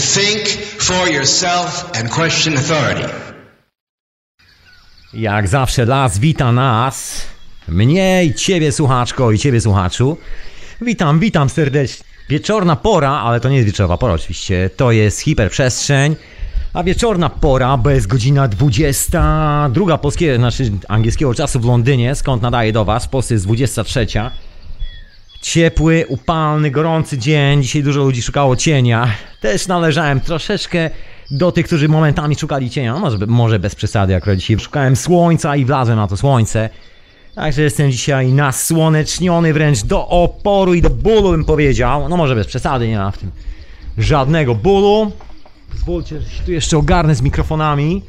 think for yourself and question authority. Jak zawsze las wita nas, mnie i ciebie słuchaczko i ciebie słuchaczu. Witam, witam serdecznie. Wieczorna pora, ale to nie jest wieczorowa pora oczywiście, to jest hiperprzestrzeń. A wieczorna pora, jest godzina 22 polskiego, znaczy angielskiego czasu w Londynie, skąd nadaję do Was, w Polsce jest 23. Ciepły, upalny, gorący dzień. Dzisiaj dużo ludzi szukało cienia. Też należałem troszeczkę do tych, którzy momentami szukali cienia. No może, może bez przesady, akurat dzisiaj szukałem słońca i wlazłem na to słońce. Także jestem dzisiaj nasłoneczniony wręcz do oporu i do bólu bym powiedział. No może bez przesady, nie ma w tym żadnego bólu. Pozwólcie, że się tu jeszcze ogarnę z mikrofonami.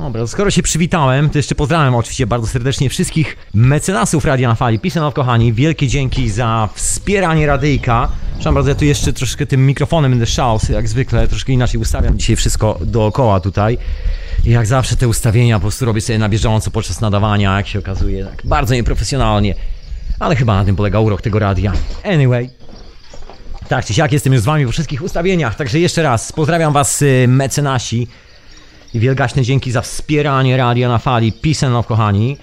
Dobra, skoro się przywitałem, to jeszcze pozdrawiam oczywiście bardzo serdecznie wszystkich mecenasów Radia na Fali. Pisanow, kochani, wielkie dzięki za wspieranie radyjka. Przepraszam bardzo, ja tu jeszcze troszkę tym mikrofonem będę szał, jak zwykle, troszkę inaczej ustawiam dzisiaj wszystko dookoła tutaj. I jak zawsze te ustawienia po prostu robię sobie na bieżąco podczas nadawania, jak się okazuje, tak bardzo nieprofesjonalnie. Ale chyba na tym polega urok tego radia. Anyway, tak czy siak jestem już z wami po wszystkich ustawieniach, także jeszcze raz pozdrawiam was y, mecenasi i wielgaśne dzięki za wspieranie radia na fali. Peace love, kochani.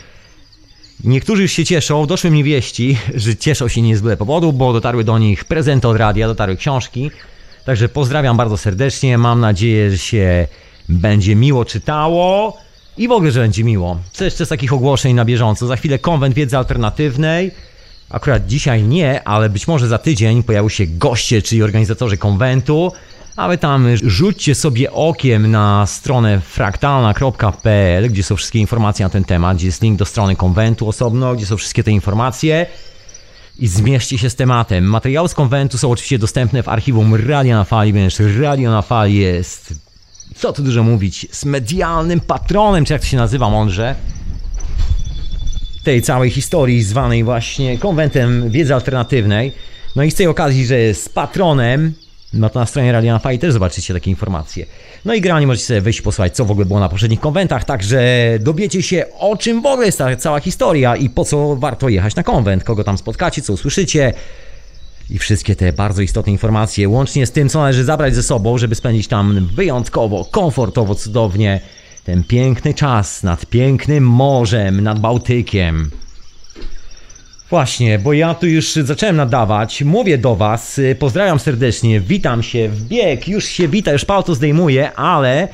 Niektórzy już się cieszą, doszły mi wieści, że cieszą się nie z byle powodu, bo dotarły do nich prezenty od radia, dotarły książki. Także pozdrawiam bardzo serdecznie, mam nadzieję, że się będzie miło czytało i w ogóle, że będzie miło. Co jeszcze z takich ogłoszeń na bieżąco? Za chwilę konwent wiedzy alternatywnej. Akurat dzisiaj nie, ale być może za tydzień pojawią się goście, czyli organizatorzy konwentu. A wy tam rzućcie sobie okiem na stronę fraktalna.pl, gdzie są wszystkie informacje na ten temat, gdzie jest link do strony konwentu osobno, gdzie są wszystkie te informacje i zmierzcie się z tematem. Materiały z konwentu są oczywiście dostępne w archiwum Radio na Fali, ponieważ Radio na Fali jest, co tu dużo mówić, z medialnym patronem, czy jak to się nazywa mądrze, tej całej historii zwanej właśnie konwentem wiedzy alternatywnej. No i z tej okazji, że jest patronem, no to na stronie Radio na Fali też zobaczycie takie informacje. No i granie możecie sobie wyjść posłuchać, co w ogóle było na poprzednich konwentach, także dowiecie się, o czym w ogóle jest ta cała historia i po co warto jechać na konwent, kogo tam spotkacie, co usłyszycie i wszystkie te bardzo istotne informacje, łącznie z tym, co należy zabrać ze sobą, żeby spędzić tam wyjątkowo, komfortowo, cudownie ten piękny czas nad pięknym morzem, nad Bałtykiem. Właśnie, bo ja tu już zacząłem nadawać, mówię do Was, pozdrawiam serdecznie, witam się bieg, już się wita, już palto zdejmuję, ale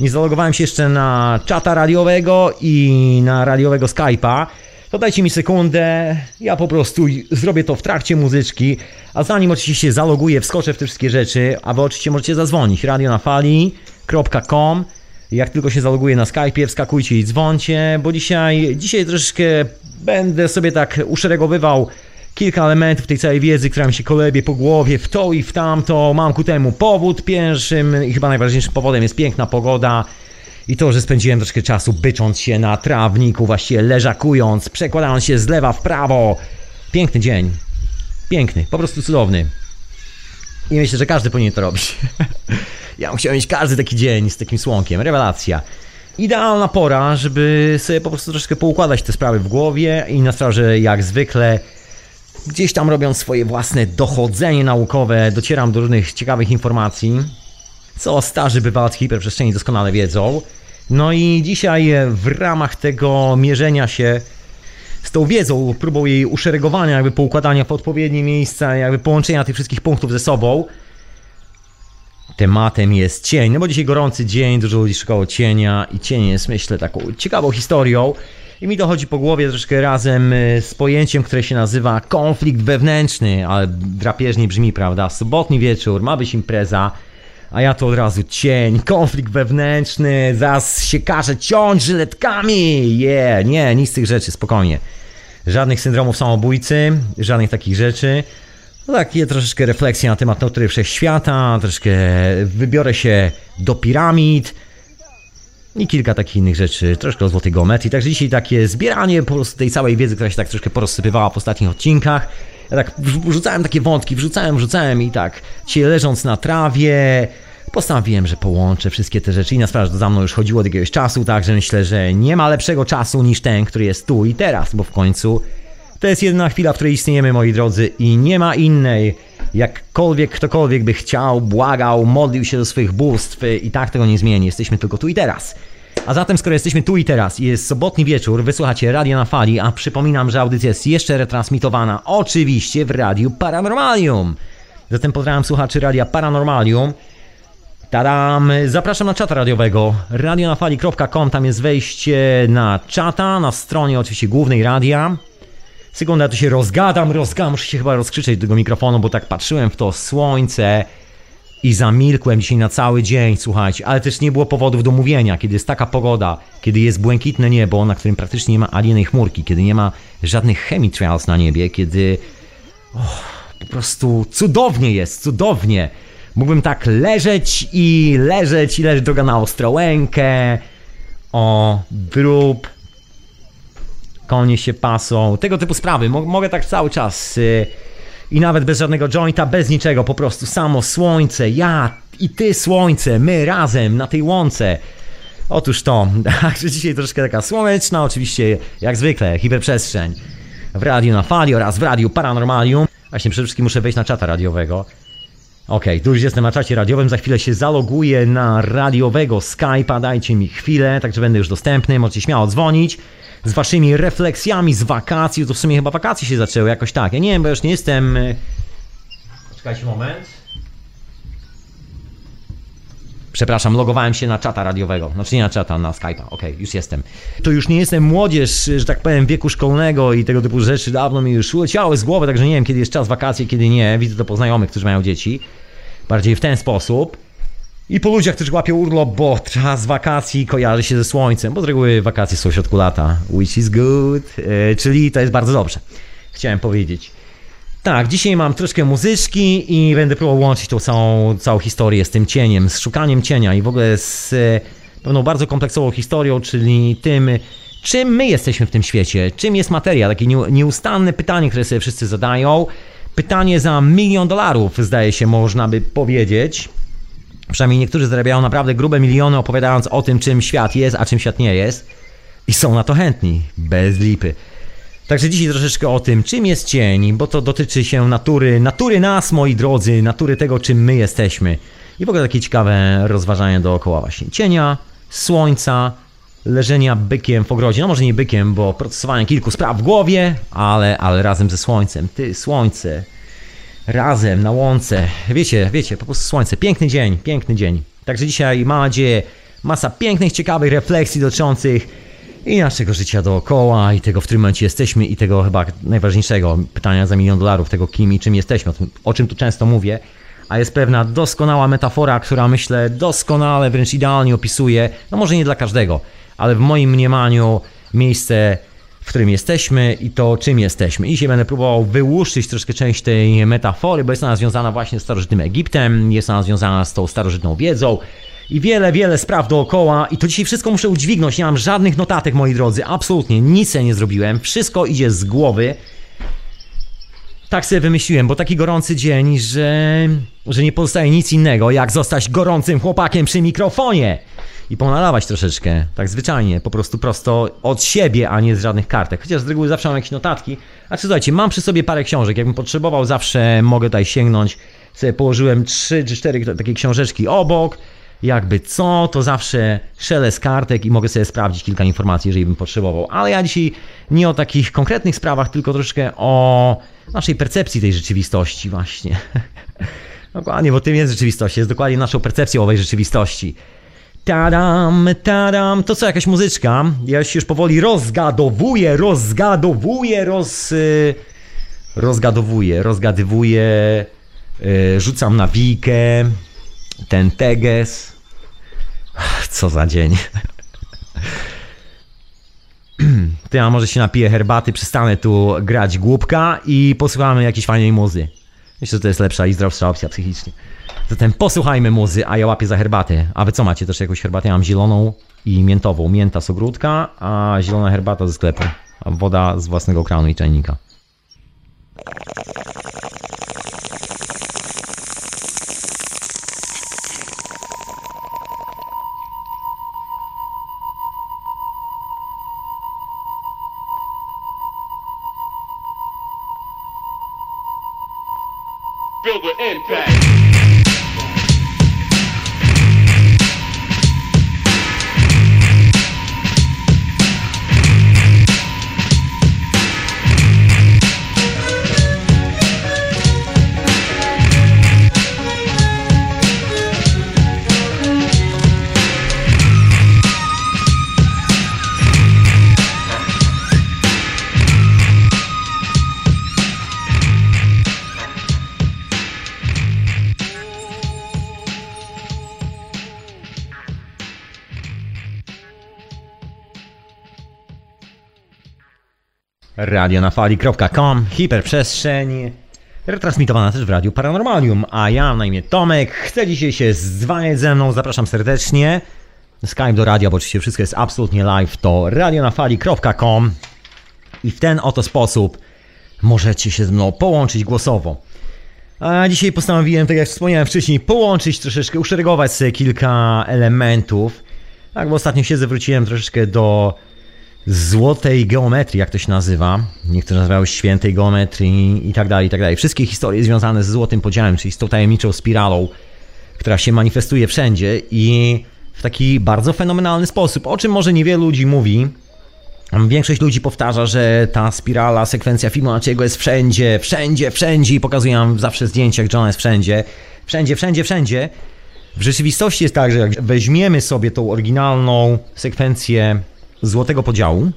nie zalogowałem się jeszcze na czata radiowego i na radiowego Skype'a. To dajcie mi sekundę, ja po prostu zrobię to w trakcie muzyczki, a zanim oczywiście zaloguję, wskoczę w te wszystkie rzeczy, a Wy oczywiście możecie zadzwonić, radionafali.com jak tylko się zaloguję na Skype'ie, wskakujcie i dzwoncie, bo dzisiaj, dzisiaj troszeczkę będę sobie tak uszeregowywał kilka elementów tej całej wiedzy, która mi się kolebie po głowie, w to i w tamto. Mam ku temu powód. Pierwszym i chyba najważniejszym powodem jest piękna pogoda. I to, że spędziłem troszkę czasu bycząc się na trawniku, właściwie leżakując, przekładając się z lewa w prawo. Piękny dzień. Piękny, po prostu cudowny. I myślę, że każdy powinien to robić. ja chciał mieć każdy taki dzień z takim słonkiem. Rewelacja. Idealna pora, żeby sobie po prostu troszkę poukładać te sprawy w głowie i na straży jak zwykle gdzieś tam robiąc swoje własne dochodzenie naukowe, docieram do różnych ciekawych informacji, co starzy bywalcy hiperprzestrzeni doskonale wiedzą. No i dzisiaj w ramach tego mierzenia się z tą wiedzą, próbą jej uszeregowania, jakby poukładania w odpowiednie miejsca, jakby połączenia tych wszystkich punktów ze sobą, tematem jest cień, no bo dzisiaj gorący dzień, dużo ludzi szukało cienia i cień jest myślę taką ciekawą historią i mi dochodzi po głowie troszkę razem y, z pojęciem, które się nazywa konflikt wewnętrzny, ale drapieżnie brzmi, prawda? Sobotni wieczór, ma być impreza, a ja to od razu cień, konflikt wewnętrzny, zaraz się każe ciąć żyletkami, yeah, nie, nic z tych rzeczy, spokojnie. Żadnych syndromów samobójcy, żadnych takich rzeczy. No takie troszeczkę refleksje na temat natury wszechświata, troszeczkę wybiorę się do piramid i kilka takich innych rzeczy, troszkę o złotej geometrii. Także dzisiaj takie zbieranie po prostu tej całej wiedzy, która się tak troszkę porozsypywała w ostatnich odcinkach. Ja tak wrzucałem takie wątki, wrzucałem, wrzucałem i tak dzisiaj leżąc na trawie postanowiłem, że połączę wszystkie te rzeczy i na sprawę, że to za mną już chodziło od jakiegoś czasu, także myślę, że nie ma lepszego czasu niż ten, który jest tu i teraz, bo w końcu to jest jedyna chwila, w której istniejemy, moi drodzy, i nie ma innej. Jakkolwiek ktokolwiek by chciał, błagał, modlił się do swoich bóstw i tak tego nie zmieni. Jesteśmy tylko tu i teraz. A zatem, skoro jesteśmy tu i teraz jest sobotni wieczór, wysłuchacie Radio na Fali, a przypominam, że audycja jest jeszcze retransmitowana oczywiście w Radiu Paranormalium. Zatem pozdrawiam słuchaczy Radia Paranormalium. Tadam! Zapraszam na czata radiowego radionafali.com, tam jest wejście na czata, na stronie oczywiście głównej radia. Sekunda, to się rozgadam, rozgadam, muszę się chyba rozkrzyczeć do tego mikrofonu, bo tak patrzyłem w to słońce i zamilkłem dzisiaj na cały dzień, słuchajcie, ale też nie było powodów do mówienia, kiedy jest taka pogoda, kiedy jest błękitne niebo, na którym praktycznie nie ma ani jednej chmurki, kiedy nie ma żadnych chemitrails na niebie, kiedy oh, po prostu cudownie jest, cudownie. Mógłbym tak leżeć i leżeć i leżeć droga na Ostrołękę, o drób, konie się pasą, tego typu sprawy. Mogę tak cały czas y, i nawet bez żadnego jointa, bez niczego, po prostu samo słońce, ja i ty słońce, my razem na tej łące. Otóż to, także dzisiaj troszkę taka słoneczna, oczywiście jak zwykle, hiperprzestrzeń w radiu na fali oraz w radiu Paranormalium. Właśnie przede wszystkim muszę wejść na czata radiowego. Ok, tu już jestem na czacie radiowym, za chwilę się zaloguję na radiowego Skype'a, dajcie mi chwilę, także będę już dostępny, możecie śmiało dzwonić. Z waszymi refleksjami z wakacji, to w sumie chyba wakacje się zaczęły jakoś tak, ja nie wiem, bo już nie jestem... E, Czekajcie moment. Przepraszam, logowałem się na czata radiowego. Znaczy nie na czata, na Skype'a. Okej, okay, już jestem. To już nie jestem młodzież, że tak powiem, wieku szkolnego i tego typu rzeczy dawno mi już leciały z głowy, także nie wiem, kiedy jest czas wakacji, kiedy nie. Widzę to po znajomych, którzy mają dzieci. Bardziej w ten sposób. I po ludziach, którzy łapią urlop, bo czas wakacji kojarzy się ze słońcem, bo z reguły wakacje są w środku lata, which is good, e, czyli to jest bardzo dobrze. Chciałem powiedzieć. Tak, dzisiaj mam troszkę muzyczki i będę próbował łączyć tą całą, całą historię z tym cieniem, z szukaniem cienia i w ogóle z e, pewną bardzo kompleksową historią, czyli tym, czym my jesteśmy w tym świecie, czym jest materia, takie nieustanne pytanie, które sobie wszyscy zadają. Pytanie za milion dolarów, zdaje się, można by powiedzieć. Przynajmniej niektórzy zarabiają naprawdę grube miliony opowiadając o tym, czym świat jest, a czym świat nie jest. I są na to chętni, bez lipy. Także dzisiaj troszeczkę o tym, czym jest cień, bo to dotyczy się natury, natury nas, moi drodzy, natury tego, czym my jesteśmy. I w ogóle takie ciekawe rozważania dookoła właśnie cienia, słońca, leżenia bykiem w ogrodzie. No może nie bykiem, bo procesowanie kilku spraw w głowie, ale, ale razem ze słońcem. Ty, słońce, razem na łące. Wiecie, wiecie, po prostu słońce. Piękny dzień, piękny dzień. Także dzisiaj mam nadzieję masa pięknych, ciekawych refleksji dotyczących i naszego życia dookoła, i tego, w którym momencie jesteśmy, i tego chyba najważniejszego pytania za milion dolarów, tego kim i czym jesteśmy, o, tym, o czym tu często mówię. A jest pewna doskonała metafora, która myślę doskonale, wręcz idealnie opisuje, no może nie dla każdego, ale w moim mniemaniu miejsce w którym jesteśmy i to, czym jesteśmy. I dzisiaj będę próbował wyłuszczyć troszkę część tej metafory, bo jest ona związana właśnie z starożytnym Egiptem, jest ona związana z tą starożytną wiedzą i wiele, wiele spraw dookoła i to dzisiaj wszystko muszę udźwignąć. Nie mam żadnych notatek, moi drodzy, absolutnie nic nie zrobiłem. Wszystko idzie z głowy. Tak sobie wymyśliłem, bo taki gorący dzień, że, że nie pozostaje nic innego, jak zostać gorącym chłopakiem przy mikrofonie i ponalawać troszeczkę, tak zwyczajnie, po prostu prosto od siebie, a nie z żadnych kartek. Chociaż z reguły zawsze mam jakieś notatki. A czy słuchajcie, mam przy sobie parę książek, jakbym potrzebował, zawsze mogę tutaj sięgnąć. Sobie położyłem trzy czy cztery takie książeczki obok. Jakby co, to zawsze szelest kartek i mogę sobie sprawdzić kilka informacji, jeżeli bym potrzebował. Ale ja dzisiaj nie o takich konkretnych sprawach, tylko troszkę o naszej percepcji tej rzeczywistości właśnie. Dokładnie, bo tym jest rzeczywistość, jest dokładnie naszą percepcją owej rzeczywistości. Tadam, tadam. To co, jakaś muzyczka? Ja się już powoli rozgadowuję, rozgadowuję, roz... Y, rozgadowuję, rozgadywuję. Yy, rzucam na wikę. Ten teges. Co za dzień. Ty, a może się napiję herbaty, przestanę tu grać głupka i posłuchamy jakiejś fajnej muzy. Myślę, że to jest lepsza i zdrowsza opcja psychicznie. Zatem posłuchajmy muzy, a ja łapię za herbatę. A wy co macie też jakąś herbatę? Ja mam zieloną i miętową. Mięta z ogródka, a zielona herbata ze sklepu. A woda z własnego kranu i czajnika. radionafali.com, hiperprzestrzeń, retransmitowana też w Radiu Paranormalium, a ja na imię Tomek, chcę dzisiaj się zwaniać ze mną, zapraszam serdecznie. Skype do radia, bo oczywiście wszystko jest absolutnie live, to radionafali.com i w ten oto sposób możecie się ze mną połączyć głosowo. A dzisiaj postanowiłem, tak jak wspomniałem wcześniej, połączyć troszeczkę, uszeregować sobie kilka elementów. Tak, bo ostatnio siedzę, wróciłem troszeczkę do złotej geometrii, jak to się nazywa. Niektórzy nazywają świętej geometrii i tak dalej, i tak dalej. Wszystkie historie związane ze złotym podziałem, czyli z tą tajemniczą spiralą, która się manifestuje wszędzie i w taki bardzo fenomenalny sposób, o czym może niewielu ludzi mówi. Większość ludzi powtarza, że ta spirala, sekwencja Fibonacciego jest wszędzie, wszędzie, wszędzie i pokazuję nam zawsze zdjęcia, gdzie ona jest wszędzie. Wszędzie, wszędzie, wszędzie. W rzeczywistości jest tak, że jak weźmiemy sobie tą oryginalną sekwencję złotego podziału,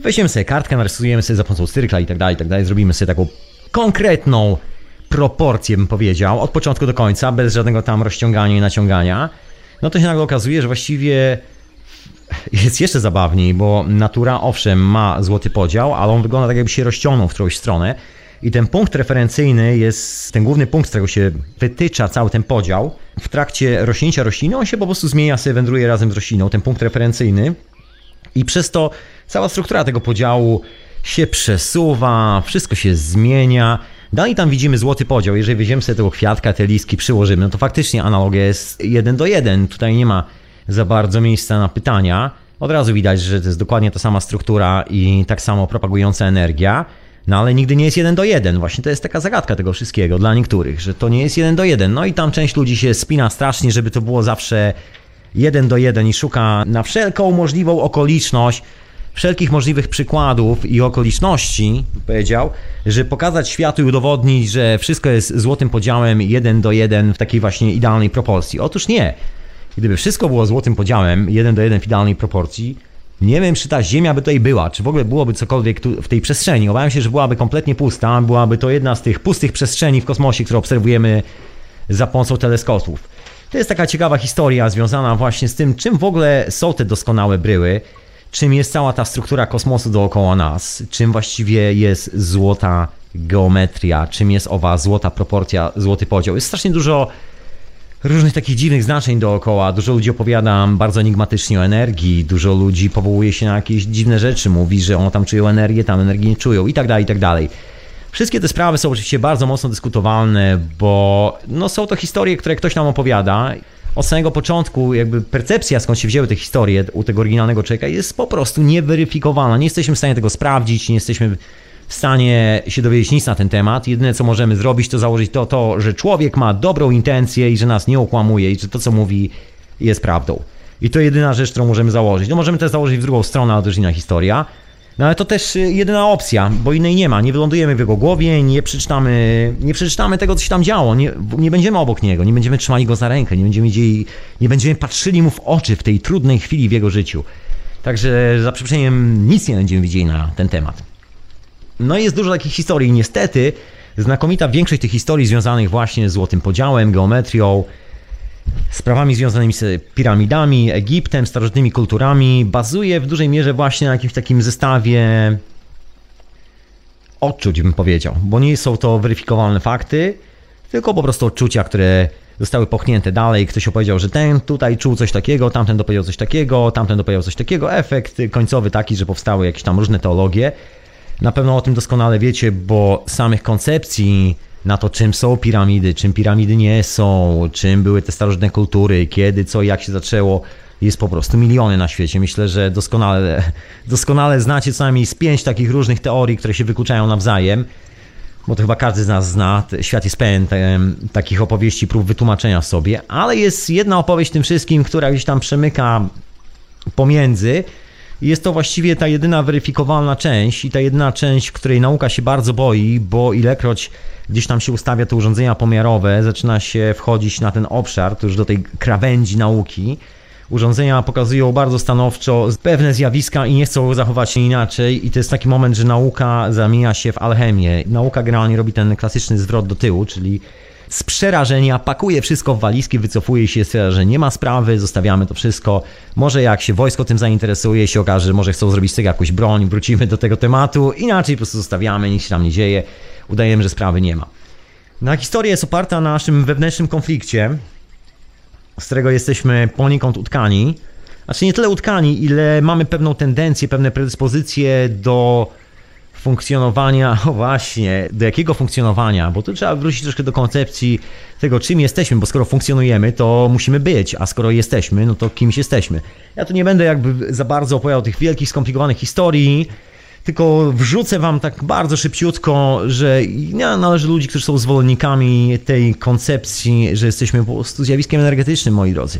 weźmiemy sobie kartkę, narysujemy sobie za pomocą cyrkla i tak dalej, i tak dalej, zrobimy sobie taką konkretną proporcję, bym powiedział, od początku do końca, bez żadnego tam rozciągania i naciągania, no to się nagle okazuje, że właściwie jest jeszcze zabawniej, bo natura owszem ma złoty podział, ale on wygląda tak jakby się rozciągnął w którąś stronę. I ten punkt referencyjny jest, ten główny punkt, z którego się wytycza cały ten podział, w trakcie rośnięcia rośliny on się po prostu zmienia, sobie wędruje razem z rośliną, ten punkt referencyjny i przez to cała struktura tego podziału się przesuwa, wszystko się zmienia. Dalej tam widzimy złoty podział. Jeżeli weźmiemy sobie tego kwiatka, te listki, przyłożymy, no to faktycznie analogia jest jeden do jeden. Tutaj nie ma za bardzo miejsca na pytania. Od razu widać, że to jest dokładnie ta sama struktura i tak samo propagująca energia. No ale nigdy nie jest jeden do jeden. Właśnie to jest taka zagadka tego wszystkiego dla niektórych, że to nie jest jeden do jeden. No i tam część ludzi się spina strasznie, żeby to było zawsze jeden do jeden i szuka na wszelką możliwą okoliczność, wszelkich możliwych przykładów i okoliczności, powiedział, że pokazać światu i udowodnić, że wszystko jest złotym podziałem jeden do jeden w takiej właśnie idealnej proporcji. Otóż nie. Gdyby wszystko było złotym podziałem jeden do jeden w idealnej proporcji, nie wiem, czy ta Ziemia by tutaj była, czy w ogóle byłoby cokolwiek tu w tej przestrzeni. Obawiam się, że byłaby kompletnie pusta, byłaby to jedna z tych pustych przestrzeni w kosmosie, które obserwujemy za pomocą teleskopów. To jest taka ciekawa historia związana właśnie z tym, czym w ogóle są te doskonałe bryły, czym jest cała ta struktura kosmosu dookoła nas, czym właściwie jest złota geometria, czym jest owa złota proporcja, złoty podział. Jest strasznie dużo różnych takich dziwnych znaczeń dookoła. Dużo ludzi opowiada bardzo enigmatycznie o energii, dużo ludzi powołuje się na jakieś dziwne rzeczy, mówi, że one tam czują energię, tam energii nie czują i tak dalej, i tak dalej. Wszystkie te sprawy są oczywiście bardzo mocno dyskutowalne, bo no, są to historie, które ktoś nam opowiada. Od samego początku, jakby percepcja, skąd się wzięły te historie u tego oryginalnego człowieka, jest po prostu nieweryfikowana. Nie jesteśmy w stanie tego sprawdzić, nie jesteśmy w stanie się dowiedzieć nic na ten temat. Jedyne, co możemy zrobić, to założyć to, to, że człowiek ma dobrą intencję i że nas nie okłamuje i że to, co mówi, jest prawdą. I to jedyna rzecz, którą możemy założyć. No możemy też założyć w drugą stronę, ale to już inna historia. No ale to też y, jedyna opcja, bo innej nie ma. Nie wylądujemy w jego głowie, nie przeczytamy, nie przeczytamy tego, co się tam działo, nie, nie będziemy obok niego, nie będziemy trzymali go za rękę, nie będziemy, widzieli, nie będziemy patrzyli mu w oczy w tej trudnej chwili w jego życiu. Także za przeproszeniem nic nie będziemy widzieli na ten temat. No i jest dużo takich historii. Niestety, znakomita większość tych historii związanych właśnie z złotym podziałem, geometrią, sprawami związanymi z piramidami, Egiptem, starożytnymi kulturami, bazuje w dużej mierze właśnie na jakimś takim zestawie odczuć, bym powiedział, bo nie są to weryfikowalne fakty, tylko po prostu odczucia, które zostały pochnięte dalej. Ktoś opowiedział, że ten tutaj czuł coś takiego, tamten dopowiedział coś takiego, tamten dopowiedział coś takiego. Efekt końcowy taki, że powstały jakieś tam różne teologie. Na pewno o tym doskonale wiecie, bo samych koncepcji na to, czym są piramidy, czym piramidy nie są, czym były te starożytne kultury, kiedy, co, jak się zaczęło, jest po prostu miliony na świecie. Myślę, że doskonale, doskonale znacie co najmniej z pięć takich różnych teorii, które się wykluczają nawzajem. bo to chyba każdy z nas zna. Świat jest pełen takich opowieści, prób wytłumaczenia sobie, ale jest jedna opowieść tym wszystkim, która gdzieś tam przemyka pomiędzy. Jest to właściwie ta jedyna weryfikowalna część i ta jedyna część, której nauka się bardzo boi, bo ilekroć gdzieś tam się ustawia te urządzenia pomiarowe, zaczyna się wchodzić na ten obszar, to już do tej krawędzi nauki. Urządzenia pokazują bardzo stanowczo pewne zjawiska i nie chcą zachować się inaczej, i to jest taki moment, że nauka zamienia się w alchemię. Nauka generalnie robi ten klasyczny zwrot do tyłu, czyli z przerażenia pakuje wszystko w walizki, wycofuje się, stwierdza, że nie ma sprawy, zostawiamy to wszystko. Może jak się wojsko tym zainteresuje, się okaże, że może chcą zrobić z tego jakąś broń, wrócimy do tego tematu, inaczej po prostu zostawiamy, nic się tam nie dzieje, udajemy, że sprawy nie ma. Na historia jest oparta na naszym wewnętrznym konflikcie, z którego jesteśmy poniekąd utkani. Znaczy nie tyle utkani, ile mamy pewną tendencję, pewne predyspozycje do funkcjonowania, właśnie, do jakiego funkcjonowania, bo tu trzeba wrócić troszkę do koncepcji tego, czym jesteśmy, bo skoro funkcjonujemy, to musimy być, a skoro jesteśmy, no to kimś jesteśmy. Ja tu nie będę jakby za bardzo opowiadał tych wielkich, skomplikowanych historii, tylko wrzucę wam tak bardzo szybciutko, że ja należę do ludzi, którzy są zwolennikami tej koncepcji, że jesteśmy po prostu zjawiskiem energetycznym, moi drodzy.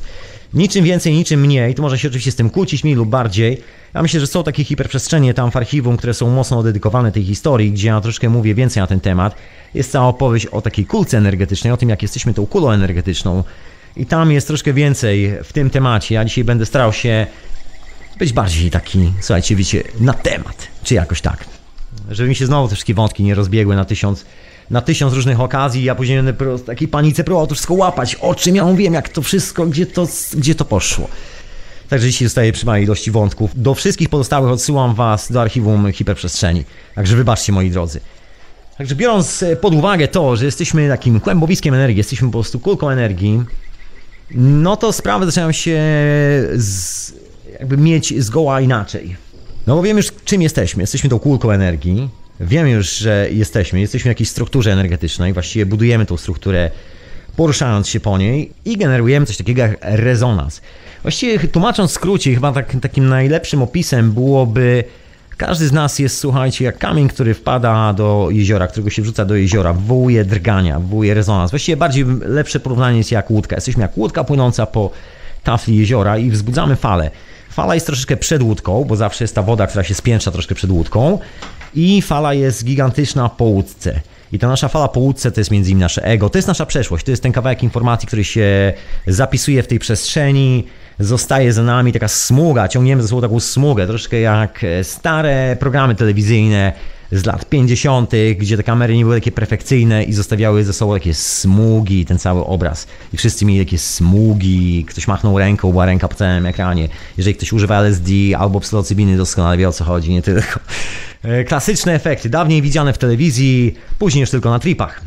Niczym więcej, niczym mniej. To może się oczywiście z tym kłócić mniej lub bardziej. Ja myślę, że są takie hiperprzestrzenie tam w archiwum, które są mocno dedykowane tej historii, gdzie ja troszkę mówię więcej na ten temat. Jest cała opowieść o takiej kulce energetycznej, o tym, jak jesteśmy tą kulą energetyczną. I tam jest troszkę więcej w tym temacie. Ja dzisiaj będę starał się być bardziej taki, słuchajcie, wiecie, na temat, czy jakoś tak. Żeby mi się znowu te wszystkie wątki nie rozbiegły na tysiąc, na tysiąc różnych okazji, ja później będę po takiej panice próbował to wszystko łapać, o czym ja mówiłem, jak to wszystko, gdzie to, gdzie to poszło. Także dzisiaj zostaje przy małej ilości wątków. Do wszystkich pozostałych odsyłam Was do archiwum hiperprzestrzeni. Także wybaczcie, moi drodzy. Także biorąc pod uwagę to, że jesteśmy takim kłębowiskiem energii, jesteśmy po prostu kulką energii, no to sprawy zaczynają się z, jakby mieć zgoła inaczej. No bo wiemy już czym jesteśmy. Jesteśmy tą kulką energii. Wiemy już, że jesteśmy. Jesteśmy w jakiejś strukturze energetycznej. Właściwie budujemy tą strukturę poruszając się po niej i generujemy coś takiego jak rezonans. Właściwie tłumacząc w skrócie, chyba tak, takim najlepszym opisem byłoby każdy z nas jest, słuchajcie, jak kamień, który wpada do jeziora, którego się wrzuca do jeziora, wywołuje drgania, wywołuje rezonans. Właściwie bardziej lepsze porównanie jest jak łódka. Jesteśmy jak łódka płynąca po tafli jeziora i wzbudzamy falę. Fala jest troszeczkę przed łódką, bo zawsze jest ta woda, która się spiętrza troszkę przed łódką. I fala jest gigantyczna po łódce. I ta nasza fala po łódce to jest między innymi nasze ego, to jest nasza przeszłość, to jest ten kawałek informacji, który się zapisuje w tej przestrzeni, zostaje za nami taka smuga, ciągniemy ze sobą taką smugę, troszkę jak stare programy telewizyjne z lat 50., gdzie te kamery nie były takie perfekcyjne i zostawiały ze sobą takie smugi, ten cały obraz. I wszyscy mieli takie smugi, ktoś machnął ręką, była ręka po całym ekranie. Jeżeli ktoś używa LSD albo psylocybiny, doskonale wie o co chodzi, nie tylko. Klasyczne efekty, dawniej widziane w telewizji, później już tylko na tripach.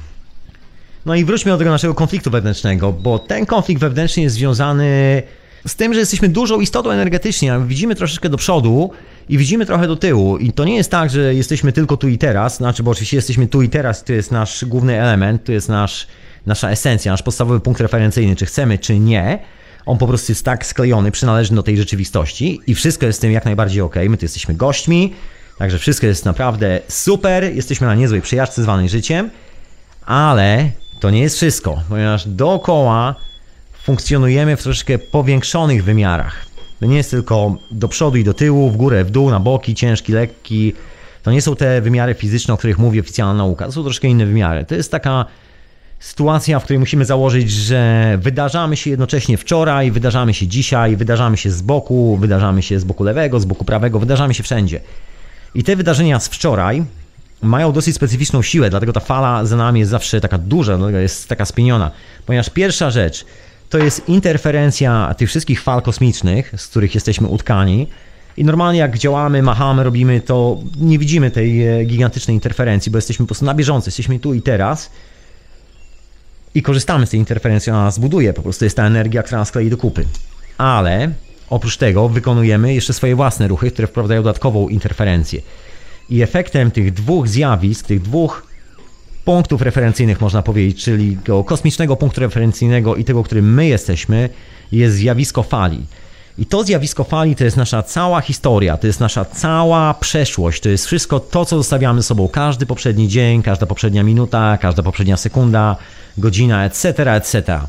No i wróćmy do tego naszego konfliktu wewnętrznego, bo ten konflikt wewnętrzny jest związany z tym, że jesteśmy dużą istotą energetycznie, widzimy troszeczkę do przodu i widzimy trochę do tyłu. I to nie jest tak, że jesteśmy tylko tu i teraz, znaczy, bo oczywiście jesteśmy tu i teraz, to jest nasz główny element, to jest nasz, nasza esencja, nasz podstawowy punkt referencyjny, czy chcemy, czy nie. On po prostu jest tak sklejony, przynależny do tej rzeczywistości i wszystko jest z tym jak najbardziej ok. My tu jesteśmy gośćmi, także wszystko jest naprawdę super, jesteśmy na niezłej przejażdżce zwanej życiem, ale to nie jest wszystko, ponieważ dookoła funkcjonujemy w troszeczkę powiększonych wymiarach. To nie jest tylko do przodu i do tyłu, w górę, w dół, na boki, ciężki, lekki. To nie są te wymiary fizyczne, o których mówi oficjalna nauka. To są troszkę inne wymiary. To jest taka sytuacja, w której musimy założyć, że wydarzamy się jednocześnie wczoraj, wydarzamy się dzisiaj, wydarzamy się z boku, wydarzamy się z boku lewego, z boku prawego, wydarzamy się wszędzie. I te wydarzenia z wczoraj mają dosyć specyficzną siłę, dlatego ta fala za nami jest zawsze taka duża, jest taka spieniona. Ponieważ pierwsza rzecz, to jest interferencja tych wszystkich fal kosmicznych, z których jesteśmy utkani. I normalnie jak działamy, machamy, robimy to, nie widzimy tej e, gigantycznej interferencji, bo jesteśmy po prostu na bieżąco, jesteśmy tu i teraz i korzystamy z tej interferencji, ona nas buduje, po prostu jest ta energia, która nas klei do kupy. Ale oprócz tego wykonujemy jeszcze swoje własne ruchy, które wprowadzają dodatkową interferencję. I efektem tych dwóch zjawisk, tych dwóch punktów referencyjnych, można powiedzieć, czyli kosmicznego punktu referencyjnego i tego, którym my jesteśmy, jest zjawisko fali. I to zjawisko fali to jest nasza cała historia, to jest nasza cała przeszłość, to jest wszystko to, co zostawiamy sobą każdy poprzedni dzień, każda poprzednia minuta, każda poprzednia sekunda, godzina, etc., etc.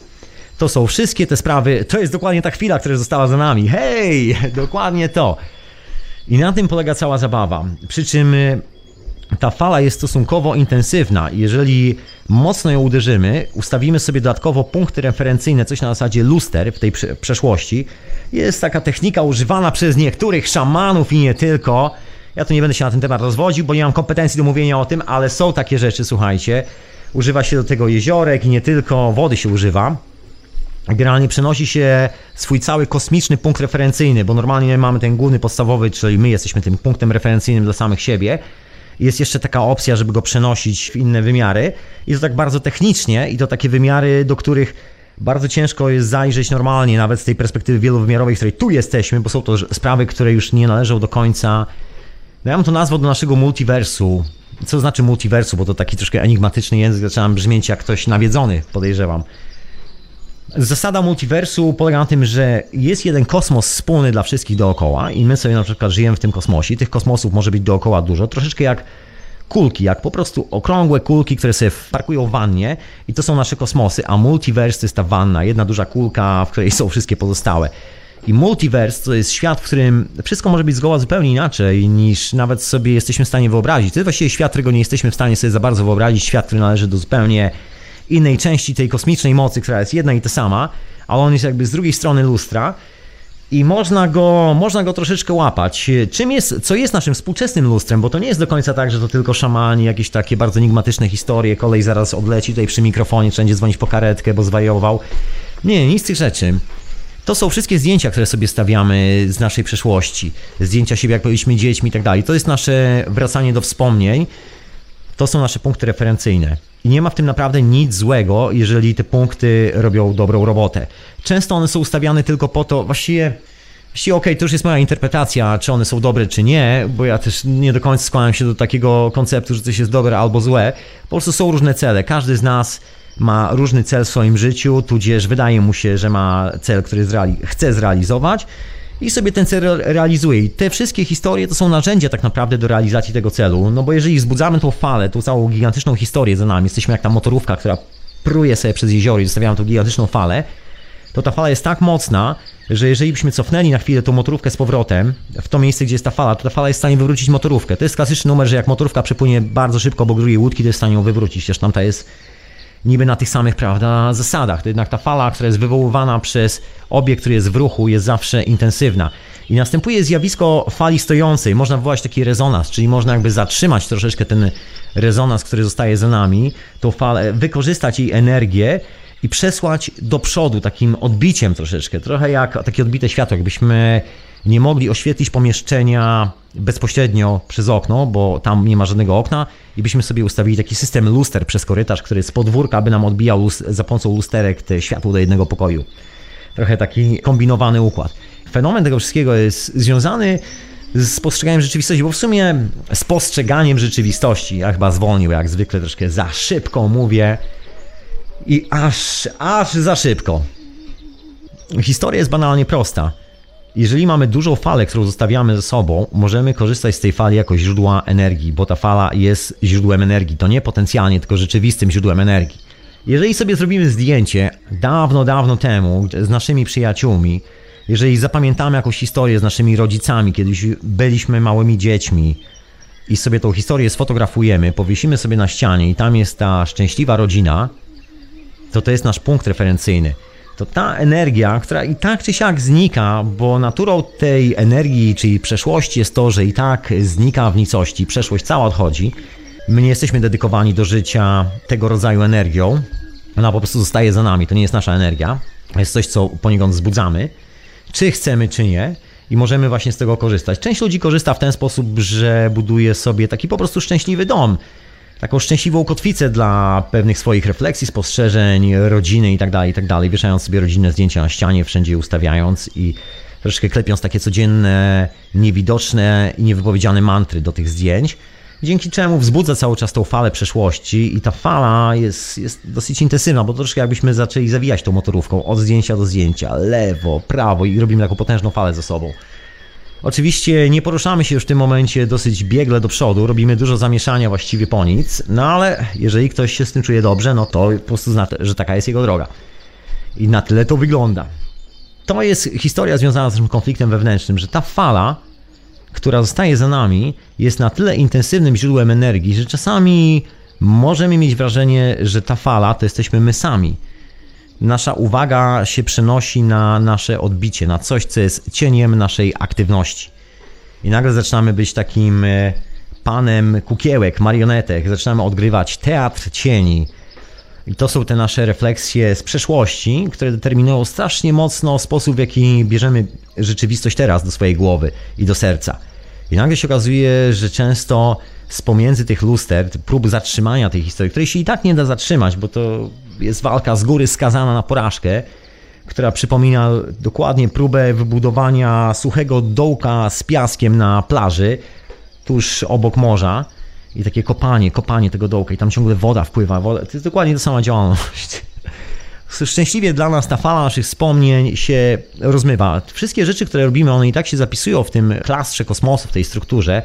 To są wszystkie te sprawy, to jest dokładnie ta chwila, która została za nami. Hej, dokładnie to. I na tym polega cała zabawa. Przy czym ta fala jest stosunkowo intensywna. Jeżeli mocno ją uderzymy, ustawimy sobie dodatkowo punkty referencyjne, coś na zasadzie luster w tej prze- przeszłości. Jest taka technika używana przez niektórych szamanów i nie tylko. Ja tu nie będę się na ten temat rozwodził, bo nie mam kompetencji do mówienia o tym, ale są takie rzeczy, słuchajcie. Używa się do tego jeziorek i nie tylko wody się używa. Generalnie przenosi się swój cały kosmiczny punkt referencyjny, bo normalnie mamy ten główny, podstawowy, czyli my jesteśmy tym punktem referencyjnym dla samych siebie. Jest jeszcze taka opcja, żeby go przenosić w inne wymiary. I to tak bardzo technicznie, i to takie wymiary, do których bardzo ciężko jest zajrzeć normalnie, nawet z tej perspektywy wielowymiarowej, w której tu jesteśmy, bo są to sprawy, które już nie należą do końca. No ja bym to nazwał do naszego multiversu. Co znaczy multiversu, bo to taki troszkę enigmatyczny język, zaczynam brzmieć jak ktoś nawiedzony, podejrzewam. Zasada multiversu polega na tym, że jest jeden kosmos wspólny dla wszystkich dookoła i my sobie na przykład żyjemy w tym kosmosie. Tych kosmosów może być dookoła dużo, troszeczkę jak kulki, jak po prostu okrągłe kulki, które sobie parkują w wannie i to są nasze kosmosy, a multiverse to jest ta wanna, jedna duża kulka, w której są wszystkie pozostałe. I multiverse to jest świat, w którym wszystko może być zgoła zupełnie inaczej niż nawet sobie jesteśmy w stanie wyobrazić. To jest właściwie świat, którego nie jesteśmy w stanie sobie za bardzo wyobrazić, świat, który należy do zupełnie innej części tej kosmicznej mocy, która jest jedna i ta sama, ale on jest jakby z drugiej strony lustra i można go, można go troszeczkę łapać. Czym jest, co jest naszym współczesnym lustrem, bo to nie jest do końca tak, że to tylko szamani, jakieś takie bardzo enigmatyczne historie, kolej zaraz odleci tutaj przy mikrofonie, wszędzie dzwonić po karetkę, bo zwariował. Nie, nic z tych rzeczy. To są wszystkie zdjęcia, które sobie stawiamy z naszej przeszłości. Zdjęcia siebie, jak byliśmy dziećmi i tak dalej. To jest nasze wracanie do wspomnień. To są nasze punkty referencyjne. I nie ma w tym naprawdę nic złego, jeżeli te punkty robią dobrą robotę. Często one są ustawiane tylko po to, właściwie, właściwie okej, to już jest moja interpretacja, czy one są dobre, czy nie, bo ja też nie do końca skłaniam się do takiego konceptu, że coś jest dobre albo złe. Po prostu są różne cele. Każdy z nas ma różny cel w swoim życiu, tudzież wydaje mu się, że ma cel, który zreali- chce zrealizować i sobie ten cel re- realizuje. I te wszystkie historie to są narzędzia tak naprawdę do realizacji tego celu, no bo jeżeli wzbudzamy tą falę, tą całą gigantyczną historię za nami, jesteśmy jak ta motorówka, która pruje sobie przez jezioro i zostawiamy tą gigantyczną falę, to ta fala jest tak mocna, że jeżeli byśmy cofnęli na chwilę tą motorówkę z powrotem w to miejsce, gdzie jest ta fala, to ta fala jest w stanie wywrócić motorówkę. To jest klasyczny numer, że jak motorówka przepłynie bardzo szybko obok drugiej łódki, to jest w stanie ją wywrócić, chociaż tamta jest niby na tych samych prawda, zasadach. To jednak ta fala, która jest wywoływana przez obiekt, który jest w ruchu, jest zawsze intensywna. I następuje zjawisko fali stojącej. Można wywołać taki rezonans, czyli można jakby zatrzymać troszeczkę ten rezonans, który zostaje za nami, tą falę, wykorzystać jej energię i przesłać do przodu takim odbiciem troszeczkę. Trochę jak takie odbite światło, jakbyśmy nie mogli oświetlić pomieszczenia bezpośrednio przez okno, bo tam nie ma żadnego okna i byśmy sobie ustawili taki system luster przez korytarz, który z podwórka by nam odbijał za pomocą lusterek te światło do jednego pokoju. Trochę taki kombinowany układ. Fenomen tego wszystkiego jest związany z postrzeganiem rzeczywistości, bo w sumie z postrzeganiem rzeczywistości, ja chyba zwolnił jak zwykle troszkę za szybko mówię i aż, aż za szybko. Historia jest banalnie prosta. Jeżeli mamy dużą falę, którą zostawiamy ze sobą, możemy korzystać z tej fali jako źródła energii, bo ta fala jest źródłem energii. To nie potencjalnie, tylko rzeczywistym źródłem energii. Jeżeli sobie zrobimy zdjęcie dawno, dawno temu z naszymi przyjaciółmi, jeżeli zapamiętamy jakąś historię z naszymi rodzicami, kiedyś byliśmy małymi dziećmi i sobie tą historię sfotografujemy, powiesimy sobie na ścianie i tam jest ta szczęśliwa rodzina, to to jest nasz punkt referencyjny. To ta energia, która i tak czy siak znika, bo naturą tej energii, czyli przeszłości jest to, że i tak znika w nicości, przeszłość cała odchodzi. My nie jesteśmy dedykowani do życia tego rodzaju energią. Ona po prostu zostaje za nami, to nie jest nasza energia. Jest coś, co poniekąd wzbudzamy, czy chcemy, czy nie. I możemy właśnie z tego korzystać. Część ludzi korzysta w ten sposób, że buduje sobie taki po prostu szczęśliwy dom taką szczęśliwą kotwicę dla pewnych swoich refleksji, spostrzeżeń, rodziny i tak dalej, i tak wieszając sobie rodzinne zdjęcia na ścianie, wszędzie je ustawiając i troszeczkę klepiąc takie codzienne, niewidoczne i niewypowiedziane mantry do tych zdjęć. dzięki czemu wzbudza cały czas tą falę przeszłości i ta fala jest, jest dosyć intensywna, bo troszkę jakbyśmy zaczęli zawijać tą motorówką od zdjęcia do zdjęcia, lewo, prawo i robimy taką potężną falę ze sobą. Oczywiście nie poruszamy się już w tym momencie dosyć biegle do przodu, robimy dużo zamieszania właściwie po nic, no ale jeżeli ktoś się z tym czuje dobrze, no to po prostu znaczy, że taka jest jego droga. I na tyle to wygląda. To jest historia związana z tym konfliktem wewnętrznym, że ta fala, która zostaje za nami, jest na tyle intensywnym źródłem energii, że czasami możemy mieć wrażenie, że ta fala to jesteśmy my sami. Nasza uwaga się przenosi na nasze odbicie, na coś, co jest cieniem naszej aktywności. I nagle zaczynamy być takim e, panem kukiełek, marionetek, zaczynamy odgrywać teatr cieni. I to są te nasze refleksje z przeszłości, które determinują strasznie mocno sposób, w jaki bierzemy rzeczywistość teraz do swojej głowy i do serca. I nagle się okazuje, że często z pomiędzy tych luster, prób zatrzymania tej historii, której się i tak nie da zatrzymać, bo to jest walka z góry skazana na porażkę, która przypomina dokładnie próbę wybudowania suchego dołka z piaskiem na plaży, tuż obok morza. I takie kopanie, kopanie tego dołka, i tam ciągle woda wpływa. Woda, to jest dokładnie ta sama działalność. Szczęśliwie dla nas ta fala naszych wspomnień się rozmywa. Wszystkie rzeczy, które robimy, one i tak się zapisują w tym klastrze kosmosu, w tej strukturze.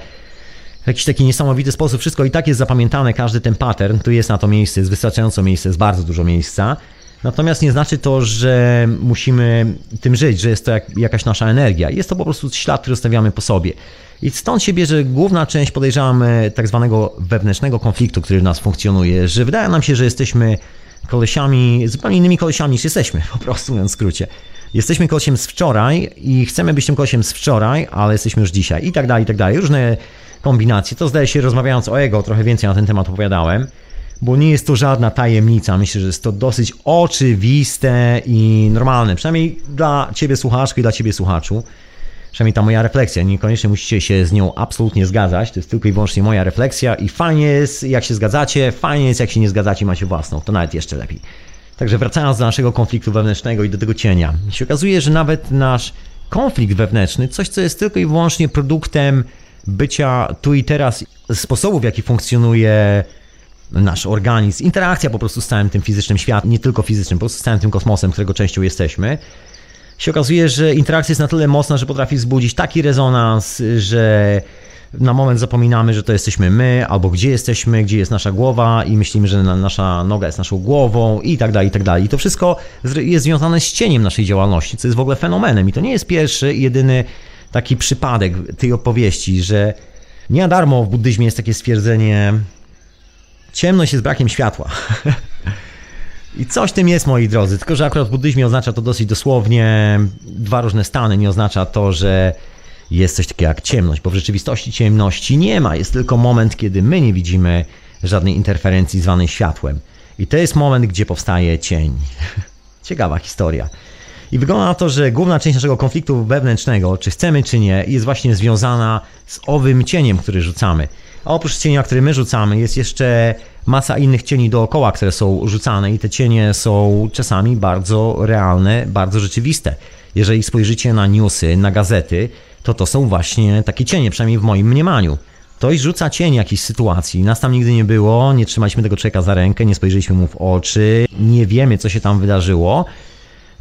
W jakiś taki niesamowity sposób. Wszystko i tak jest zapamiętane, każdy ten pattern. Tu jest na to miejsce, jest wystarczająco miejsce, jest bardzo dużo miejsca. Natomiast nie znaczy to, że musimy tym żyć, że jest to jak, jakaś nasza energia. Jest to po prostu ślad, który zostawiamy po sobie. I stąd się bierze główna część, podejrzewam, tak zwanego wewnętrznego konfliktu, który w nas funkcjonuje, że wydaje nam się, że jesteśmy kolesiami, zupełnie innymi kolesiami niż jesteśmy, po prostu mówiąc w skrócie. Jesteśmy kolesiem z wczoraj i chcemy być tym kolesiem z wczoraj, ale jesteśmy już dzisiaj i tak dalej, i tak dalej. Różne kombinacje. To zdaje się, rozmawiając o ego, trochę więcej na ten temat opowiadałem, bo nie jest to żadna tajemnica. Myślę, że jest to dosyć oczywiste i normalne, przynajmniej dla ciebie słuchaczki i dla ciebie słuchaczu. Przynajmniej ta moja refleksja. Niekoniecznie musicie się z nią absolutnie zgadzać. To jest tylko i wyłącznie moja refleksja i fajnie jest, jak się zgadzacie, fajnie jest, jak się nie zgadzacie, macie własną. To nawet jeszcze lepiej. Także wracając do naszego konfliktu wewnętrznego i do tego cienia. Się okazuje, że nawet nasz konflikt wewnętrzny, coś co jest tylko i wyłącznie produktem bycia tu i teraz, sposobu w jaki funkcjonuje nasz organizm, interakcja po prostu z całym tym fizycznym światem, nie tylko fizycznym, po prostu z całym tym kosmosem, którego częścią jesteśmy, się okazuje, że interakcja jest na tyle mocna, że potrafi wzbudzić taki rezonans, że na moment zapominamy, że to jesteśmy my, albo gdzie jesteśmy, gdzie jest nasza głowa i myślimy, że nasza noga jest naszą głową i tak dalej, i tak dalej. I to wszystko jest związane z cieniem naszej działalności, co jest w ogóle fenomenem. I to nie jest pierwszy jedyny taki przypadek tej opowieści, że nie na darmo w buddyzmie jest takie stwierdzenie ciemność jest brakiem światła. I coś tym jest, moi drodzy, tylko że akurat w buddyzmie oznacza to dosyć dosłownie dwa różne stany. Nie oznacza to, że jest coś takiego jak ciemność, bo w rzeczywistości ciemności nie ma. Jest tylko moment, kiedy my nie widzimy żadnej interferencji zwanej światłem. I to jest moment, gdzie powstaje cień. Ciekawa historia. I wygląda na to, że główna część naszego konfliktu wewnętrznego, czy chcemy, czy nie, jest właśnie związana z owym cieniem, który rzucamy. A oprócz cienia, który my rzucamy, jest jeszcze masa innych cieni dookoła, które są rzucane, i te cienie są czasami bardzo realne, bardzo rzeczywiste. Jeżeli spojrzycie na newsy, na gazety, to to są właśnie takie cienie, przynajmniej w moim mniemaniu. Ktoś rzuca cień jakiejś sytuacji, nas tam nigdy nie było, nie trzymaliśmy tego człowieka za rękę, nie spojrzeliśmy mu w oczy, nie wiemy, co się tam wydarzyło,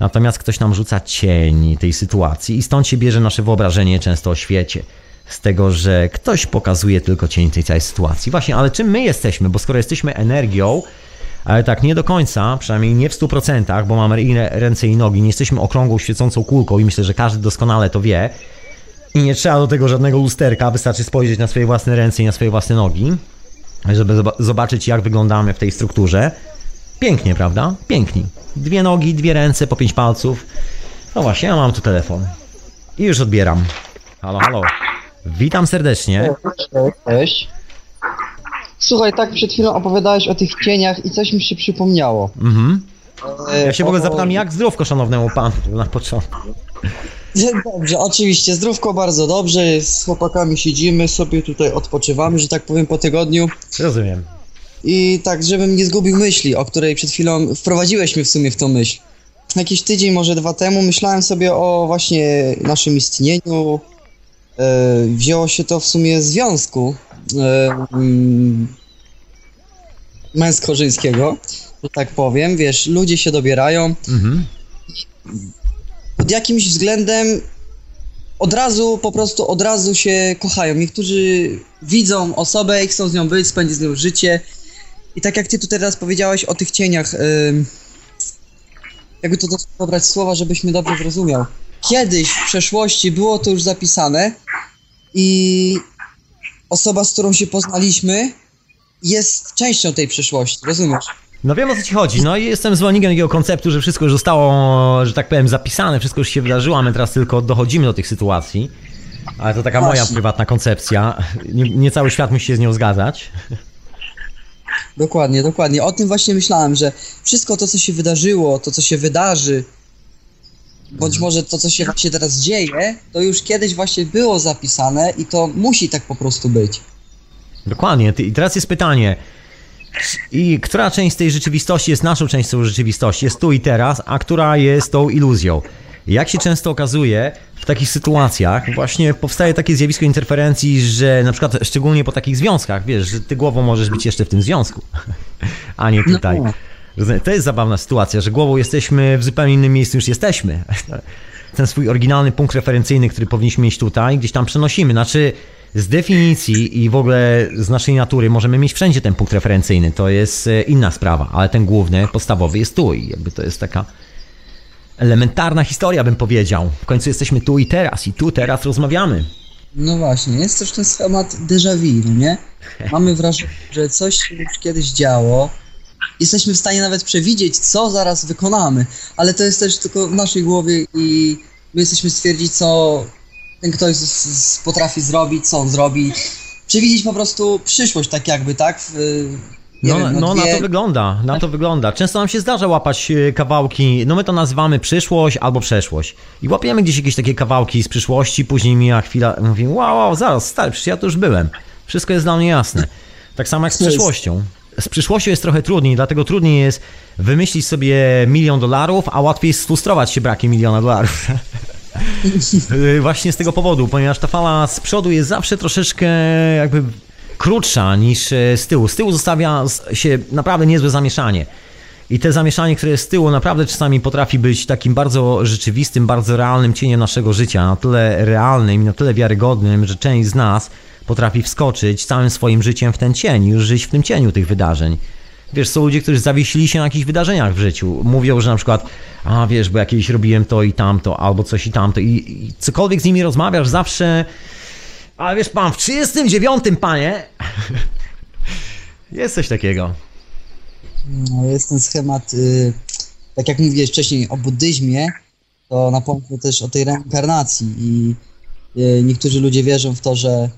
Natomiast ktoś nam rzuca cień tej sytuacji i stąd się bierze nasze wyobrażenie często o świecie. Z tego, że ktoś pokazuje tylko cień tej całej sytuacji. Właśnie, ale czym my jesteśmy? Bo skoro jesteśmy energią, ale tak nie do końca, przynajmniej nie w 100%, bo mamy ręce i nogi, nie jesteśmy okrągłą, świecącą kulką i myślę, że każdy doskonale to wie. I nie trzeba do tego żadnego lusterka, wystarczy spojrzeć na swoje własne ręce i na swoje własne nogi, żeby zobaczyć, jak wyglądamy w tej strukturze. Pięknie, prawda? Piękni. Dwie nogi, dwie ręce, po pięć palców. No właśnie, ja mam tu telefon. I już odbieram. Halo, halo. Witam serdecznie. Cześć. Słuchaj, tak przed chwilą opowiadałeś o tych cieniach i coś mi się przypomniało. Mhm. Ja się w ogóle zapytam, jak zdrówko szanownemu panu na początku. Dobrze, oczywiście, zdrówko bardzo dobrze, z chłopakami siedzimy, sobie tutaj odpoczywamy, że tak powiem, po tygodniu. Rozumiem. I tak, żebym nie zgubił myśli, o której przed chwilą wprowadziłeś mnie w sumie w tą myśl. Jakiś tydzień, może dwa temu myślałem sobie o właśnie naszym istnieniu, E, wzięło się to w sumie z związku e, mm, męsko-żeńskiego, że tak powiem. Wiesz, ludzie się dobierają, Mhm. pod jakimś względem od razu, po prostu od razu się kochają. Niektórzy widzą osobę i chcą z nią być, spędzić z nią życie. I tak jak ty tu teraz powiedziałeś o tych cieniach, ym, jakby to dobrać słowa, żebyś mnie dobrze zrozumiał. Kiedyś w przeszłości było to już zapisane i osoba, z którą się poznaliśmy, jest częścią tej przeszłości, rozumiesz? No wiem o co ci chodzi. No i jestem zwolennikiem takiego konceptu, że wszystko już zostało, że tak powiem, zapisane, wszystko już się wydarzyło, a my teraz tylko dochodzimy do tych sytuacji. Ale to taka moja Właśnie. prywatna koncepcja. Nie, nie cały świat musi się z nią zgadzać. Dokładnie, dokładnie. O tym właśnie myślałem, że wszystko to, co się wydarzyło, to, co się wydarzy, bądź może to, co się właśnie teraz dzieje, to już kiedyś właśnie było zapisane i to musi tak po prostu być. Dokładnie. I teraz jest pytanie. I która część z tej rzeczywistości jest naszą częścią rzeczywistości, jest tu i teraz, a która jest tą iluzją? Jak się często okazuje, w takich sytuacjach właśnie powstaje takie zjawisko interferencji, że na przykład szczególnie po takich związkach, wiesz, że ty głową możesz być jeszcze w tym związku, a nie tutaj. No. Rozumiem, To jest zabawna sytuacja, że głową jesteśmy w zupełnie innym miejscu niż jesteśmy. Ten swój oryginalny punkt referencyjny, który powinniśmy mieć tutaj, gdzieś tam przenosimy. Znaczy, z definicji i w ogóle z naszej natury możemy mieć wszędzie ten punkt referencyjny. To jest e, inna sprawa, ale ten główny, podstawowy jest tu i jakby to jest taka elementarna historia, bym powiedział. W końcu jesteśmy tu i teraz i tu teraz rozmawiamy. No właśnie, jest też ten schemat déjà vu, no nie? Mamy wrażenie, że coś się już kiedyś działo. Jesteśmy w stanie nawet przewidzieć, co zaraz wykonamy, ale to jest też tylko w naszej głowie i my jesteśmy stwierdzić, co ten ktoś z, z, potrafi zrobić, co on zrobi. Przewidzieć po prostu przyszłość, tak jakby, tak? W, No, wiem, no dwie- na to wygląda, na to wygląda. Często nam się zdarza łapać e, kawałki, no my to nazywamy przyszłość albo przeszłość. I łapiemy gdzieś jakieś takie kawałki z przyszłości, później mija chwila, mówimy, wow, wow, zaraz, stary, przecież ja tu już byłem. Wszystko jest dla mnie jasne. Tak samo jak z przyszłością. Z przyszłością jest trochę trudniej, dlatego trudniej jest wymyślić sobie milion dolarów, a łatwiej jest sfrustrować się brakiem miliona dolarów. Y, Właśnie z tego powodu, ponieważ ta fala z przodu jest zawsze troszeczkę jakby krótsza niż e, z tyłu. Z tyłu zostawia się naprawdę niezłe zamieszanie. I te zamieszanie, które jest z tyłu, naprawdę czasami potrafi być takim bardzo rzeczywistym, bardzo realnym cieniem naszego życia. Na tyle realnym i na tyle wiarygodnym, że część z nas potrafi wskoczyć całym swoim życiem w ten cień już żyć w tym cieniu tych wydarzeń. Wiesz, są ludzie, którzy zawiesili się na jakichś wydarzeniach w życiu. Mówią, że na przykład, a wiesz, bo ja kiedyś robiłem to i tamto, albo coś i tamto. I, i cokolwiek z nimi rozmawiasz, zawsze. Ale wiesz, pan, w 39, panie. Jest coś takiego. No, jest ten schemat, y, tak jak mówiłeś wcześniej o buddyzmie, to napomknę też o tej reinkarnacji i y, niektórzy ludzie wierzą w to, że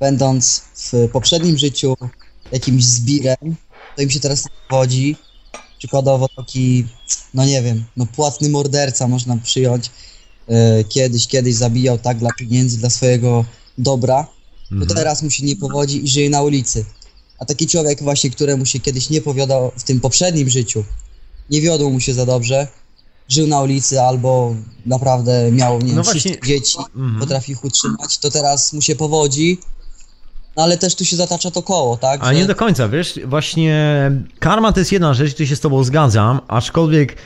będąc w poprzednim życiu jakimś zbirem, to im się teraz nie powodzi. Przykładowo taki, no nie wiem, no płatny morderca można przyjąć, y, kiedyś, kiedyś zabijał tak dla pieniędzy, dla swojego dobra, to teraz mu się nie powodzi i żyje na ulicy. A taki człowiek właśnie, któremu się kiedyś nie powiodał w tym poprzednim życiu, nie wiodło mu się za dobrze, żył na ulicy albo naprawdę miał, nie wiem, No 300 właśnie- dzieci, Mhm. potrafi ich utrzymać, to teraz mu się powodzi, no ale też tu się zatacza to koło, tak? A że- nie do końca, wiesz, właśnie karma to jest jedna rzecz, tu się z tobą zgadzam, aczkolwiek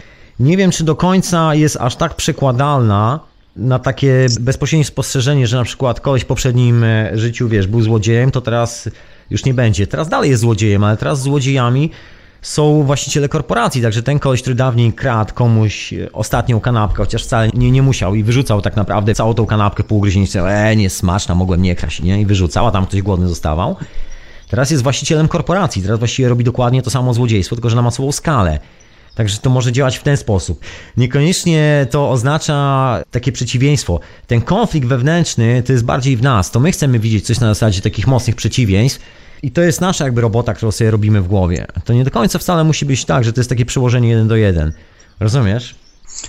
nie wiem, czy do końca jest aż tak przekładalna na takie bezpośrednie spostrzeżenie, że na przykład koleś w poprzednim e, życiu, wiesz, był złodziejem, to teraz już nie będzie. Teraz dalej jest złodziejem, ale teraz złodziejami są właściciele korporacji, także ten koleś, który dawniej kradł komuś e, ostatnią kanapkę, chociaż wcale nie, nie musiał i wyrzucał tak naprawdę całą tą kanapkę pół ugryzień, e, nie smaczna, mogłem nie kraść, nie? I wyrzucał, a tam ktoś głodny zostawał. Teraz jest właścicielem korporacji, teraz właściwie robi dokładnie to samo złodziejstwo, tylko że na masową skalę. Także to może działać w ten sposób. Niekoniecznie to oznacza takie przeciwieństwo. Ten konflikt wewnętrzny to jest bardziej w nas. To my chcemy widzieć coś na zasadzie takich mocnych przeciwieństw. I to jest nasza jakby robota, którą sobie robimy w głowie. To nie do końca wcale musi być tak, że to jest takie przełożenie jeden do jeden. Rozumiesz?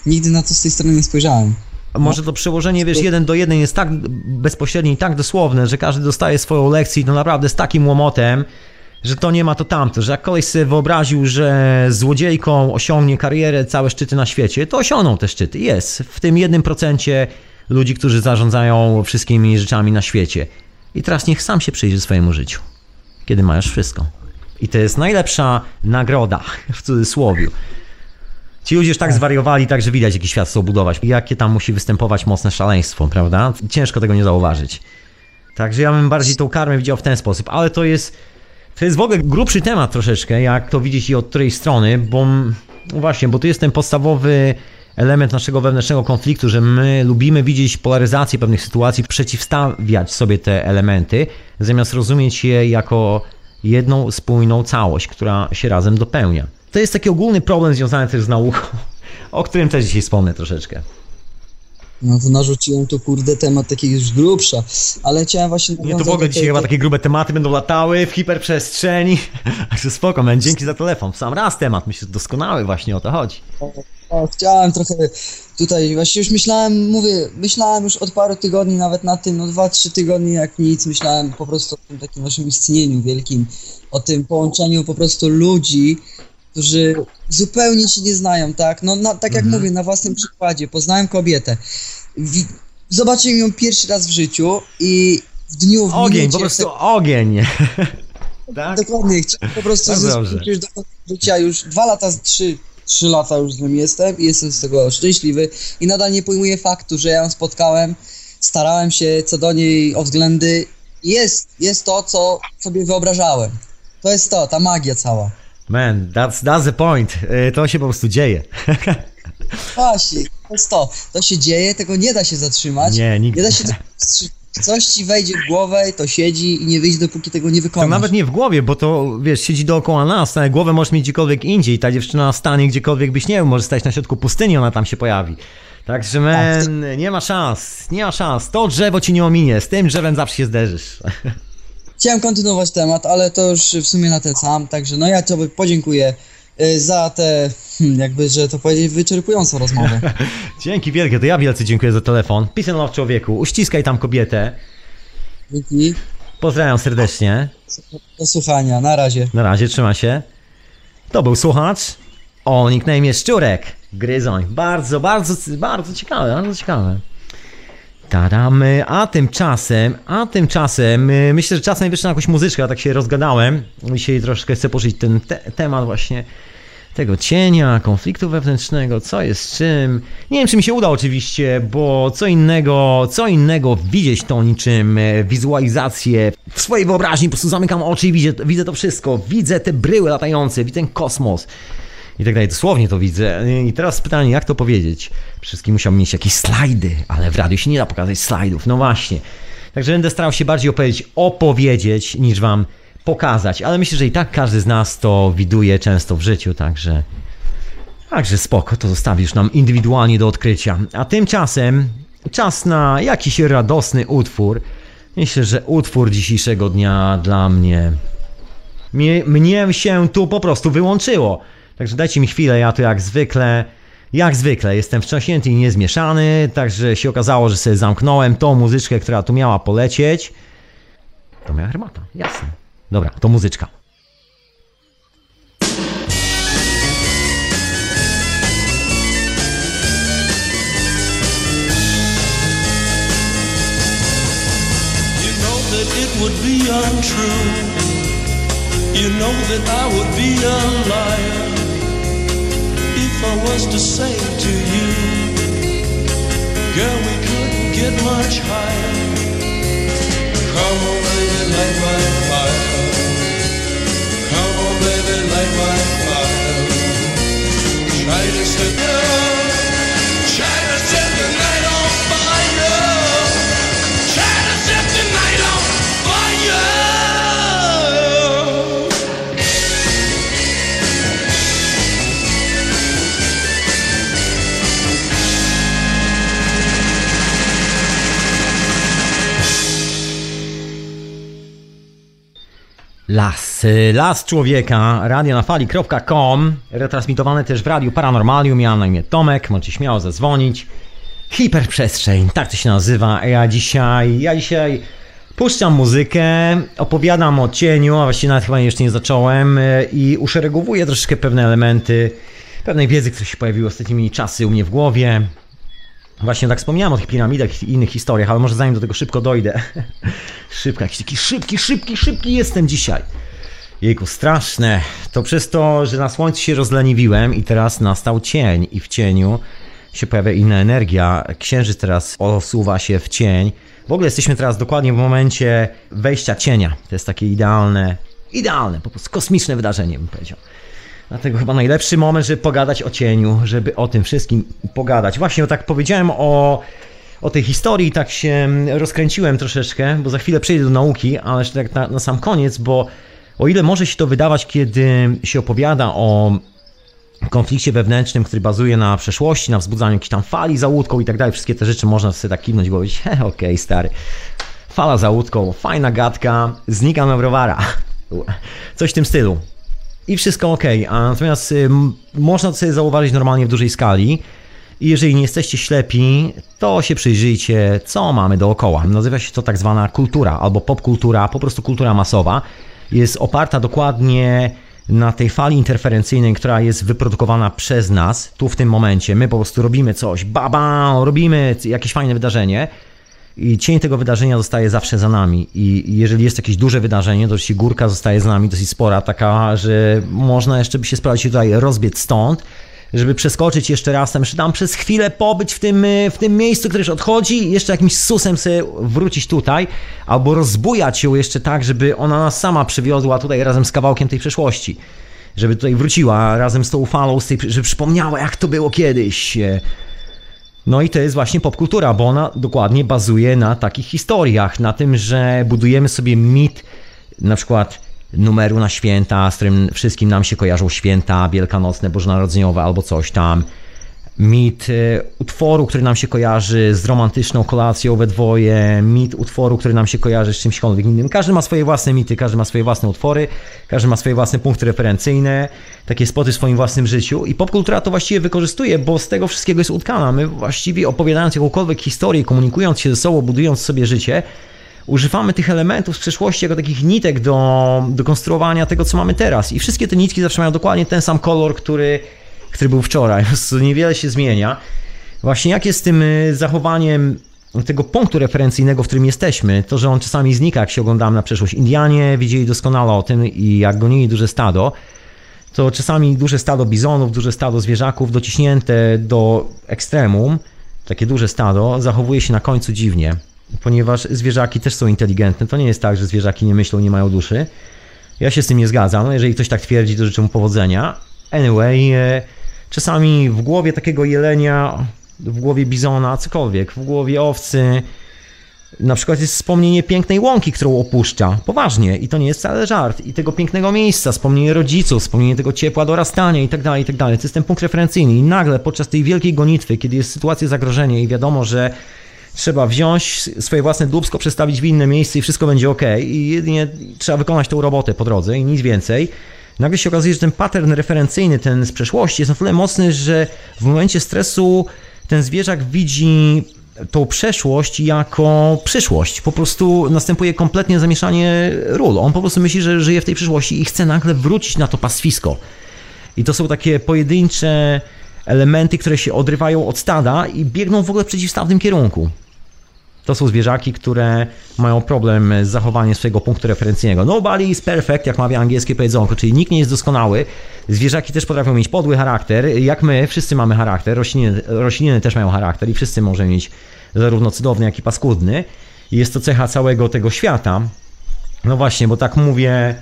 Nigdy na to z tej strony nie spojrzałem. Może to przełożenie, wiesz, jeden do jeden jest tak bezpośrednie i tak dosłowne, że każdy dostaje swoją lekcję i to naprawdę z takim łomotem, że to nie ma to tamto, że jak koleś sobie wyobraził, że złodziejką osiągnie karierę, całe szczyty na świecie, to osiągną te szczyty. Jest w tym jednym procencie ludzi, którzy zarządzają wszystkimi rzeczami na świecie. I teraz niech sam się przyjrzy swojemu życiu, kiedy masz wszystko. I to jest najlepsza nagroda, w cudzysłowie. Ci ludzie już tak zwariowali, tak że widać, jaki świat chcą budować. Jakie tam musi występować mocne szaleństwo, prawda? Ciężko tego nie zauważyć. Także ja bym bardziej tą karmę widział w ten sposób, ale to jest, to jest w ogóle grubszy temat troszeczkę, jak to widzieć i od której strony, bo no właśnie, bo to jest ten podstawowy element naszego wewnętrznego konfliktu, że my lubimy widzieć polaryzację pewnych sytuacji, przeciwstawiać sobie te elementy, zamiast rozumieć je jako jedną spójną całość, która się razem dopełnia. To jest taki ogólny problem związany też z nauką, o którym też dzisiaj wspomnę troszeczkę. No narzuciłem tu kurde temat taki już grubsza, ale chciałem właśnie... Nie, to w ogóle dzisiaj tej- chyba takie grube tematy będą latały w hiperprzestrzeni. Także spoko, man, dzięki za telefon. W sam raz temat, myślę, że doskonały właśnie o to chodzi. O, chciałem trochę tutaj, właśnie już myślałem, mówię, myślałem już od paru tygodni nawet na tym, no dwa, trzy tygodnie jak nic, myślałem po prostu o tym takim naszym istnieniu wielkim, o tym połączeniu po prostu ludzi, którzy zupełnie się nie znają, tak? No na, tak jak mówię, na własnym przykładzie, poznałem kobietę, zobaczyłem ją pierwszy raz w życiu i w dniu, w Ogień, minucie, po prostu ogień. tak? Dokładnie, chciałem po prostu Bardzo zyskać do życia, już dwa lata, trzy, trzy lata już z nim jestem i jestem z tego szczęśliwy i nadal nie pojmuję faktu, że ja ją spotkałem, starałem się co do niej o względy jest, jest to, co sobie wyobrażałem. To jest to, ta magia cała. Man, that's, that's the point. Y, To się po prostu dzieje. Właśnie, to jest to. To się dzieje, tego nie da się zatrzymać. Nie, nigdy. Nie da się. Coś ci wejdzie w głowę, to siedzi i nie wyjdzie, dopóki tego nie To wykonasz. nawet nie w głowie, bo to wiesz, siedzi dookoła nas, ale głowę możesz mieć gdziekolwiek indziej. Ta dziewczyna stanie gdziekolwiek byś nie był, może stać na środku pustyni, ona tam się pojawi. Także man, nie ma szans, nie ma szans. To drzewo ci nie ominie, z tym drzewem zawsze się zderzysz. Chciałem kontynuować temat, ale to już w sumie na ten sam, także no ja tobie podziękuję y, za tę, hmm, jakby, że to powiedzieć, wyczerpującą rozmowę. Dzięki wielkie, to ja wielce dziękuję za telefon. Peace love człowieku, uściskaj tam kobietę. Dzięki. Pozdrawiam serdecznie. Do słuchania, na razie. Na razie, trzyma się. To był słuchacz o nickname Szczurek. Gryzoń. Bardzo, bardzo, bardzo ciekawe, bardzo ciekawe. Tadam, a tymczasem, a tymczasem, y, myślę, że czas najwyższy na jakąś muzyczkę, ja tak się rozgadałem. Dzisiaj troszkę chcę poruszyć ten te temat właśnie tego cienia, konfliktu wewnętrznego, co jest czym. Nie wiem, czy mi się uda oczywiście, bo co innego, co innego widzieć to niczym e, wizualizację w swojej wyobraźni, po prostu zamykam oczy i widzę, widzę to wszystko. Widzę te bryły latające, widzę ten kosmos i tak dalej. Dosłownie to widzę. I teraz pytanie, jak to powiedzieć? Wszystkim musiałbym mieć jakieś slajdy, ale w radiu się nie da pokazać slajdów. No właśnie. Także będę starał się bardziej opowiedzieć, opowiedzieć, niż wam pokazać. Ale myślę, że i tak każdy z nas to widuje często w życiu, także... Także spoko, to zostawisz nam indywidualnie do odkrycia. A tymczasem czas na jakiś radosny utwór. Myślę, że utwór dzisiejszego dnia dla mnie mnie, mnie się tu po prostu wyłączyło. Także dajcie mi chwilę, ja tu jak zwykle, jak zwykle jestem wstrząśnięty i niezmieszany, także się okazało, że sobie zamknąłem tą muzyczkę, która tu miała polecieć. To miała hermata, jasne. Dobra, to muzyczka. Would be untrue. You know that I would be a liar I was to say to you, girl, we couldn't get much higher. Come on, baby, light my fire. Come on, baby, light my fire. Try to set the, Las, Las Człowieka, radionafali.com, retransmitowane też w Radiu Paranormalium, miałem na imię Tomek, możecie śmiało zadzwonić. Hiperprzestrzeń, tak to się nazywa. Ja dzisiaj, ja dzisiaj puszczam muzykę, opowiadam o cieniu, a właściwie nawet chyba jeszcze nie zacząłem y, i uszeregowuję troszeczkę pewne elementy, pewnej wiedzy, która się pojawiła ostatnimi czasy u mnie w głowie. Właśnie tak wspomniałem o tych piramidach i innych historiach, ale może zanim do tego szybko dojdę. Szybko, jakiś taki szybki, szybki, szybki jestem dzisiaj. Jejku, straszne. To przez to, że na słońcu się rozleniwiłem i teraz nastał cień i w cieniu się pojawia inna energia. Księżyc teraz osuwa się w cień. W ogóle jesteśmy teraz dokładnie w momencie wejścia cienia. To jest takie idealne, idealne, po prostu kosmiczne wydarzenie bym powiedział. Dlatego chyba najlepszy moment, żeby pogadać o cieniu, żeby o tym wszystkim pogadać. Właśnie, bo tak powiedziałem o, o tej historii, tak się rozkręciłem troszeczkę, bo za chwilę przejdę do nauki, ale jeszcze tak na, na sam koniec, bo o ile może się to wydawać, kiedy się opowiada o konflikcie wewnętrznym, który bazuje na przeszłości, na wzbudzaniu jakiejś tam fali za łódką i tak dalej, wszystkie te rzeczy można sobie tak kiwnąć i powiedzieć, okej, okay, stary, fala za łódką, fajna gadka, znikam na browara. Coś w tym stylu. I wszystko ok, a natomiast y, można to sobie zauważyć normalnie w dużej skali. I jeżeli nie jesteście ślepi, to się przyjrzyjcie, co mamy dookoła. Nazywa się to tak zwana kultura albo popkultura, po prostu kultura masowa. Jest oparta dokładnie na tej fali interferencyjnej, która jest wyprodukowana przez nas tu w tym momencie. My po prostu robimy coś, baba, robimy jakieś fajne wydarzenie i cień tego wydarzenia zostaje zawsze za nami. I jeżeli jest jakieś duże wydarzenie, to jeśli górka zostaje z nami dosyć spora, taka, że można jeszcze by się sprawdzić tutaj rozbiec stąd, żeby przeskoczyć jeszcze raz tam, tam przez chwilę pobyć w tym, w tym miejscu, które już odchodzi jeszcze jakimś susem sobie wrócić tutaj, albo rozbujać ją jeszcze tak, żeby ona nas sama przywiozła tutaj razem z kawałkiem tej przeszłości. Żeby tutaj wróciła razem z tą falą, z tej, żeby przypomniała jak to było kiedyś. No i to jest właśnie popkultura, bo ona dokładnie bazuje na takich historiach, na tym, że budujemy sobie mit, na przykład numeru na święta, z którym wszystkim nam się kojarzą święta wielkanocne, bożonarodzeniowe albo coś tam. Mit e, utworu, który nam się kojarzy z romantyczną kolacją we dwoje, mit utworu, który nam się kojarzy z czymśkolwiek innym. Każdy ma swoje własne mity, każdy ma swoje własne utwory, każdy ma swoje własne punkty referencyjne, takie spoty w swoim własnym życiu i popkultura to właściwie wykorzystuje, bo z tego wszystkiego jest utkana. My właściwie opowiadając jakąkolwiek historię, komunikując się ze sobą, budując sobie życie, używamy tych elementów z przeszłości jako takich nitek do, do konstruowania tego, co mamy teraz. I wszystkie te nitki zawsze mają dokładnie ten sam kolor, który, który był wczoraj. Niewiele się zmienia. Właśnie jak jest z tym y, zachowaniem tego punktu referencyjnego, w którym jesteśmy, to, że on czasami znika, jak się oglądamy na przeszłość. Indianie wiedzieli doskonale o tym i jak gonili duże stado, to czasami duże stado bizonów, duże stado zwierzaków dociśnięte do ekstremum, takie duże stado, zachowuje się na końcu dziwnie ponieważ zwierzaki też są inteligentne. To nie jest tak, że zwierzaki nie myślą, nie mają duszy. Ja się z tym nie zgadzam. No, jeżeli ktoś tak twierdzi, to życzę mu powodzenia. Anyway, e, czasami w głowie takiego jelenia, w głowie bizona, cokolwiek, w głowie owcy, na przykład jest wspomnienie pięknej łąki, którą opuszcza. Poważnie. I to nie jest wcale żart. I tego pięknego miejsca, wspomnienie rodziców, wspomnienie tego ciepła dorastania i tak dalej, i tak dalej. To jest ten punkt referencyjny. I nagle podczas tej wielkiej gonitwy, kiedy jest sytuacja zagrożenia i wiadomo, że trzeba wziąć swoje własne dubsko, przestawić w inne miejsce i wszystko będzie ok. I jedynie trzeba wykonać tą robotę po drodze i nic więcej. Nagle się okazuje, że ten pattern referencyjny, ten z przeszłości jest na tyle mocny, że w momencie stresu ten zwierzak widzi tą przeszłość jako przyszłość. Po prostu następuje kompletnie zamieszanie ról. On po prostu myśli, że żyje w tej przyszłości i chce nagle wrócić na to pastwisko. I to są takie pojedyncze elementy, które się odrywają od stada i biegną w ogóle w przeciwstawnym kierunku. To są zwierzaki, które mają problem z zachowaniem swojego punktu referencyjnego. Nobody is perfect, jak mawia angielskie powiedzonko, czyli nikt nie jest doskonały. Zwierzaki też potrafią mieć podły charakter, jak my, wszyscy mamy charakter, rośliny, rośliny też mają charakter i wszyscy możemy mieć zarówno cudowny, jak i paskudny. Jest to cecha całego tego świata. No właśnie, bo tak mówię,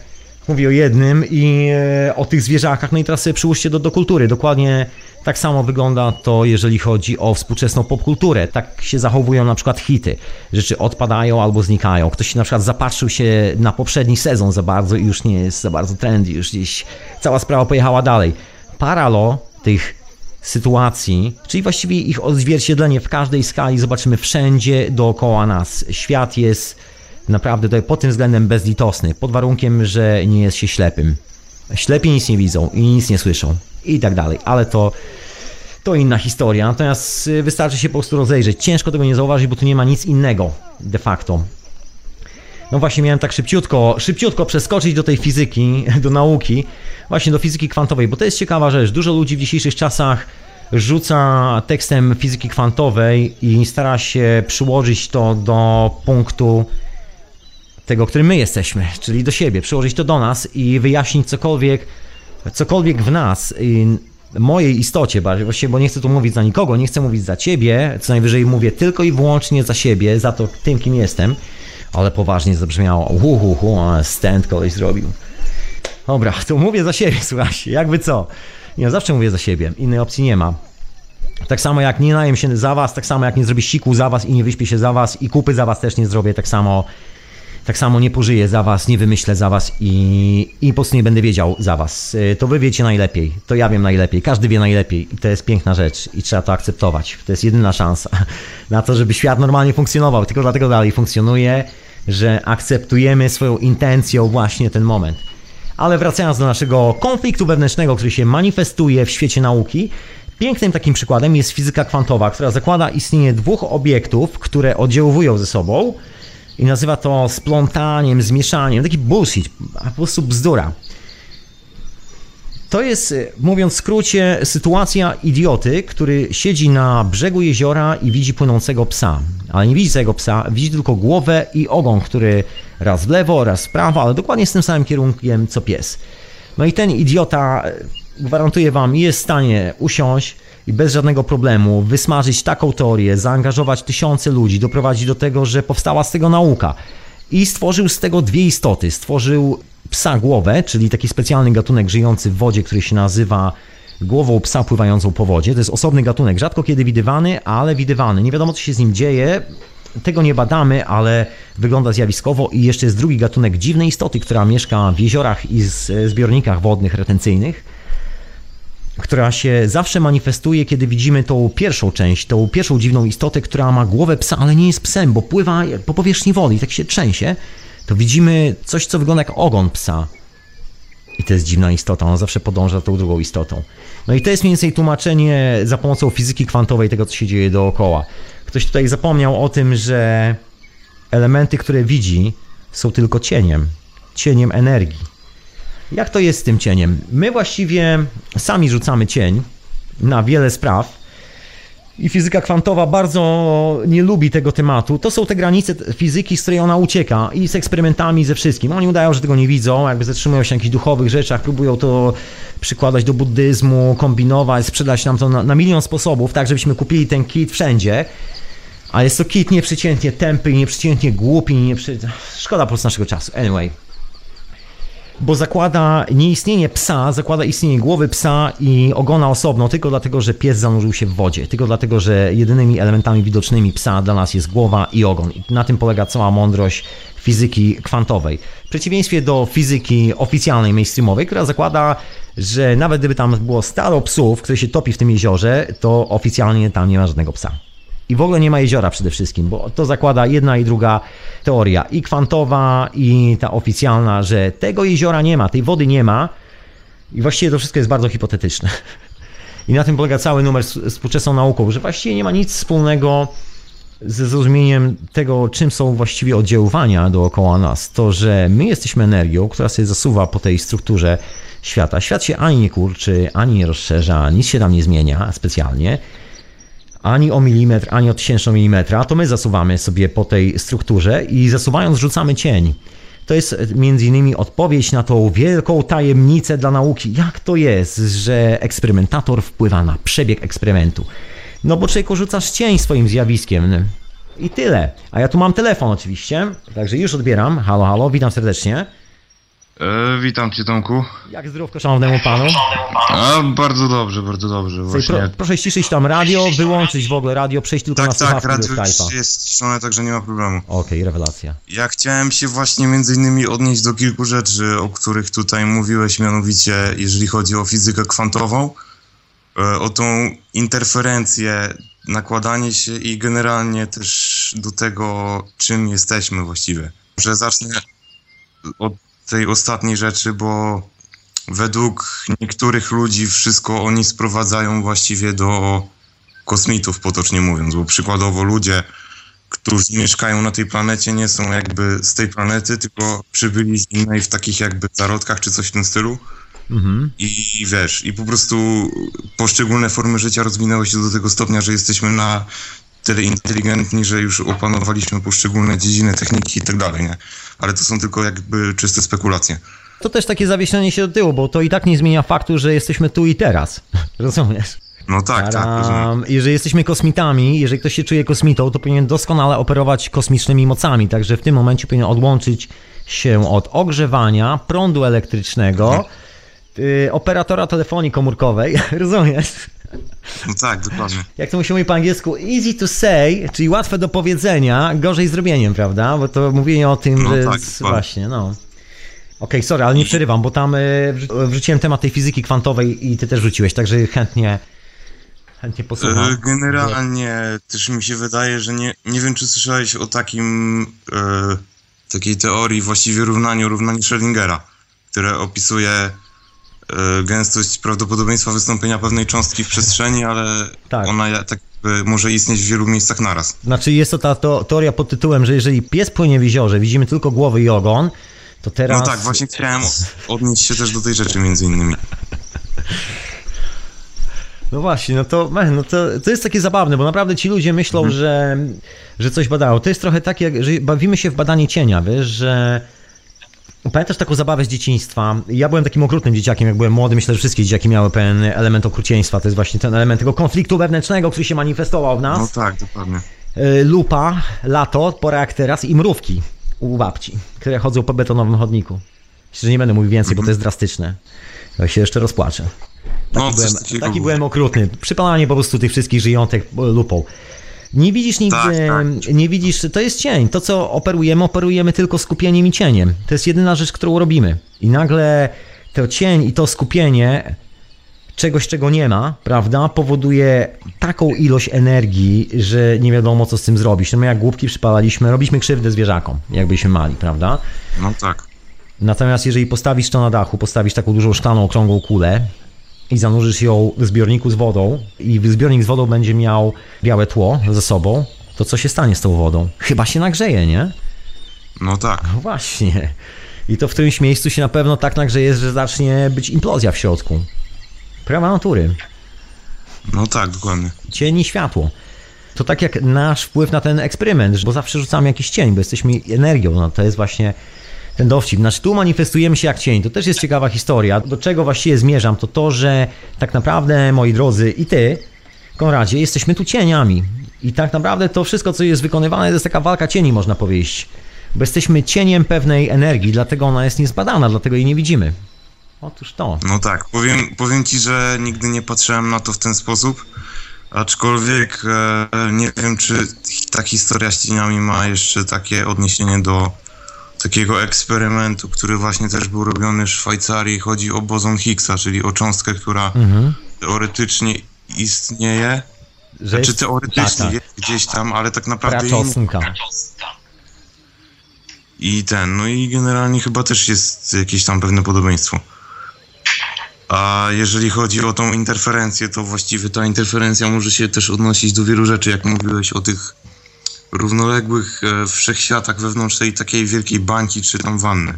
mówię o jednym i e, o tych zwierzakach, no i teraz sobie przyłóżcie do, do kultury. Dokładnie tak samo wygląda to, jeżeli chodzi o współczesną popkulturę. Tak się zachowują na przykład hity. Rzeczy odpadają albo znikają. Ktoś na przykład zapatrzył się na poprzedni sezon za bardzo i już nie jest za bardzo trendy, już gdzieś cała sprawa pojechała dalej. Paralo tych sytuacji, czyli właściwie ich odzwierciedlenie w każdej skali zobaczymy wszędzie dookoła nas. Świat jest naprawdę tutaj pod tym względem bezlitosny, pod warunkiem, że nie jest się ślepym. Ślepi nic nie widzą i nic nie słyszą i tak dalej, ale to to inna historia, natomiast y, wystarczy się po prostu rozejrzeć. Ciężko tego nie zauważyć, bo tu nie ma nic innego de facto. No właśnie miałem tak szybciutko, szybciutko przeskoczyć do tej fizyki, do nauki, właśnie do fizyki kwantowej, bo to jest ciekawa rzecz. Dużo ludzi w dzisiejszych czasach rzuca tekstem fizyki kwantowej i stara się przyłożyć to do punktu tego, którym my jesteśmy, czyli do siebie, przyłożyć to do nas i wyjaśnić cokolwiek, cokolwiek w nas, mojej istocie bardziej, właściwie, bo nie chcę tu mówić za nikogo, nie chcę mówić za ciebie, co najwyżej mówię tylko i wyłącznie za siebie, za to tym, kim jestem, ale poważnie zabrzmiało, uhuhu, stand koleś zrobił. Dobra, to mówię za siebie, słuchajcie, jakby co. Nie, zawsze mówię za siebie, innej opcji nie ma. Tak samo jak nie najem się za was, tak samo jak nie zrobię siku za was i nie wyśpię się za was i kupy za was też nie zrobię, tak samo tak samo nie pożyję za was, nie wymyślę za was i, i po prostu nie będę wiedział za was. Y, To wy wiecie najlepiej, to ja wiem najlepiej, każdy wie najlepiej i to jest piękna rzecz i trzeba to akceptować. To jest jedyna szansa na to, żeby świat normalnie funkcjonował, tylko dlatego dalej funkcjonuje, że akceptujemy swoją intencją właśnie ten moment. Ale wracając do naszego konfliktu wewnętrznego, który się manifestuje w świecie nauki, pięknym takim przykładem jest fizyka kwantowa, która zakłada istnienie dwóch obiektów, które oddziałują ze sobą i nazywa to splątaniem, zmieszaniem. Taki bullshit, po prostu bzdura. To jest, y, mówiąc w skrócie, sytuacja idioty, który siedzi na brzegu jeziora i widzi płynącego psa. Ale nie widzi tego psa, widzi tylko głowę i ogon, który raz w lewo, raz w prawo, ale dokładnie z tym samym kierunkiem co pies. No i ten idiota, y, gwarantuję wam, jest w stanie usiąść i bez żadnego problemu wysmażyć taką teorię, zaangażować tysiące ludzi, doprowadzić do tego, że powstała z tego nauka. I stworzył z tego dwie istoty. Stworzył psa głowę, czyli taki specjalny gatunek żyjący w wodzie, który się nazywa głową psa pływającą po wodzie. To jest osobny gatunek, rzadko kiedy widywany, ale widywany. Nie wiadomo, co się z nim dzieje. Tego nie badamy, ale wygląda zjawiskowo. I jeszcze jest drugi gatunek dziwnej istoty, która mieszka w jeziorach i z- zbiornikach wodnych retencyjnych która się zawsze manifestuje, kiedy widzimy tą pierwszą część, tą pierwszą dziwną istotę, która ma głowę psa, ale nie jest psem, bo pływa po powierzchni wody i tak się trzęsie, to widzimy coś, co wygląda jak ogon psa. I to jest dziwna istota, ona zawsze podąża tą drugą istotą. No i to jest mniej więcej tłumaczenie za pomocą fizyki kwantowej tego, co się dzieje dookoła. Ktoś tutaj zapomniał o tym, że elementy, które widzi, są tylko cieniem, cieniem energii. Jak to jest z tym cieniem? My właściwie sami rzucamy cień na wiele spraw. I fizyka kwantowa bardzo nie lubi tego tematu. To są te granice fizyki, z której ona ucieka i z eksperymentami, ze wszystkim. Oni udają, że tego nie widzą, jakby zatrzymują się na jakichś duchowych rzeczach, próbują to przykładać do buddyzmu, kombinować, sprzedać nam to na, na milion sposobów, tak żebyśmy kupili ten kit wszędzie. A jest to kit nieprzeciętnie tępy i nieprzeciętnie głupi, i nieprzy... szkoda po prostu naszego czasu. Anyway bo zakłada nieistnienie psa, zakłada istnienie głowy psa i ogona osobno, tylko dlatego, że pies zanurzył się w wodzie, tylko dlatego, że jedynymi elementami widocznymi psa dla nas jest głowa i ogon. I na tym polega cała mądrość fizyki kwantowej. W przeciwieństwie do fizyki oficjalnej, mainstreamowej, która zakłada, że nawet gdyby tam było stado psów, które się topi w tym jeziorze, to oficjalnie tam nie ma żadnego psa. I w ogóle nie ma jeziora przede wszystkim, bo to zakłada jedna i druga teoria, i kwantowa, i ta oficjalna, że tego jeziora nie ma, tej wody nie ma. I właściwie to wszystko jest bardzo hipotetyczne. I na tym polega cały numer z współczesną nauką, że właściwie nie ma nic wspólnego ze zrozumieniem tego, czym są właściwie oddziaływania dookoła nas. To, że my jesteśmy energią, która sobie zasuwa po tej strukturze świata. Świat się ani nie kurczy, ani nie rozszerza, nic się tam nie zmienia specjalnie ani o milimetr, ani o tysięczną milimetra, to my zasuwamy sobie po tej strukturze i zasuwając rzucamy cień. To jest między innymi odpowiedź na tą wielką tajemnicę dla nauki. Jak to jest, że eksperymentator wpływa na przebieg eksperymentu? No bo człowieku rzucasz cień swoim zjawiskiem. I tyle. A ja tu mam telefon oczywiście, także już odbieram. Halo, halo, witam serdecznie. E, witam cię Tomku. Jak zdrówko szanownemu panu? A, bardzo dobrze, bardzo dobrze, właśnie. Pro, proszę ściszyć tam radio, wyłączyć w ogóle radio, przejść tylko na tak, tak, słuchawki do radio już jest ściszone, także nie ma problemu. Okej, rewelacja. Ja chciałem się właśnie między innymi odnieść do kilku rzeczy, o których tutaj mówiłeś, mianowicie jeżeli chodzi o fizykę kwantową, e, o tą interferencję, nakładanie się i generalnie też do tego, czym jesteśmy właściwie. Że zacznę od tej ostatniej rzeczy, bo według niektórych ludzi wszystko oni sprowadzają właściwie do kosmitów, potocznie mówiąc, bo przykładowo ludzie, którzy mieszkają na tej planecie, nie są jakby z tej planety, tylko przybyli z innej w takich jakby zarodkach czy coś w tym stylu. Mhm. I wiesz, i po prostu poszczególne formy życia rozwinęły się do tego stopnia, że jesteśmy na tyle inteligentni, że już opanowaliśmy poszczególne dziedziny, techniki i tak dalej, nie? Ale to są tylko jakby czyste spekulacje. To też takie zawieszenie się do tyłu, bo to i tak nie zmienia faktu, że jesteśmy tu i teraz. Rozumiesz? No tak, tak, rozumiem. Taram. Jeżeli jesteśmy kosmitami, jeżeli ktoś się czuje kosmitą, to powinien doskonale operować kosmicznymi mocami. Także w tym momencie powinien odłączyć się od ogrzewania, prądu elektrycznego, y, operatora telefonii komórkowej. Rozumiesz? No tak, dokładnie. Jak to się mówi po angielsku, easy to say, czyli łatwe do powiedzenia, gorzej zrobieniem, prawda? Bo to mówienie o tym, No że tak, z- właśnie, no. Okej, sorry, ale nie przerywam, bo tam wrzu- wrzuciłem temat tej fizyki kwantowej i ty też wrzuciłeś, także chętnie, chętnie E, posłucham. Generalnie też mi się wydaje, że nie, nie wiem, czy słyszałeś o takim e, takiej teorii, właściwie równaniu, równaniu Schrödingera, które opisuje e, gęstość prawdopodobieństwa wystąpienia pewnej cząstki w przestrzeni, ale Tak. ona tak może istnieć w wielu miejscach naraz. Znaczy jest to ta to, teoria pod tytułem, że jeżeli pies płynie w jeziorze, widzimy tylko głowy i ogon, to teraz... No tak, właśnie chciałem odnieść się też do tej rzeczy między innymi. No właśnie, no to, man, no to, to jest takie zabawne, bo naprawdę ci ludzie myślą, że, że coś badają. To jest trochę tak, jak, że bawimy się w badanie cienia, wiesz, że... Pamiętasz taką zabawę z dzieciństwa? Ja byłem takim okrutnym dzieciakiem, jak byłem młody, myślę, że wszystkie dzieciaki miały pewien element okrucieństwa. To jest właśnie ten element tego konfliktu wewnętrznego, który się manifestował w nas. No tak, dokładnie. Y, lupa, lato, pora jak teraz i mrówki u babci, które chodzą po betonowym chodniku. Myślę, że nie będę mówił więcej, bo to jest drastyczne. Ja się jeszcze rozpłaczę. Taki, No, byłem, taki byłem okrutny. Przypalanie po prostu tych wszystkich żyjątek e, lupą. Nie widzisz nigdy, Tak, tak. nie widzisz, to jest cień. To, co operujemy, operujemy tylko skupieniem i cieniem. To jest jedyna rzecz, którą robimy. I nagle to cień i to skupienie czegoś, czego nie ma, prawda, powoduje taką ilość energii, że nie wiadomo, co z tym zrobić. No my jak głupki przypalaliśmy, robiliśmy krzywdę zwierzakom, jakbyśmy mali, prawda? No tak. Natomiast jeżeli postawisz to na dachu, postawisz taką dużą szklaną, okrągłą kulę i zanurzysz ją w zbiorniku z wodą i zbiornik z wodą będzie miał białe tło ze sobą, to co się stanie z tą wodą? Chyba się nagrzeje, nie? No tak. No właśnie. I to w którymś miejscu się na pewno tak nagrzeje, że zacznie być implozja w środku. Prawa natury. No tak, dokładnie. Cień i światło. To tak jak nasz wpływ na ten eksperyment, bo zawsze rzucamy jakiś cień, bo jesteśmy energią. No to jest właśnie ten dowcip. Znaczy tu manifestujemy się jak cień. To też jest ciekawa historia. Do czego właściwie zmierzam, to to, że tak naprawdę, moi drodzy, i ty, Konradzie, jesteśmy tu cieniami. I tak naprawdę to wszystko, co jest wykonywane, to jest taka walka cieni, można powiedzieć. Bo jesteśmy cieniem pewnej energii, dlatego ona jest niezbadana, dlatego jej nie widzimy. Otóż to. No tak, powiem, powiem ci, że nigdy nie patrzyłem na to w ten sposób, aczkolwiek e, nie wiem, czy ta historia z cieniami ma jeszcze takie odniesienie do takiego eksperymentu, który właśnie też był robiony w Szwajcarii. Chodzi o bozon Higgsa, czyli o cząstkę, która Mhm. teoretycznie istnieje, Że znaczy jest- teoretycznie tak, tak. jest gdzieś tam, ale tak naprawdę Praczosnka. I ten, no i generalnie chyba też jest jakieś tam pewne podobieństwo. A jeżeli chodzi o tą interferencję, to właściwie ta interferencja może się też odnosić do wielu rzeczy, jak mówiłeś o tych równoległych e, wszechświatach wewnątrz tej takiej wielkiej bańki czy tam wanny.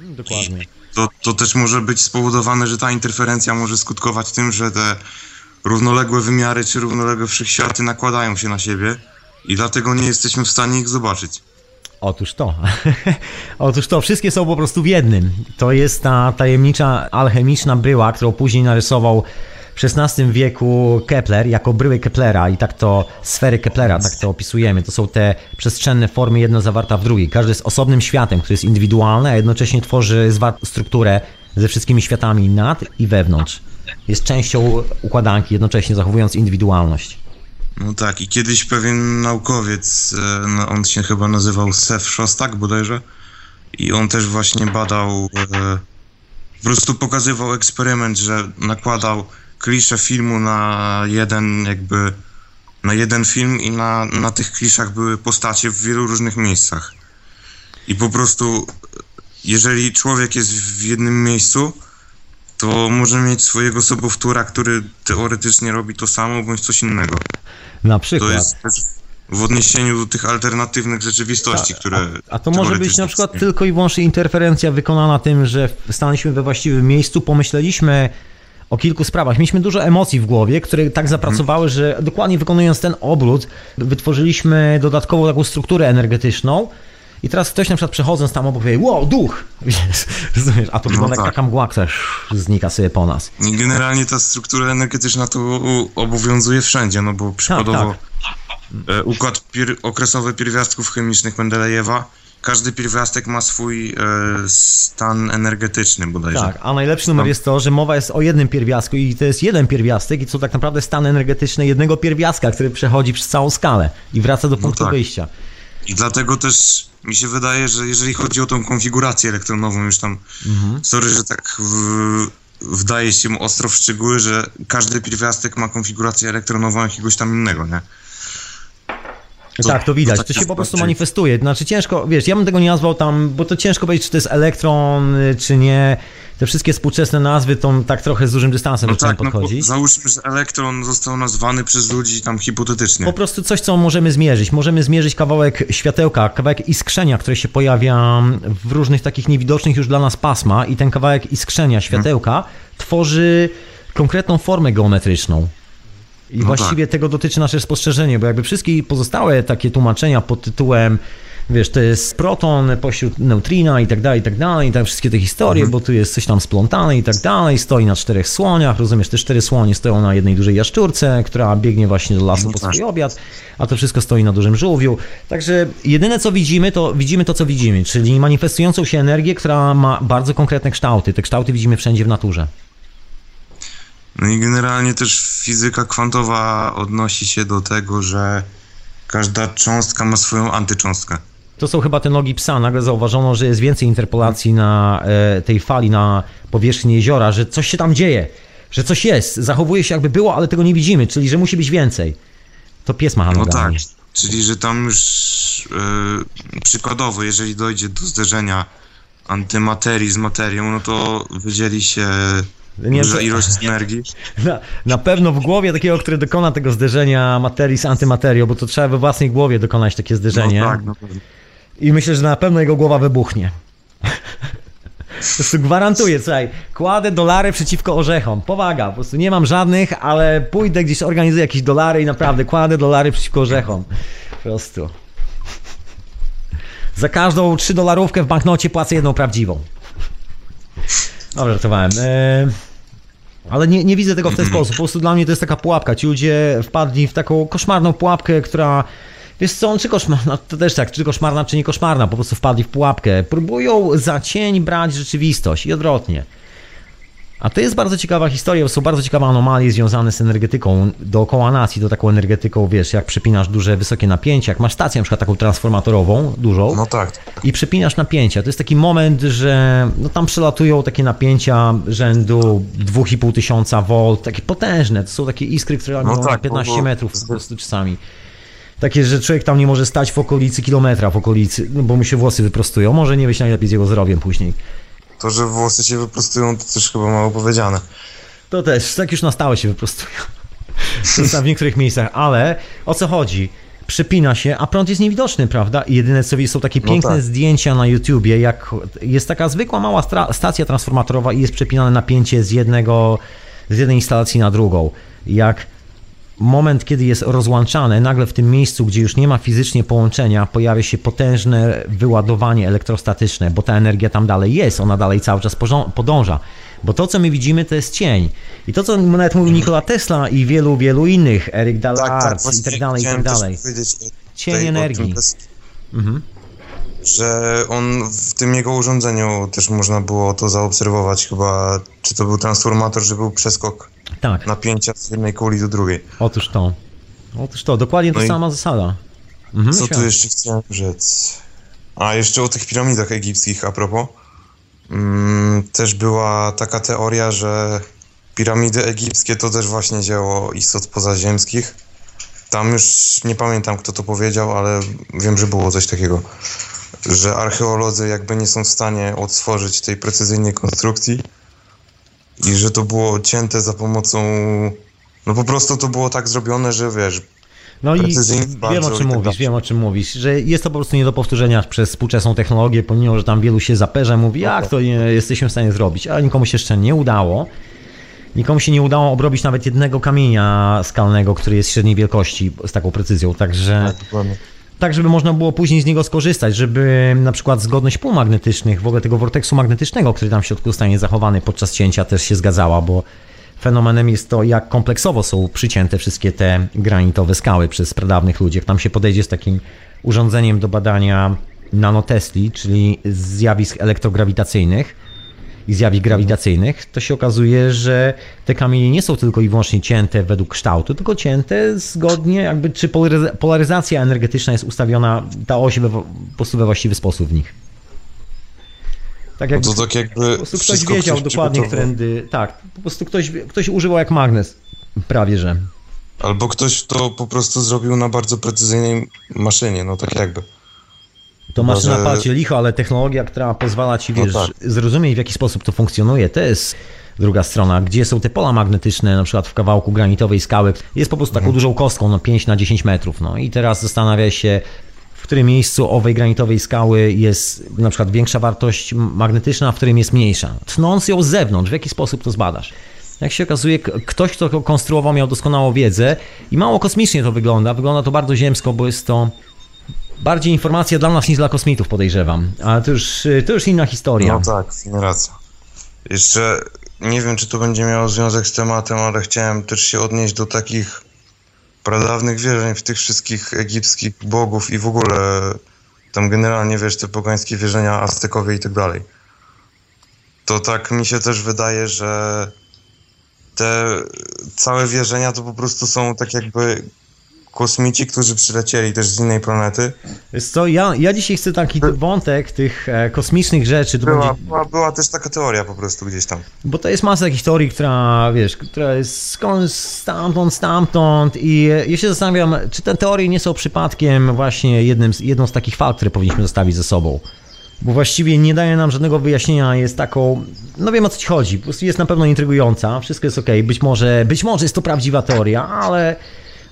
Dokładnie. To, to też może być spowodowane, że ta interferencja może skutkować tym, że te równoległe wymiary czy równoległe wszechświaty nakładają się na siebie i dlatego nie jesteśmy w stanie ich zobaczyć. Otóż to. Otóż to, wszystkie są po prostu w jednym. To jest ta tajemnicza alchemiczna bryła, którą później narysował w XVI wieku Kepler jako bryły Keplera i tak to sfery Keplera, tak to opisujemy. To są te przestrzenne formy, jedna zawarta w drugiej. Każdy jest osobnym światem, który jest indywidualny, a jednocześnie tworzy strukturę ze wszystkimi światami nad i wewnątrz. Jest częścią układanki, jednocześnie zachowując indywidualność. No tak, i kiedyś pewien naukowiec, e, no on się chyba nazywał Sef Szostak bodajże, i on też właśnie badał, e, po prostu pokazywał eksperyment, że nakładał klisze filmu na jeden jakby, na jeden film i na, na tych kliszach były postacie w wielu różnych miejscach. I po prostu, jeżeli człowiek jest w jednym miejscu, to może mieć swojego sobowtóra, który teoretycznie robi to samo, bądź coś innego. Na To przykład. jest też w odniesieniu do tych alternatywnych rzeczywistości, które... A to może być na przykład tylko i wyłącznie interferencja wykonana tym, że stanęliśmy we właściwym miejscu, pomyśleliśmy o kilku sprawach. Mieliśmy dużo emocji w głowie, które tak zapracowały, że dokładnie wykonując ten obrót, wytworzyliśmy dodatkową taką strukturę energetyczną. I teraz ktoś na przykład przechodząc tam obok powie, wow, duch! Rozumiesz? A to wygląda jak tak. taka mgła, która znika sobie po nas. I Generalnie ta struktura energetyczna to obowiązuje wszędzie, no bo przykładowo e, układ pier- okresowy pierwiastków chemicznych Mendelejewa, każdy pierwiastek ma swój e, stan energetyczny bodajże. Tak, a najlepszy numer No. jest to, że mowa jest o jednym pierwiastku i to jest jeden pierwiastek i to tak naprawdę stan energetyczny jednego pierwiastka, który przechodzi przez całą skalę i wraca do punktu tak. wyjścia. I dlatego też mi się wydaje, że jeżeli chodzi o tą konfigurację elektronową, już tam, Mhm. sorry, że tak w, wdaje się ostro w szczegóły, że każdy pierwiastek ma konfigurację elektronową jakiegoś tam innego, nie? To- tak, to widać, to to, się po prostu manifestuje. Znaczy ciężko, wiesz, ja bym tego nie nazwał tam, bo to ciężko powiedzieć, czy to jest elektron, y, czy nie. Te wszystkie współczesne nazwy to tak trochę z dużym dystansem No tak, no bo podchodzić. załóżmy, że elektron został nazwany przez ludzi tam hipotetycznie. Po prostu coś, co możemy zmierzyć. Możemy zmierzyć kawałek światełka, kawałek iskrzenia, które się pojawia w różnych takich niewidocznych już dla nas pasma i ten kawałek iskrzenia światełka tworzy konkretną formę geometryczną. I No właściwie tego dotyczy nasze spostrzeżenie, bo jakby wszystkie pozostałe takie tłumaczenia pod tytułem wiesz, to jest proton pośród neutrina i tak dalej, i tak dalej, i tam wszystkie te historie, bo tu jest coś tam splątane i tak dalej, stoi na czterech słoniach, rozumiesz, te cztery słonie stoją na jednej dużej jaszczurce, która biegnie właśnie do lasu No po tak. swój obiad, a to wszystko stoi na dużym żółwiu. Także jedyne co widzimy, to widzimy to, co widzimy, czyli manifestującą się energię, która ma bardzo konkretne kształty. Te kształty widzimy wszędzie w naturze. No i generalnie też fizyka kwantowa odnosi się do tego, że każda cząstka ma swoją antycząstkę. To są chyba te nogi psa. Nagle zauważono, że jest więcej interpolacji na e, tej fali, na powierzchni jeziora, że coś się tam dzieje, że coś jest. Zachowuje się jakby było, ale tego nie widzimy, czyli że musi być więcej. To pies macha No tak, czyli że tam już e, przykładowo, jeżeli dojdzie do zderzenia antymaterii z materią, no to wydzieli się Nie, duża ilość energii. Na, na pewno w głowie takiego, który dokona tego zderzenia materii z antymaterią, bo to trzeba we własnej głowie dokonać takie No zderzenie. tak, no pewno. I myślę, że na pewno jego głowa wybuchnie. Po prostu gwarantuję, słuchaj, kładę dolary przeciwko orzechom. Powaga, po prostu nie mam żadnych, ale pójdę gdzieś, organizuję jakieś dolary i naprawdę kładę dolary przeciwko orzechom. Po prostu. Za każdą 3 dolarówkę w banknocie płacę jedną prawdziwą. Dobra, żartowałem. E, ale nie, nie widzę tego w ten sposób. Po prostu dla mnie to jest taka pułapka. Ci ludzie wpadli w taką koszmarną pułapkę, która. Wiesz co, czy koszmarna, to też tak, czy koszmarna, czy nie koszmarna, po prostu wpadli w pułapkę. Próbują za cień brać rzeczywistość i odwrotnie. A to jest bardzo ciekawa historia, bo są bardzo ciekawe anomalie związane z energetyką dookoła nas i to taką energetyką, wiesz, jak przepinasz duże, wysokie napięcia, jak masz stację na przykład taką transformatorową, dużą, No tak. i przepinasz napięcia. To jest taki moment, że no tam przelatują takie napięcia rzędu 2,5 tysiąca V, takie potężne. To są takie iskry, które No tak, 15 bo- bo- metrów po prostu czasami. Takie, że człowiek tam nie może stać w okolicy kilometra, w okolicy, no bo mu się włosy wyprostują. Może nie być najlepiej z jego zdrowiem później. To, że włosy się wyprostują, to też chyba mało powiedziane. To też, tak już na stałe się wyprostują. W niektórych miejscach, ale o co chodzi? Przypina się, a prąd jest niewidoczny, prawda? I jedyne co są takie No piękne tak. zdjęcia na YouTubie, jak jest taka zwykła mała stacja transformatorowa i jest przepinane napięcie z jednego, z jednej instalacji na drugą. Jak moment, kiedy jest rozłączane, nagle w tym miejscu, gdzie już nie ma fizycznie połączenia, pojawia się potężne wyładowanie elektrostatyczne, bo ta energia tam dalej jest, ona dalej cały czas podąża. Bo to, co my widzimy, to jest cień. I to, co nawet mówił Nikola Tesla i wielu, wielu innych, Eric Dallard i tak dalej, i tak dalej. Cień energii. Mhm. Że on w tym jego urządzeniu też można było to zaobserwować chyba, czy to był transformator, że był przeskok Tak, napięcia z jednej kuli do drugiej. otóż to. Otóż to, dokładnie ta No i- sama zasada. Mhm, Co tu jeszcze chciałem rzec? A, jeszcze o tych piramidach egipskich a propos. Mm, też była taka teoria, że piramidy egipskie to też właśnie dzieło istot pozaziemskich. Tam już nie pamiętam kto to powiedział, ale wiem, że było coś takiego. Że archeolodzy jakby nie są w stanie odtworzyć tej precyzyjnej konstrukcji i że to było cięte za pomocą... No po prostu to było tak zrobione, że wiesz, No i wiem o czym tak mówisz, wiem o czym mówisz, że jest to po prostu nie do powtórzenia przez współczesną technologię, pomimo, że tam wielu się zaperza, mówi, jak to nie jesteśmy w stanie zrobić, ale nikomu się jeszcze nie udało. Nikomu się nie udało obrobić nawet jednego kamienia skalnego, który jest średniej wielkości z taką precyzją, także Dokładnie. Tak, żeby można było później z niego skorzystać, żeby na przykład zgodność pól magnetycznych, w ogóle tego worteksu magnetycznego, który tam w środku zostanie zachowany podczas cięcia też się zgadzała, bo fenomenem jest to, jak kompleksowo są przycięte wszystkie te granitowe skały przez pradawnych ludzi. Jak tam się podejdzie z takim urządzeniem do badania nanotesli, czyli zjawisk elektrograwitacyjnych, i zjawisk grawitacyjnych, to się okazuje, że te kamienie nie są tylko i wyłącznie cięte według kształtu, tylko cięte zgodnie jakby, czy polaryza- polaryzacja energetyczna jest ustawiona, ta oś we, po prostu we właściwy sposób w nich. Tak No jak to tak jakby po prostu ktoś wiedział ktoś dokładnie, którędy, tak, po prostu ktoś, ktoś używał jak magnes, prawie że. Albo ktoś to po prostu zrobił na bardzo precyzyjnej maszynie, no tak jakby. To maszyna że- palcie licho, ale technologia, która pozwala ci, No wiesz, tak. zrozumieć w jaki sposób to funkcjonuje, to jest druga strona. Gdzie są te pola magnetyczne, na przykład w kawałku granitowej skały, jest po prostu taką Mhm. dużą kostką, no 5 na 10 metrów, no i teraz zastanawia się, w którym miejscu owej granitowej skały jest na przykład większa wartość magnetyczna, a w którym jest mniejsza. Tnąc ją z zewnątrz, w jaki sposób to zbadasz? Jak się okazuje, ktoś, kto to konstruował, miał doskonałą wiedzę i mało kosmicznie to wygląda. Wygląda to bardzo ziemsko, bo jest to bardziej informacja dla nas niż dla kosmitów, podejrzewam. Ale to już, to już inna historia. No tak, racja. Jeszcze nie wiem, czy to będzie miało związek z tematem, ale chciałem też się odnieść do takich pradawnych wierzeń w tych wszystkich egipskich bogów i w ogóle tam generalnie, wiesz, te pogańskie wierzenia aztekowie i tak dalej. To tak mi się też wydaje, że te całe wierzenia to po prostu są tak jakby kosmici, którzy przylecieli też z innej planety. Wiesz co, ja, ja dzisiaj chcę taki wątek tych e, kosmicznych rzeczy, Była, będzie, była, była też taka teoria po prostu gdzieś tam. bo to jest masa takich teorii, która, wiesz, która jest skąd, stamtąd, stamtąd i e, ja się zastanawiam, czy te teorie nie są przypadkiem właśnie jednym z, jedną z takich fakt, które powinniśmy zostawić ze sobą. Bo właściwie nie daje nam żadnego wyjaśnienia, jest taką, no wiem o co ci chodzi, po prostu jest na pewno intrygująca, wszystko jest ok, być może, być może jest to prawdziwa teoria, ale,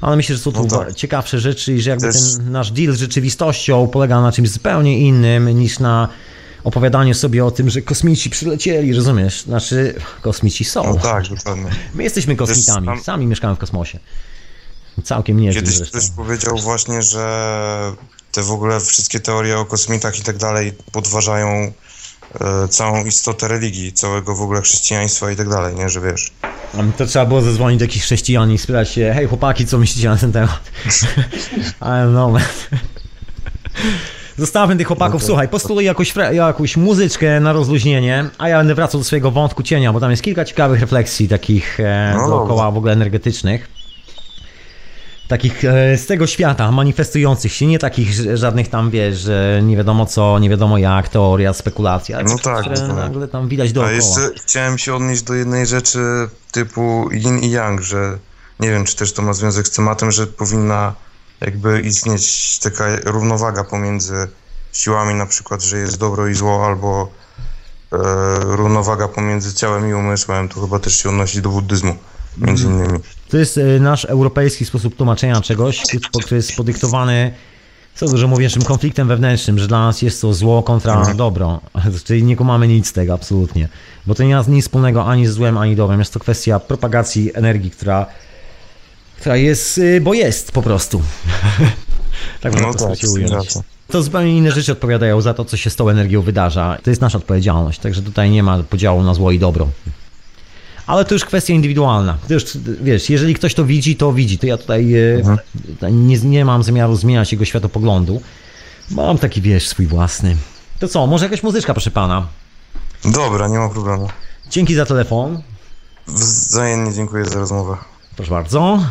ale myślę, że są tu No tak. ciekawsze rzeczy i że jakby Też- ten nasz deal z rzeczywistością polega na czymś zupełnie innym niż na opowiadaniu sobie o tym, że kosmici przylecieli, rozumiesz? Znaczy, kosmici są. No tak, dokładnie. My jesteśmy kosmitami, tam- sami mieszkamy w kosmosie. Całkiem nieźle Kiedyś zresztą. ktoś powiedział właśnie, że te w ogóle wszystkie teorie o kosmitach i tak dalej podważają całą istotę religii, całego w ogóle chrześcijaństwa i tak dalej, nie, że wiesz. To trzeba było zadzwonić do jakichś chrześcijan i spytać się, hej chłopaki, co myślicie na ten temat? Know, man. Zostawmy tych chłopaków, słuchaj, postuluj jakąś, jakąś muzyczkę na rozluźnienie, a ja będę wracał do swojego wątku cienia, bo tam jest kilka ciekawych refleksji takich e, No dookoła w ogóle energetycznych. Takich e, z tego świata, manifestujących się, nie takich żadnych tam, wiesz, że nie wiadomo co, nie wiadomo jak, teoria, spekulacja, No tak, które dokładnie. nagle tam widać A dookoła. jeszcze chciałem się odnieść do jednej rzeczy typu yin i yang, że nie wiem, czy też to ma związek z tematem, że powinna jakby istnieć taka równowaga pomiędzy siłami, na przykład, że jest dobro i zło, albo e, równowaga pomiędzy ciałem i umysłem. To chyba też się odnosi do buddyzmu, między Mhm. innymi. To jest e, nasz europejski sposób tłumaczenia czegoś, który jest podyktowany co dużo mówięszym konfliktem wewnętrznym, że dla nas jest to zło kontra dobro. Czyli nie kumamy nic z tego, absolutnie. Bo to nie ma nic wspólnego ani z złem, ani dobrem. Jest to kwestia propagacji energii, która, która jest, y, bo jest po prostu. tak No to tak, ująć. To zupełnie inne rzeczy odpowiadają za to, co się z tą energią wydarza. To jest nasza odpowiedzialność, także tutaj nie ma podziału na zło i dobro. Ale to już kwestia indywidualna. To już, wiesz, jeżeli ktoś to widzi, to widzi. To ja tutaj, e, tutaj nie, nie mam zamiaru zmieniać jego światopoglądu. Mam taki, wiesz, swój własny. To co, może jakaś muzyczka, proszę pana? Dobra, nie ma problemu. Dzięki za telefon. Wzajemnie dziękuję za rozmowę. Proszę bardzo.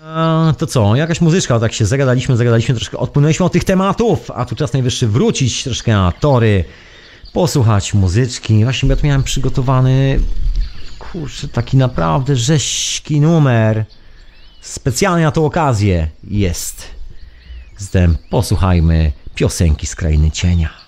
E, To co, jakaś muzyczka, tak się zagadaliśmy, zagadaliśmy troszkę, odpłynęliśmy od tych tematów, a tu czas najwyższy wrócić troszkę na tory, posłuchać muzyczki. Właśnie ja tu miałem przygotowany, kurczę, taki naprawdę rzeźki numer. Specjalnie na tą okazję jest. Zatem posłuchajmy piosenki z Krainy Cienia.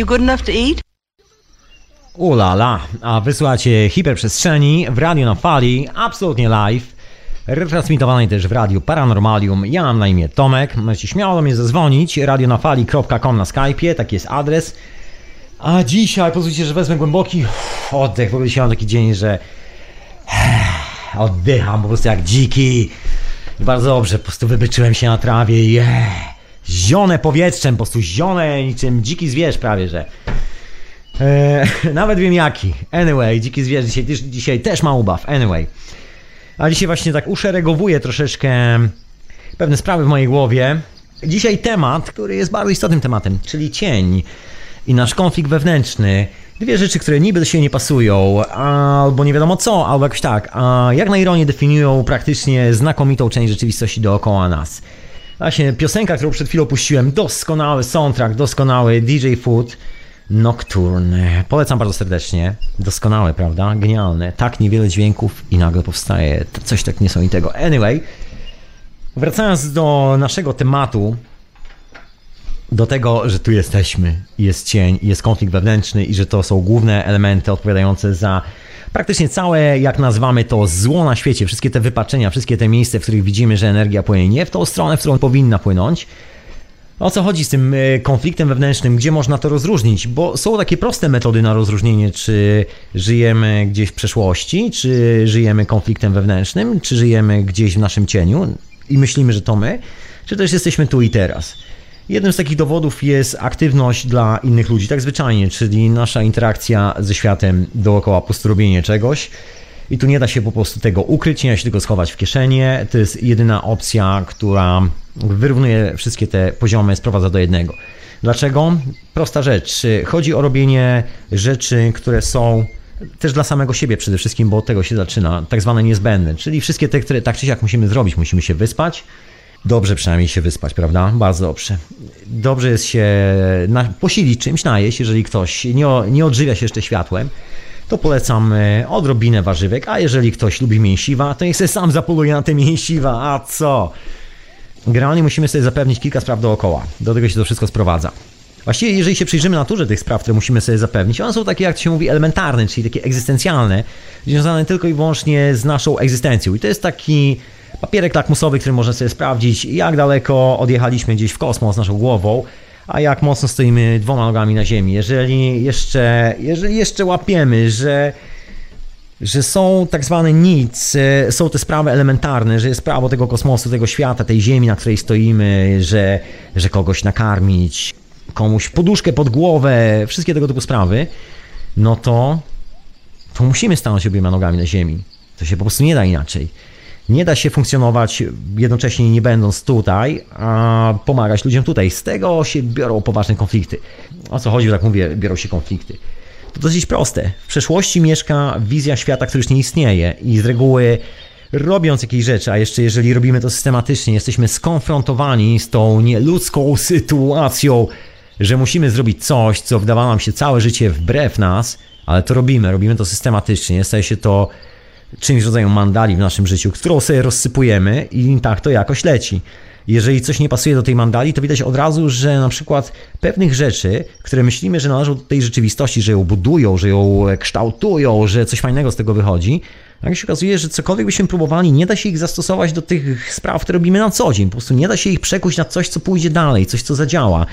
You good enough to eat? A wysłuchacie hiperprzestrzeni w radio na fali, absolutnie live, retransmitowanej też w radiu Paranormalium. Ja mam na imię Tomek, możecie śmiało do mnie zadzwonić, radionafali.com na Skype'ie, taki jest adres. A dzisiaj, pozwólcie, że wezmę głęboki oddech, w ogóle dzisiaj mam taki dzień, że oddycham po prostu jak dziki. Bardzo dobrze, po prostu wybyczyłem się na trawie yeah. Zione powietrzem, po prostu zione niczym dziki zwierz prawie, że. Eee, nawet wiem jaki. Anyway, dziki zwierz dzisiaj, dzisiaj też ma ubaw. Anyway. A dzisiaj właśnie tak uszeregowuję troszeczkę pewne sprawy w mojej głowie. Dzisiaj temat, który jest bardzo istotnym tematem, czyli cień i nasz konflikt wewnętrzny. Dwie rzeczy, które niby do siebie nie pasują, albo nie wiadomo co, albo jakoś tak, a jak na ironię definiują praktycznie znakomitą część rzeczywistości dookoła nas. Właśnie piosenka, którą przed chwilą puściłem, doskonały soundtrack, doskonały DJ Food, Nocturne. Polecam bardzo serdecznie. Doskonałe, prawda? Genialne. Tak niewiele dźwięków i nagle powstaje coś tak niesamowitego. Anyway, wracając do naszego tematu, do tego, że tu jesteśmy, jest cień, jest konflikt wewnętrzny i że to są główne elementy odpowiadające za praktycznie całe, jak nazywamy to, zło na świecie, wszystkie te wypaczenia, wszystkie te miejsca, w których widzimy, że energia płynie nie w tą stronę, w którą powinna płynąć. O co chodzi z tym e, konfliktem wewnętrznym? Gdzie można to rozróżnić? Bo są takie proste metody na rozróżnienie, czy żyjemy gdzieś w przeszłości, czy żyjemy konfliktem wewnętrznym, czy żyjemy gdzieś w naszym cieniu i myślimy, że to my, czy też jesteśmy tu i teraz. Jednym z takich dowodów jest aktywność dla innych ludzi, tak zwyczajnie, czyli nasza interakcja ze światem dookoła, po czegoś. I tu nie da się po prostu tego ukryć, nie da się tego schować w kieszenie. To jest jedyna opcja, która wyrównuje wszystkie te poziomy, sprowadza do jednego. Dlaczego? Prosta rzecz. Chodzi o robienie rzeczy, które są też dla samego siebie przede wszystkim, bo od tego się zaczyna, tak zwane niezbędne, czyli wszystkie te, które tak czy siak musimy zrobić. Musimy się wyspać, Dobrze przynajmniej się wyspać, prawda? Bardzo dobrze. Dobrze jest się na, posilić czymś, najeść, jeżeli ktoś nie, nie odżywia się jeszcze światłem, to polecam e, odrobinę warzywek, a jeżeli ktoś lubi mięsiwa, to niech sobie sam zapoluje na te mięsiwa, a co? Generalnie musimy sobie zapewnić kilka spraw dookoła. Do tego się to wszystko sprowadza. Właściwie, jeżeli się przyjrzymy naturze tych spraw, które musimy sobie zapewnić, one są takie, jak się mówi, elementarne, czyli takie egzystencjalne, związane tylko i wyłącznie z naszą egzystencją. I to jest taki papierek lakmusowy, który można sobie sprawdzić, jak daleko odjechaliśmy gdzieś w kosmos naszą głową, a jak mocno stoimy dwoma nogami na ziemi. Jeżeli jeszcze, jeżeli jeszcze łapiemy, że że są tak zwane needs, e, są te sprawy elementarne, że jest prawo tego kosmosu, tego świata, tej ziemi, na której stoimy, że, że kogoś nakarmić, komuś poduszkę pod głowę, wszystkie tego typu sprawy, no to, to musimy stanąć obiema nogami na ziemi. To się po prostu nie da inaczej. Nie da się funkcjonować jednocześnie nie będąc tutaj, a pomagać ludziom tutaj. Z tego się biorą poważne konflikty. O co chodzi, tak mówię, biorą się konflikty. To dosyć proste. W przeszłości mieszka wizja świata, który już nie istnieje i z reguły robiąc jakieś rzeczy, a jeszcze jeżeli robimy to systematycznie, jesteśmy skonfrontowani z tą nieludzką sytuacją, że musimy zrobić coś, co wydawało nam się całe życie wbrew nas, ale to robimy, robimy to systematycznie, staje się to czymś w rodzaju mandali w naszym życiu, którą sobie rozsypujemy i tak to jakoś leci. Jeżeli coś nie pasuje do tej mandali, to widać od razu, że na przykład pewnych rzeczy, które myślimy, że należą do tej rzeczywistości, że ją budują, że ją kształtują, że coś fajnego z tego wychodzi, nagle się okazuje, że cokolwiek byśmy próbowali, nie da się ich zastosować do tych spraw, które robimy na co dzień. Po prostu nie da się ich przekuć na coś, co pójdzie dalej, coś, co zadziała.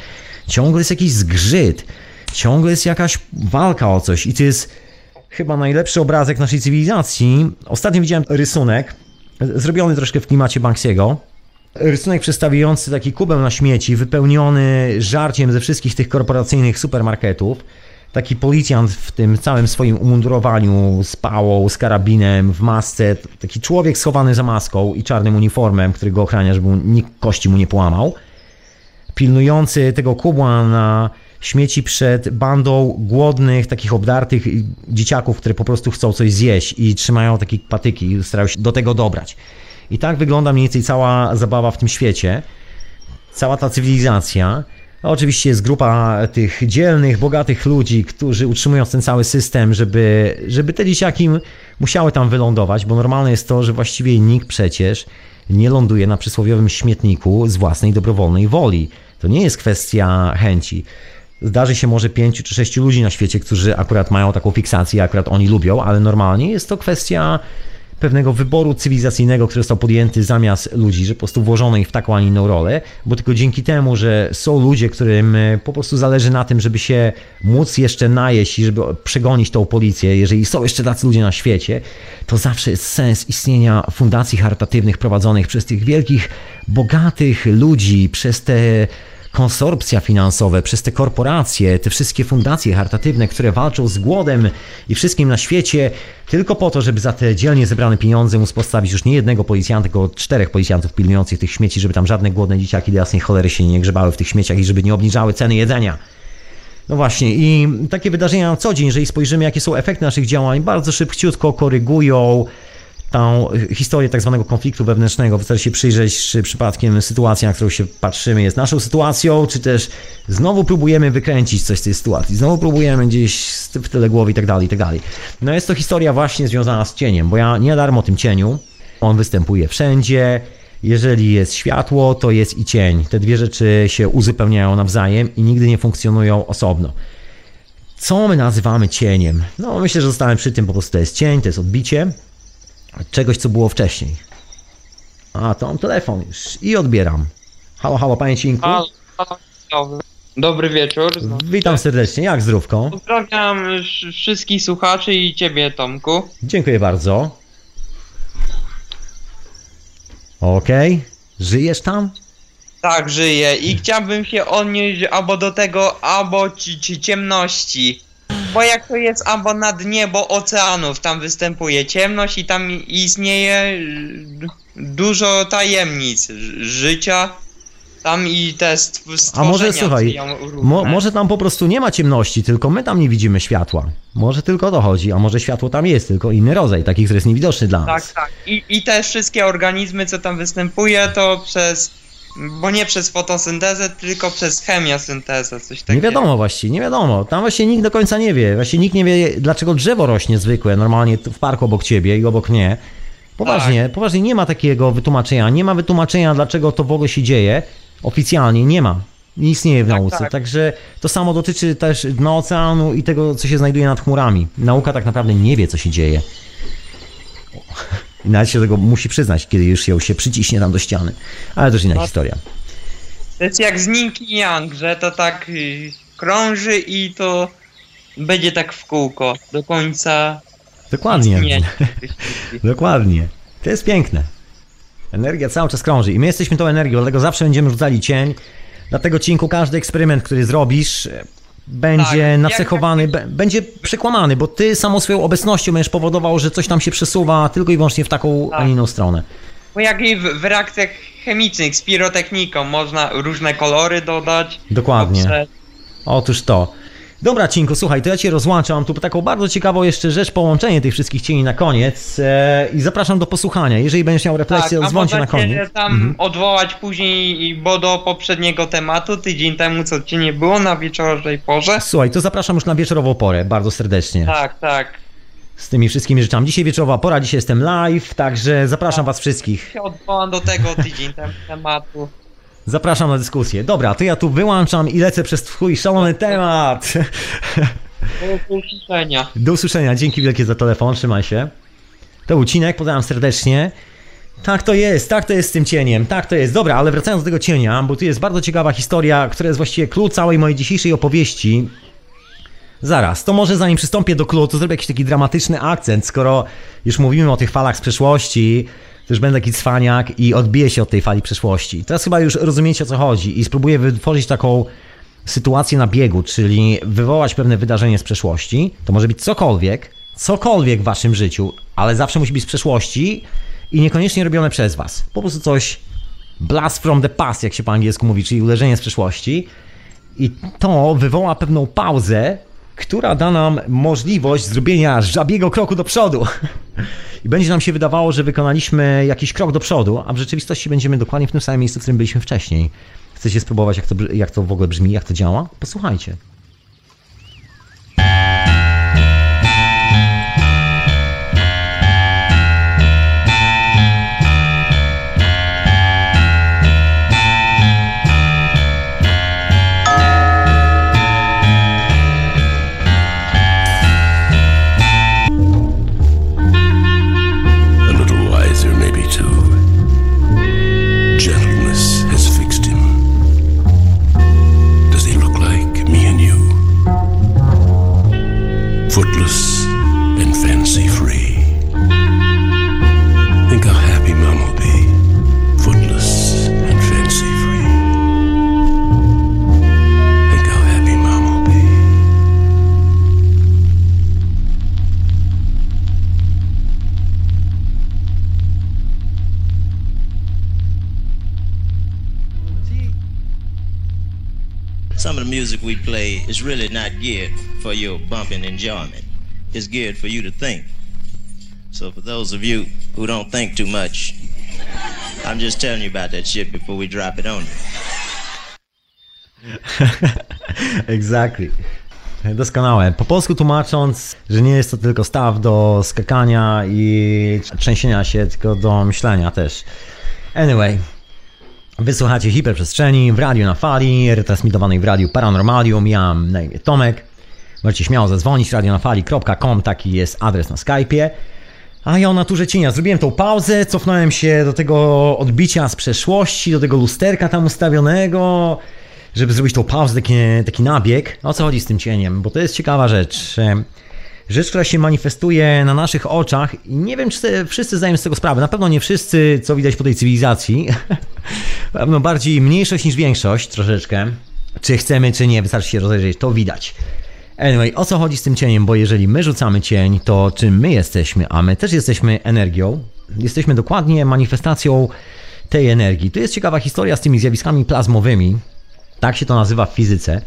Ciągle jest jakiś zgrzyt, ciągle jest jakaś walka o coś i to jest chyba najlepszy obrazek naszej cywilizacji. Ostatnio widziałem rysunek, zrobiony troszkę w klimacie Banksiego. Rysunek przedstawiający taki kubeł na śmieci, wypełniony żarciem ze wszystkich tych korporacyjnych supermarketów. Taki policjant w tym całym swoim umundurowaniu, z pałą, z karabinem, w masce. Taki człowiek schowany za maską i czarnym uniformem, który go ochrania, żeby nikt kości mu nie połamał pilnujący tego kubła na śmieci przed bandą głodnych, takich obdartych dzieciaków, które po prostu chcą coś zjeść i trzymają takie patyki i starają się do tego dobrać. I tak wygląda mniej więcej cała zabawa w tym świecie, cała ta cywilizacja. A oczywiście jest grupa tych dzielnych, bogatych ludzi, którzy utrzymują ten cały system, żeby, żeby te dzieciaki musiały tam wylądować, bo normalne jest to, że właściwie nikt przecież nie ląduje na przysłowiowym śmietniku z własnej dobrowolnej woli. To nie jest kwestia chęci. Zdarzy się może pięciu czy sześciu ludzi na świecie, którzy akurat mają taką fiksację, akurat oni lubią, ale normalnie jest to kwestia pewnego wyboru cywilizacyjnego, który został podjęty zamiast ludzi, że po prostu włożono ich w taką, a inną rolę, bo tylko dzięki temu, że są ludzie, którym e, po prostu zależy na tym, żeby się móc jeszcze najeść i żeby przegonić tą policję, jeżeli są jeszcze tacy ludzie na świecie, to zawsze jest sens istnienia fundacji charytatywnych prowadzonych przez tych wielkich, bogatych ludzi, przez te konsorpcja finansowe, przez te korporacje, te wszystkie fundacje charytatywne, które walczą z głodem i wszystkim na świecie, tylko po to, żeby za te dzielnie zebrane pieniądze móc postawić już nie jednego policjanta, tylko czterech policjantów pilnujących tych śmieci, żeby tam żadne głodne dzieciaki do jasnej cholery się nie grzebały w tych śmieciach i żeby nie obniżały ceny jedzenia. No właśnie, i takie wydarzenia na co dzień, jeżeli spojrzymy, jakie są efekty naszych działań, bardzo szybciutko korygują tą historię tak zwanego konfliktu wewnętrznego. Wystarczy się przyjrzeć, czy przypadkiem sytuacja, na którą się patrzymy, jest naszą sytuacją, czy też znowu próbujemy wykręcić coś z tej sytuacji, znowu próbujemy gdzieś w tyle głowy i tak dalej, i tak dalej. No jest to historia właśnie związana z cieniem, bo ja nie darmo o tym cieniu. On występuje wszędzie. Jeżeli jest światło, to jest i cień. Te dwie rzeczy się uzupełniają nawzajem i nigdy nie funkcjonują osobno. Co my nazywamy cieniem? No, myślę, że zostałem przy tym, po prostu to jest cień, to jest odbicie czegoś, co było wcześniej. A, to mam telefon już i odbieram. Halo, halo, panie Cinku. Dobry. Wieczór. Witam serdecznie, jak zdrówko? Pozdrawiam sz- wszystkich słuchaczy i ciebie, Tomku. Dziękuję bardzo. Okej, żyjesz tam? Tak, żyję i chciałbym się odnieść albo do tego, albo ci, ci ciemności. Bo jak to jest albo na dnie, bo oceanów tam występuje ciemność i tam istnieje y, dużo tajemnic życia. Tam i te A może słuchaj, mo, może tam po prostu nie ma ciemności, tylko my tam nie widzimy światła. Może tylko to chodzi, a może światło tam jest, tylko inny rodzaj, taki, który jest niewidoczny dla nas. Tak, tak. I, I te wszystkie organizmy, co tam występuje, to przez. Bo nie przez fotosyntezę, tylko przez chemiosyntezę, coś takiego. Nie wiadomo właściwie, nie wiadomo. Tam właśnie nikt do końca nie wie. Właśnie nikt nie wie, dlaczego drzewo rośnie zwykłe, normalnie w parku obok ciebie i obok mnie. Poważnie, Tak. poważnie nie ma takiego wytłumaczenia. Nie ma wytłumaczenia, dlaczego to w ogóle się dzieje. Oficjalnie nie ma. Nie istnieje w Tak, nauce. tak. Także to samo dotyczy też dna oceanu i tego, co się znajduje nad chmurami. Nauka tak naprawdę nie wie, co się dzieje. I nawet się tego musi przyznać, kiedy już ją się przyciśnie tam do ściany. Ale to już inna No. historia. To jest jak z Ning i Yang, że to tak y, krąży i to będzie tak w kółko do końca Dokładnie. Dokładnie. To jest piękne. Energia cały czas krąży i my jesteśmy tą energią, dlatego zawsze będziemy rzucali cień. Dlatego cinku każdy eksperyment, który zrobisz, będzie Tak, nacechowany, będzie przekłamany, bo ty samą swoją obecnością będziesz powodował, że coś tam się przesuwa tylko i wyłącznie w taką, a Tak. nie inną stronę. Bo jak i w, w reakcjach chemicznych z pirotechniką można różne kolory dodać. Dokładnie. poprzez- Otóż to. Dobra, Cinku, słuchaj, to ja cię rozłączam. Tu taką bardzo ciekawą jeszcze rzecz, połączenie tych wszystkich cieni na koniec e, i zapraszam do posłuchania. Jeżeli będziesz miał refleksję, Tak, na koniec. tam Mhm. odwołać później, bo do poprzedniego tematu, tydzień temu, co cię nie było na wieczornej porze. Słuchaj, to zapraszam już na wieczorową porę, bardzo serdecznie. Tak, tak. z tymi wszystkimi rzeczami. Dzisiaj wieczorowa pora, dzisiaj jestem live, także zapraszam was wszystkich. się odwołam do tego tydzień temu tematu. Zapraszam na dyskusję. Dobra, to ja tu wyłączam i lecę przez twój szalony temat. Do usłyszenia. Do usłyszenia, dzięki wielkie za telefon, trzymaj się. To był Cinek, pozdrawiam serdecznie. Tak to jest, tak to jest z tym cieniem, tak to jest. Dobra, ale wracając do tego cienia, bo tu jest bardzo ciekawa historia, która jest właściwie clue całej mojej dzisiejszej opowieści. Zaraz, to może zanim przystąpię do clue, to zrobię jakiś taki dramatyczny akcent, skoro już mówimy o tych falach z przeszłości, już będę taki cwaniak i odbiję się od tej fali przeszłości. Teraz chyba już rozumiecie o co chodzi i spróbuję wytworzyć taką sytuację na biegu, czyli wywołać pewne wydarzenie z przeszłości. To może być cokolwiek, cokolwiek w waszym życiu, ale zawsze musi być z przeszłości i niekoniecznie robione przez was. Po prostu coś blast from the past, jak się po angielsku mówi, czyli uderzenie z przeszłości. I to wywoła pewną pauzę, która da nam możliwość zrobienia żabiego kroku do przodu. I będzie nam się wydawało, że wykonaliśmy jakiś krok do przodu, a w rzeczywistości będziemy dokładnie w tym samym miejscu, w którym byliśmy wcześniej. Chcecie spróbować, jak to, jak to w ogóle brzmi, jak to działa? Posłuchajcie. We play is really not geared for your bumping enjoyment. It's geared for you to think. So for those of you who don't think too much, I'm just telling you about that shit before we drop it on you. Exactly. Doskonałe. Po polsku tłumacząc, że nie jest to tylko staw do skakania i trzęsienia się, tylko do myślenia też. Anyway, wysłuchacie hiperprzestrzeni w radiu na fali, retransmitowanej w radiu Paranormalium. Ja mam na imię Tomek. Możecie śmiało zadzwonić, radionafali.com, taki jest adres na Skype'ie. A ja o naturze cienia. Zrobiłem tą pauzę, cofnąłem się do tego odbicia z przeszłości, do tego lusterka tam ustawionego, żeby zrobić tą pauzę, taki, taki nabieg. O co chodzi z tym cieniem? Bo to jest ciekawa rzecz. Rzecz, która się manifestuje na naszych oczach i nie wiem, czy wszyscy zdają z tego sprawę. Na pewno nie wszyscy, co widać po tej cywilizacji. Pewno bardziej mniejszość niż większość, troszeczkę. Czy chcemy, czy nie, wystarczy się rozejrzeć, to widać. Anyway, o co chodzi z tym cieniem? Bo jeżeli my rzucamy cień, to czym my jesteśmy? A my też jesteśmy energią. Jesteśmy dokładnie manifestacją tej energii. Tu jest ciekawa historia z tymi zjawiskami plazmowymi. Tak się to nazywa w fizyce,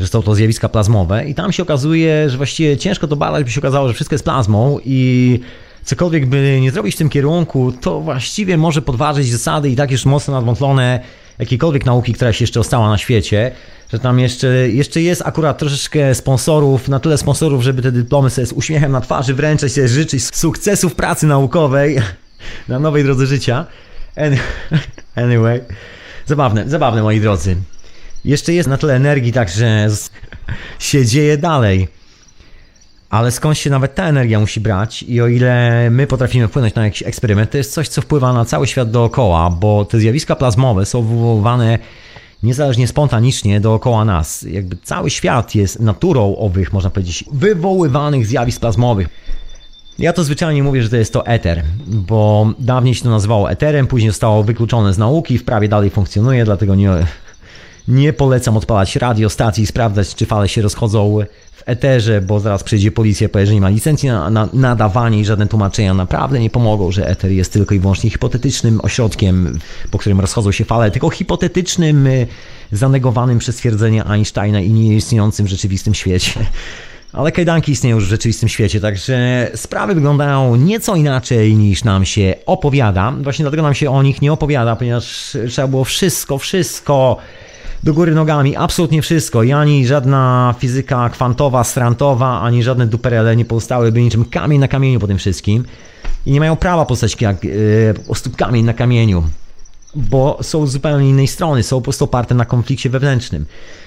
że są to zjawiska plazmowe i tam się okazuje, że właściwie ciężko to badać, by się okazało, że wszystko jest plazmą i cokolwiek by nie zrobić w tym kierunku, to właściwie może podważyć zasady i tak już mocno nadwątlone jakiejkolwiek nauki, która się jeszcze ostała na świecie, że tam jeszcze, jeszcze jest akurat troszeczkę sponsorów, na tyle sponsorów, żeby te dyplomy sobie z uśmiechem na twarzy wręczać, sobie życzyć sukcesów pracy naukowej na nowej drodze życia. Any- Anyway, zabawne, zabawne moi drodzy. Jeszcze jest na tyle energii, także się dzieje dalej. Ale skąd się nawet ta energia musi brać i o ile my potrafimy wpłynąć na jakiś eksperyment, to jest coś, co wpływa na cały świat dookoła, bo te zjawiska plazmowe są wywoływane niezależnie spontanicznie dookoła nas. Jakby cały świat jest naturą owych, można powiedzieć, wywoływanych zjawisk plazmowych. Ja to zwyczajnie mówię, że to jest to eter, bo dawniej się to nazywało eterem, później zostało wykluczone z nauki, w prawie dalej funkcjonuje, dlatego nie, nie polecam odpalać radiostacji i sprawdzać, czy fale się rozchodzą w eterze, bo zaraz przyjdzie policja, powie, że nie ma licencji na, na nadawanie i żadne tłumaczenia naprawdę nie pomogą, że eter jest tylko i wyłącznie hipotetycznym ośrodkiem, po którym rozchodzą się fale, tylko hipotetycznym, y, zanegowanym przez stwierdzenie Einsteina i nieistniejącym w rzeczywistym świecie. Ale kajdanki istnieją już w rzeczywistym świecie, także sprawy wyglądają nieco inaczej niż nam się opowiada. Właśnie dlatego nam się o nich nie opowiada, ponieważ trzeba było wszystko, wszystko do góry nogami, absolutnie wszystko. I ani żadna fizyka kwantowa, strantowa, ani żadne duperele nie pozostałyby niczym kamień na kamieniu po tym wszystkim. I nie mają prawa postać jak yy, po prostu kamień na kamieniu bo są z zupełnie innej strony, są po prostu oparte na konflikcie wewnętrznym,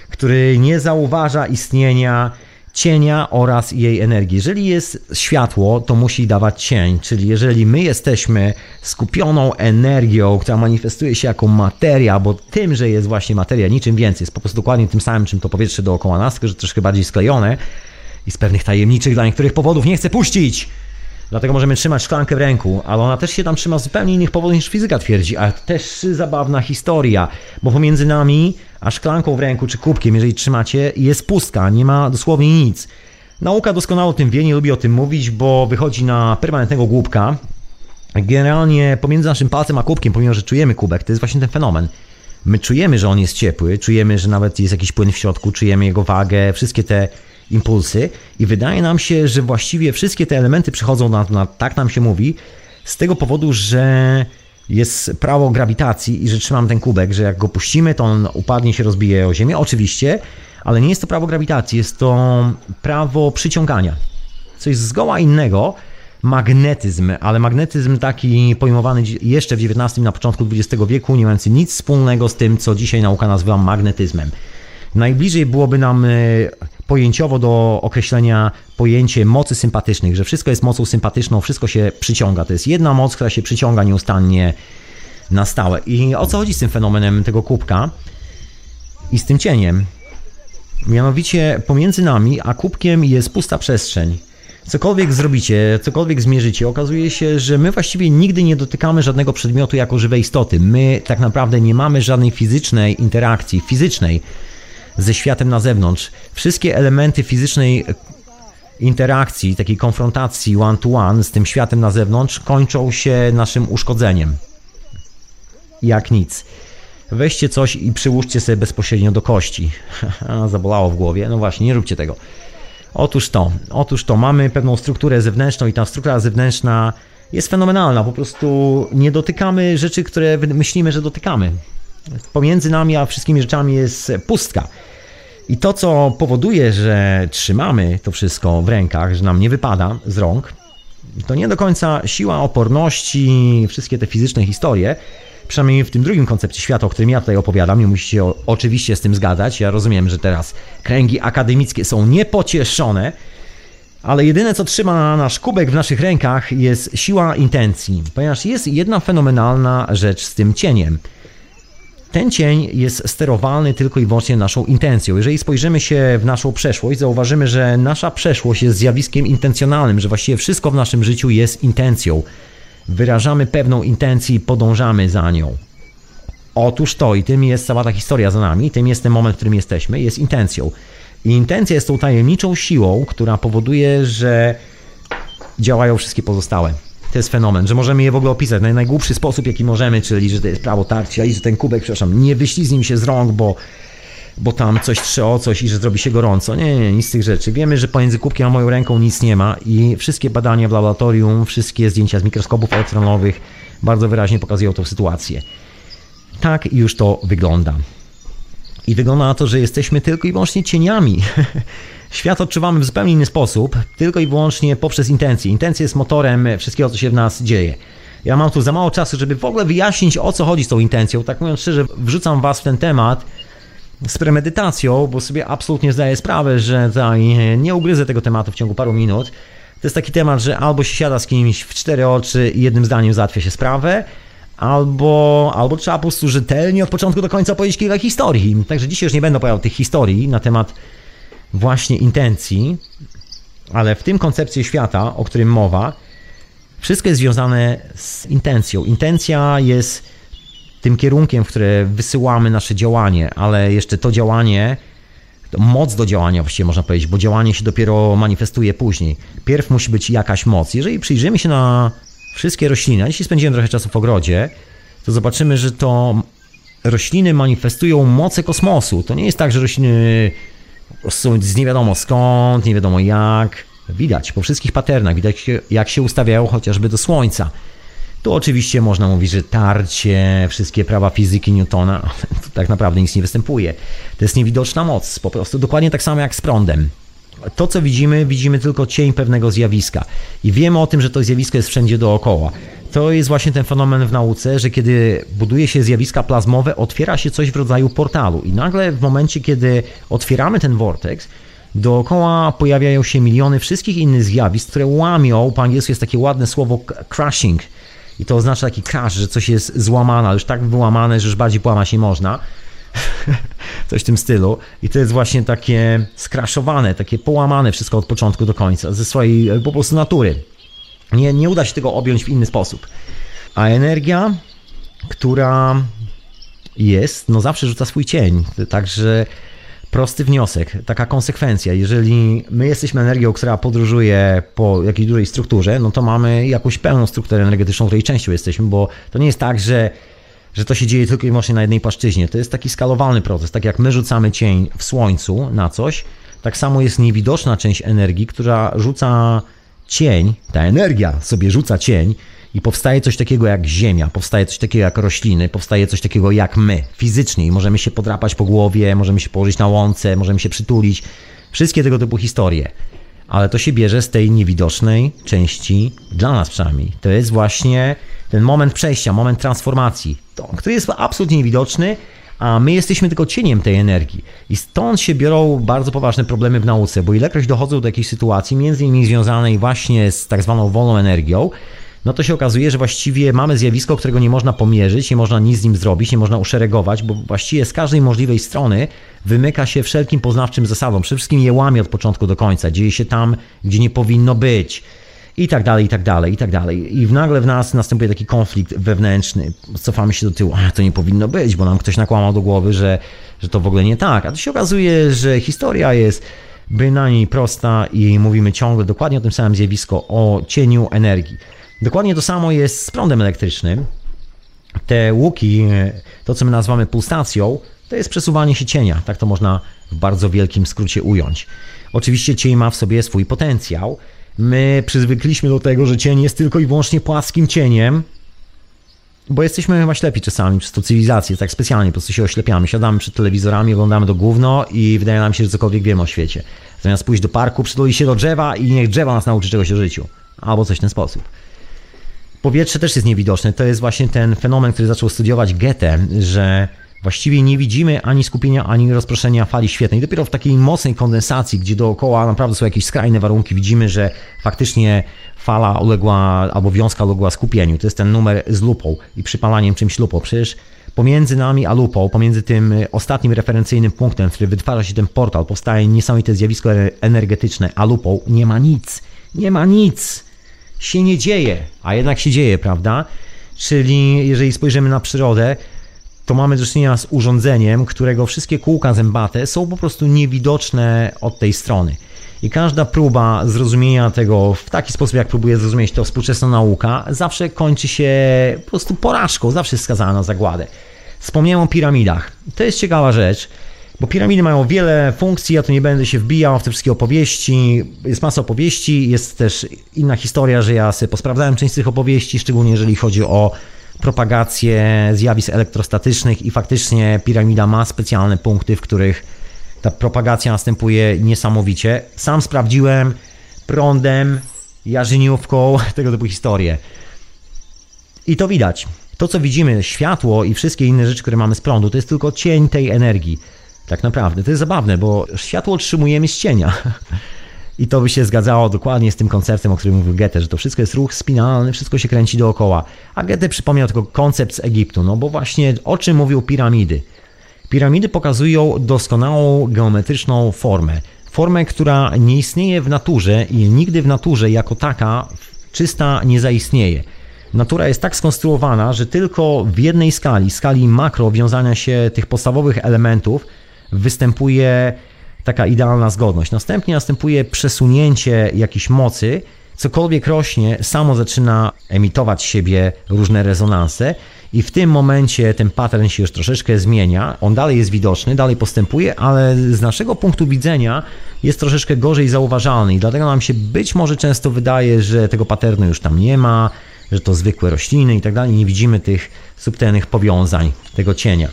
który nie zauważa istnienia cienia oraz jej energii. Jeżeli jest światło, to musi dawać cień, czyli jeżeli my jesteśmy skupioną energią, która manifestuje się jako materia, bo tym, że jest właśnie materia, niczym więcej, jest po prostu dokładnie tym samym, czym to powietrze dookoła nas, tylko że troszkę bardziej sklejone i z pewnych tajemniczych dla niektórych powodów nie chce puścić. Dlatego możemy trzymać szklankę w ręku, ale ona też się tam trzyma z zupełnie innych powodów niż fizyka twierdzi, a też zabawna historia, bo pomiędzy nami a szklanką w ręku czy kubkiem, jeżeli trzymacie, jest pustka, nie ma dosłownie nic. Nauka doskonale o tym wie, nie lubi o tym mówić, bo wychodzi na permanentnego głupka. Generalnie pomiędzy naszym palcem a kubkiem, pomimo że czujemy kubek, to jest właśnie ten fenomen. My czujemy, że on jest ciepły, czujemy, że nawet jest jakiś płyn w środku, czujemy jego wagę, wszystkie te impulsy i wydaje nam się, że właściwie wszystkie te elementy przychodzą na, na tak nam się mówi, z tego powodu, że jest prawo grawitacji i że trzymam ten kubek, że jak go puścimy, to on upadnie się rozbije o ziemię, oczywiście, ale nie jest to prawo grawitacji, jest to prawo przyciągania. Coś zgoła innego, magnetyzm, ale magnetyzm taki pojmowany jeszcze w XIX, na początku XX wieku, nie mający nic wspólnego z tym, co dzisiaj nauka nazywa magnetyzmem. Najbliżej byłoby nam e, pojęciowo do określenia pojęcie mocy sympatycznych, że wszystko jest mocą sympatyczną, wszystko się przyciąga. To jest jedna moc, która się przyciąga nieustannie na stałe. I o co chodzi z tym fenomenem tego kubka i z tym cieniem? Mianowicie pomiędzy nami a kubkiem jest pusta przestrzeń. Cokolwiek zrobicie, cokolwiek zmierzycie, okazuje się, że my właściwie nigdy nie dotykamy żadnego przedmiotu jako żywej istoty. My tak naprawdę nie mamy żadnej fizycznej interakcji, fizycznej ze światem na zewnątrz. Wszystkie elementy fizycznej interakcji, takiej konfrontacji one to one z tym światem na zewnątrz kończą się naszym uszkodzeniem. Jak nic. weźcie coś i przyłóżcie sobie bezpośrednio do kości. Zabolało w głowie, no właśnie, nie róbcie tego. Otóż to, otóż to, mamy pewną strukturę zewnętrzną i ta struktura zewnętrzna jest fenomenalna, po prostu nie dotykamy rzeczy, które myślimy, że dotykamy. Pomiędzy nami a wszystkimi rzeczami jest pustka. I to, co powoduje, że trzymamy to wszystko w rękach, że nam nie wypada z rąk, to nie do końca siła oporności, wszystkie te fizyczne historie, przynajmniej w tym drugim koncepcie świata, o którym ja tutaj opowiadam, nie musicie oczywiście z tym zgadzać. Ja rozumiem, że teraz kręgi akademickie są niepocieszone, ale jedyne co trzyma nasz kubek w naszych rękach jest siła intencji, ponieważ jest jedna fenomenalna rzecz z tym cieniem. Ten cień jest sterowalny tylko i wyłącznie naszą intencją. Jeżeli spojrzymy się w naszą przeszłość, zauważymy, że nasza przeszłość jest zjawiskiem intencjonalnym, że właściwie wszystko w naszym życiu jest intencją. Wyrażamy pewną intencję i podążamy za nią. Otóż to, i tym jest cała ta historia za nami, tym jest ten moment, w którym jesteśmy, jest intencją. I intencja jest tą tajemniczą siłą, która powoduje, że działają wszystkie pozostałe. To jest fenomen, że możemy je w ogóle opisać na najgłupszy sposób, jaki możemy, czyli że to jest prawo tarcia i że ten kubek, przepraszam, nie wyślizni mi się z rąk, bo, bo tam coś trze o coś i że zrobi się gorąco. Nie, nie, nic z tych rzeczy. Wiemy, że pomiędzy kubkiem a moją ręką nic nie ma i wszystkie badania w laboratorium, wszystkie zdjęcia z mikroskopów elektronowych bardzo wyraźnie pokazują tą sytuację. Tak już to wygląda. I wygląda na to, że jesteśmy tylko i wyłącznie cieniami. Świat odczuwamy w zupełnie inny sposób, tylko i wyłącznie poprzez intencje. Intencja jest motorem wszystkiego, co się w nas dzieje. Ja mam tu za mało czasu, żeby w ogóle wyjaśnić, o co chodzi z tą intencją. Tak mówiąc szczerze, wrzucam Was w ten temat z premedytacją, bo sobie absolutnie zdaję sprawę, że nie ugryzę tego tematu w ciągu paru minut. To jest taki temat, że albo się siada z kimś w cztery oczy i jednym zdaniem załatwia się sprawę, albo, albo trzeba po prostu rzetelnie od początku do końca opowiedzieć kilka historii. Także dzisiaj już nie będę opowiadał tych historii na temat właśnie intencji, ale w tym koncepcji świata, o którym mowa, wszystko jest związane z intencją. Intencja jest tym kierunkiem, w które wysyłamy nasze działanie, ale jeszcze to działanie, to moc do działania właściwie można powiedzieć, bo działanie się dopiero manifestuje później. Pierw musi być jakaś moc. Jeżeli przyjrzymy się na wszystkie rośliny, a dzisiaj spędziłem trochę czasu w ogrodzie, to zobaczymy, że to rośliny manifestują moce kosmosu. To nie jest tak, że rośliny z nie wiadomo skąd, nie wiadomo jak. Widać po wszystkich patternach, widać jak się ustawiają chociażby do Słońca. Tu oczywiście można mówić, że tarcie, wszystkie prawa fizyki Newtona, ale tu tak naprawdę nic nie występuje. To jest niewidoczna moc, po prostu dokładnie tak samo jak z prądem. To, co widzimy, widzimy tylko cień pewnego zjawiska. I wiemy o tym, że to zjawisko jest wszędzie dookoła. To jest właśnie ten fenomen w nauce, że kiedy buduje się zjawiska plazmowe, otwiera się coś w rodzaju portalu. I nagle w momencie, kiedy otwieramy ten vortex, dookoła pojawiają się miliony wszystkich innych zjawisk, które łamią, po angielsku jest takie ładne słowo crashing. I to oznacza taki crash, że coś jest złamane, już tak wyłamane, że już bardziej połamać nie można. Coś w tym stylu. I to jest właśnie takie skraszowane, takie połamane wszystko od początku do końca, ze swojej po prostu natury. Nie, nie uda się tego objąć w inny sposób. A energia, która jest, no zawsze rzuca swój cień. Także prosty wniosek, taka konsekwencja. Jeżeli my jesteśmy energią, która podróżuje po jakiejś dużej strukturze, no to mamy jakąś pełną strukturę energetyczną, której częścią jesteśmy, bo to nie jest tak, że że to się dzieje tylko i wyłącznie na jednej płaszczyźnie. To jest taki skalowalny proces. Tak jak my rzucamy cień w słońcu na coś, tak samo jest niewidoczna część energii, która rzuca cień, ta energia sobie rzuca cień i powstaje coś takiego jak ziemia, powstaje coś takiego jak rośliny, powstaje coś takiego jak my, fizycznie. I możemy się podrapać po głowie, możemy się położyć na łące, możemy się przytulić. Wszystkie tego typu historie. Ale to się bierze z tej niewidocznej części, dla nas przynajmniej. To jest właśnie ten moment przejścia, moment transformacji, to, który jest absolutnie niewidoczny, a my jesteśmy tylko cieniem tej energii. I stąd się biorą bardzo poważne problemy w nauce, bo ilekroć dochodzą do jakiejś sytuacji, między innymi związanej właśnie z tak zwaną wolną energią, no to się okazuje, że właściwie mamy zjawisko, którego nie można pomierzyć, nie można nic z nim zrobić, nie można uszeregować, bo właściwie z każdej możliwej strony wymyka się wszelkim poznawczym zasadom. Przede wszystkim je łamie od początku do końca. Dzieje się tam, gdzie nie powinno być i tak dalej, i tak dalej, i tak dalej. I nagle w nas następuje taki konflikt wewnętrzny. Cofamy się do tyłu, a to nie powinno być, bo nam ktoś nakłamał do głowy, że, że to w ogóle nie tak. A to się okazuje, że historia jest bynajmniej prosta i mówimy ciągle dokładnie o tym samym zjawisku, o cieniu energii. Dokładnie to samo jest z prądem elektrycznym. te łuki, to co my nazywamy pulsacją, to jest przesuwanie się cienia. Tak to można w bardzo wielkim skrócie ująć. Oczywiście cień ma w sobie swój potencjał. My przyzwykliśmy do tego, że cień jest tylko i wyłącznie płaskim cieniem, bo jesteśmy chyba ślepi czasami przez tą cywilizację, tak specjalnie po prostu się oślepiamy. Siadamy przed telewizorami, oglądamy do gówno i wydaje nam się, że cokolwiek wiemy o świecie. Zamiast pójść do parku, przytulić się do drzewa i niech drzewa nas nauczy czegoś o życiu. Albo coś w ten sposób. Powietrze też jest niewidoczne. To jest właśnie ten fenomen, który zaczął studiować Goethe, że właściwie nie widzimy ani skupienia, ani rozproszenia fali świetnej. Dopiero w takiej mocnej kondensacji, gdzie dookoła naprawdę są jakieś skrajne warunki, widzimy, że faktycznie fala uległa, albo wiązka uległa skupieniu. To jest ten numer z lupą i przypalaniem czymś lupą. Przecież pomiędzy nami a lupą, pomiędzy tym ostatnim referencyjnym punktem, w którym wytwarza się ten portal, powstaje niesamowite zjawisko energetyczne, a lupą nie ma nic. Nie ma nic. Się nie dzieje, a jednak się dzieje, prawda? Czyli jeżeli spojrzymy na przyrodę, to mamy do czynienia z urządzeniem, którego wszystkie kółka zębate są po prostu niewidoczne od tej strony. I każda próba zrozumienia tego w taki sposób, jak próbuje zrozumieć to współczesna nauka, zawsze kończy się po prostu porażką, zawsze skazana na zagładę. Wspomniałem o piramidach. To jest ciekawa rzecz, bo piramidy mają wiele funkcji, ja tu nie będę się wbijał w te wszystkie opowieści. Jest masa opowieści, jest też inna historia, że ja sobie posprawdzałem część z tych opowieści, szczególnie jeżeli chodzi o propagację zjawisk elektrostatycznych i faktycznie piramida ma specjalne punkty, w których ta propagacja następuje niesamowicie. Sam sprawdziłem prądem, jarzyniówką, tego typu historie. I to widać. To, co widzimy, światło i wszystkie inne rzeczy, które mamy z prądu, to jest tylko cień tej energii. Tak naprawdę. To jest zabawne, bo światło otrzymujemy z cienia. I to by się zgadzało dokładnie z tym konceptem, o którym mówił Goethe, że to wszystko jest ruch spinalny, wszystko się kręci dookoła. A Goethe przypomniał tylko koncept z Egiptu, no bo właśnie o czym mówią piramidy. Piramidy pokazują doskonałą geometryczną formę. Formę, która nie istnieje w naturze i nigdy w naturze jako taka czysta nie zaistnieje. Natura jest tak skonstruowana, że tylko w jednej skali, skali makro wiązania się tych podstawowych elementów, występuje taka idealna zgodność. Następnie następuje przesunięcie jakiejś mocy, cokolwiek rośnie, samo zaczyna emitować siebie różne rezonanse i w tym momencie ten pattern się już troszeczkę zmienia. On dalej jest widoczny, dalej postępuje, ale z naszego punktu widzenia jest troszeczkę gorzej zauważalny i dlatego nam się być może często wydaje, że tego patternu już tam nie ma, że to zwykłe rośliny i tak dalej. Nie widzimy tych subtelnych powiązań, tego cienia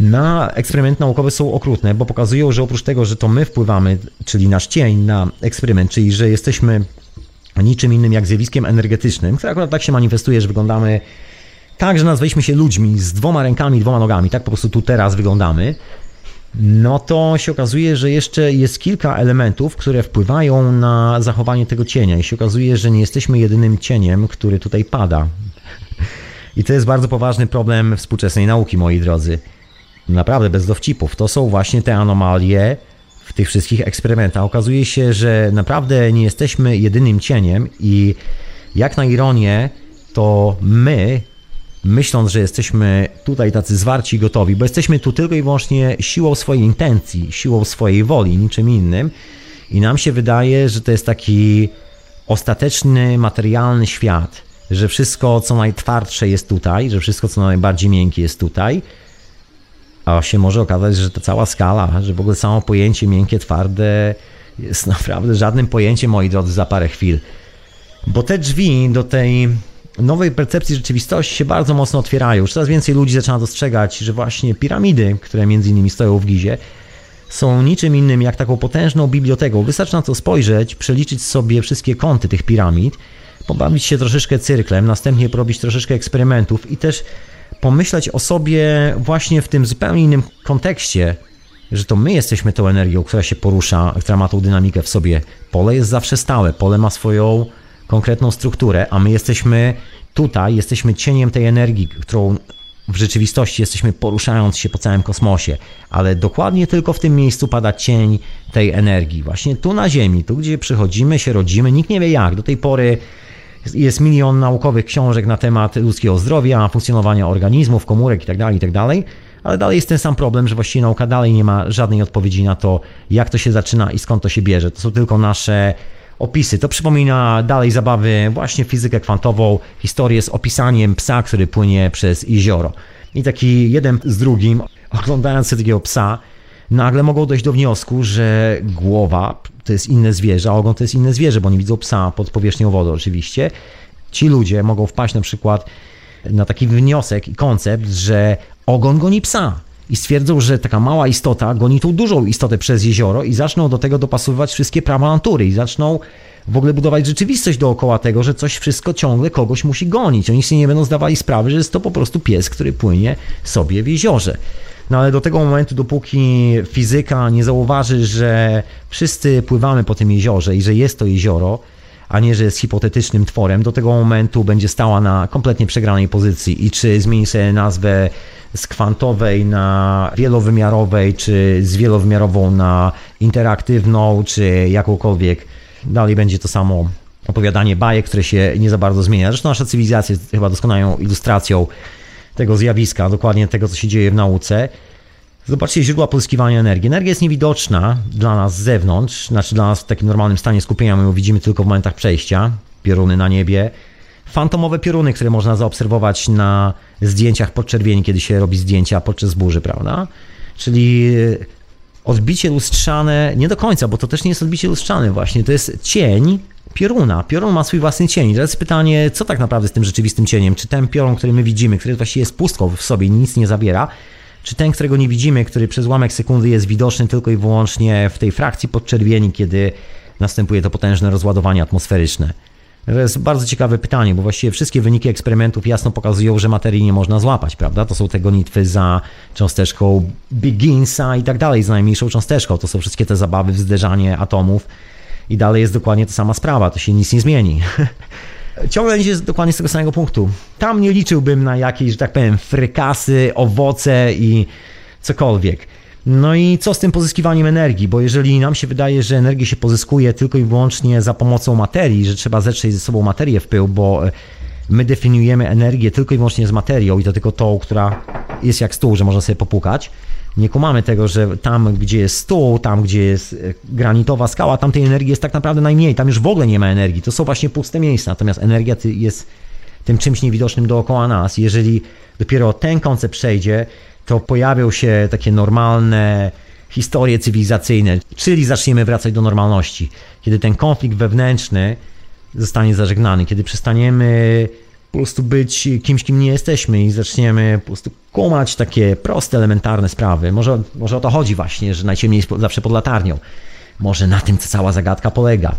na eksperymenty naukowe są okrutne, bo pokazują, że oprócz tego, że to my wpływamy, czyli nasz cień na eksperyment, czyli że jesteśmy niczym innym jak zjawiskiem energetycznym, które akurat tak się manifestuje, że wyglądamy tak, że nazwaliśmy się ludźmi z dwoma rękami, dwoma nogami, tak po prostu tu teraz wyglądamy, no to się okazuje, że jeszcze jest kilka elementów, które wpływają na zachowanie tego cienia i się okazuje, że nie jesteśmy jedynym cieniem, który tutaj pada. I to jest bardzo poważny problem współczesnej nauki, moi drodzy naprawdę bez dowcipów. To są właśnie te anomalie w tych wszystkich eksperymentach. Okazuje się, że naprawdę nie jesteśmy jedynym cieniem i jak na ironię, to my, myśląc, że jesteśmy tutaj tacy zwarci gotowi, bo jesteśmy tu tylko i wyłącznie siłą swojej intencji, siłą swojej woli, niczym innym. I nam się wydaje, że to jest taki ostateczny, materialny świat, że wszystko, co najtwardsze jest tutaj, że wszystko, co najbardziej miękkie jest tutaj, a się może okazać, że ta cała skala, że w ogóle samo pojęcie miękkie, twarde jest naprawdę żadnym pojęciem, moi drodzy, za parę chwil. Bo te drzwi do tej nowej percepcji rzeczywistości się bardzo mocno otwierają. Już coraz więcej ludzi zaczyna dostrzegać, że właśnie piramidy, które między innymi stoją w Gizie, są niczym innym jak taką potężną biblioteką. Wystarczy na to spojrzeć, przeliczyć sobie wszystkie kąty tych piramid, pobawić się troszeczkę cyrklem, następnie porobić troszeczkę eksperymentów i też pomyśleć o sobie właśnie w tym zupełnie innym kontekście, że to my jesteśmy tą energią, która się porusza, która ma tą dynamikę w sobie. Pole jest zawsze stałe, pole ma swoją konkretną strukturę, a my jesteśmy tutaj, jesteśmy cieniem tej energii, którą w rzeczywistości jesteśmy poruszając się po całym kosmosie, ale dokładnie tylko w tym miejscu pada cień tej energii. Właśnie tu na Ziemi, tu gdzie przychodzimy, się rodzimy, nikt nie wie jak. Do tej pory jest milion naukowych książek na temat ludzkiego zdrowia, funkcjonowania organizmów, komórek itd., tak itd., tak ale dalej jest ten sam problem, że właściwie nauka dalej nie ma żadnej odpowiedzi na to, jak to się zaczyna i skąd to się bierze. To są tylko nasze opisy. To przypomina dalej zabawy właśnie fizykę kwantową, historię z opisaniem psa, który płynie przez jezioro. I taki jeden z drugim, oglądając takiego psa, nagle mogą dojść do wniosku, że głowa to jest inne zwierzę, a ogon to jest inne zwierzę, bo nie widzą psa pod powierzchnią wody oczywiście. Ci ludzie mogą wpaść na przykład na taki wniosek i koncept, że ogon goni psa. I stwierdzą, że taka mała istota goni tą dużą istotę przez jezioro i zaczną do tego dopasowywać wszystkie prawa natury i zaczną w ogóle budować rzeczywistość dookoła tego, że coś wszystko ciągle kogoś musi gonić. Oni sobie nie będą zdawali sprawy, że jest to po prostu pies, który płynie sobie w jeziorze. No ale do tego momentu, dopóki fizyka nie zauważy, że wszyscy pływamy po tym jeziorze i że jest to jezioro, a nie, że jest hipotetycznym tworem, do tego momentu będzie stała na kompletnie przegranej pozycji. I czy zmieni sobie nazwę z kwantowej na wielowymiarowej, czy z wielowymiarową na interaktywną, czy jakąkolwiek, dalej będzie to samo opowiadanie bajek, które się nie za bardzo zmienia. Zresztą nasza cywilizacja jest chyba doskonałą ilustracją tego zjawiska, dokładnie tego, co się dzieje w nauce. Zobaczcie źródła pozyskiwania energii. Energia jest niewidoczna dla nas z zewnątrz, znaczy dla nas w takim normalnym stanie skupienia, my ją widzimy tylko w momentach przejścia, pioruny na niebie. Fantomowe pioruny, które można zaobserwować na zdjęciach podczerwieni, kiedy się robi zdjęcia podczas burzy, prawda? Czyli odbicie lustrzane, nie do końca, bo to też nie jest odbicie lustrzane właśnie, to jest cień pioruna. Piorun ma swój własny cień. Teraz pytanie, co tak naprawdę z tym rzeczywistym cieniem? Czy ten piorun, który my widzimy, który właściwie jest pustką w sobie, nic nie zabiera, czy ten, którego nie widzimy, który przez ułamek sekundy jest widoczny tylko i wyłącznie w tej frakcji podczerwieni, kiedy następuje to potężne rozładowanie atmosferyczne? To jest bardzo ciekawe pytanie, bo właściwie wszystkie wyniki eksperymentów jasno pokazują, że materii nie można złapać, prawda? To są te gonitwy za cząsteczką Bigginsa i tak dalej, za najmniejszą cząsteczką. To są wszystkie te zabawy w zderzanie atomów i dalej jest dokładnie ta sama sprawa, to się nic nie zmieni. Ciągle idzie dokładnie z tego samego punktu. Tam nie liczyłbym na jakieś, że tak powiem, frykasy, owoce i cokolwiek. No i co z tym pozyskiwaniem energii? Bo jeżeli nam się wydaje, że energię się pozyskuje tylko i wyłącznie za pomocą materii, że trzeba zetrzeć ze sobą materię w pył, bo e, my definiujemy energię tylko i wyłącznie z materią i to tylko tą, która jest jak stół, że można sobie popukać. Nie kumamy tego, że tam, gdzie jest stół, tam, gdzie jest e, granitowa skała, tam tej energii jest tak naprawdę najmniej. Tam już w ogóle nie ma energii. To są właśnie puste miejsca. Natomiast energia jest tym czymś niewidocznym dookoła nas. Jeżeli dopiero ten koncept przejdzie, to pojawią się takie normalne historie cywilizacyjne, czyli zaczniemy wracać do normalności. Kiedy ten konflikt wewnętrzny zostanie zażegnany, kiedy przestaniemy po prostu być kimś, kim nie jesteśmy i zaczniemy po prostu kumać takie proste, elementarne sprawy. Może, może o to chodzi właśnie, że najciemniej jest zawsze pod latarnią. Może na tym cała zagadka polega.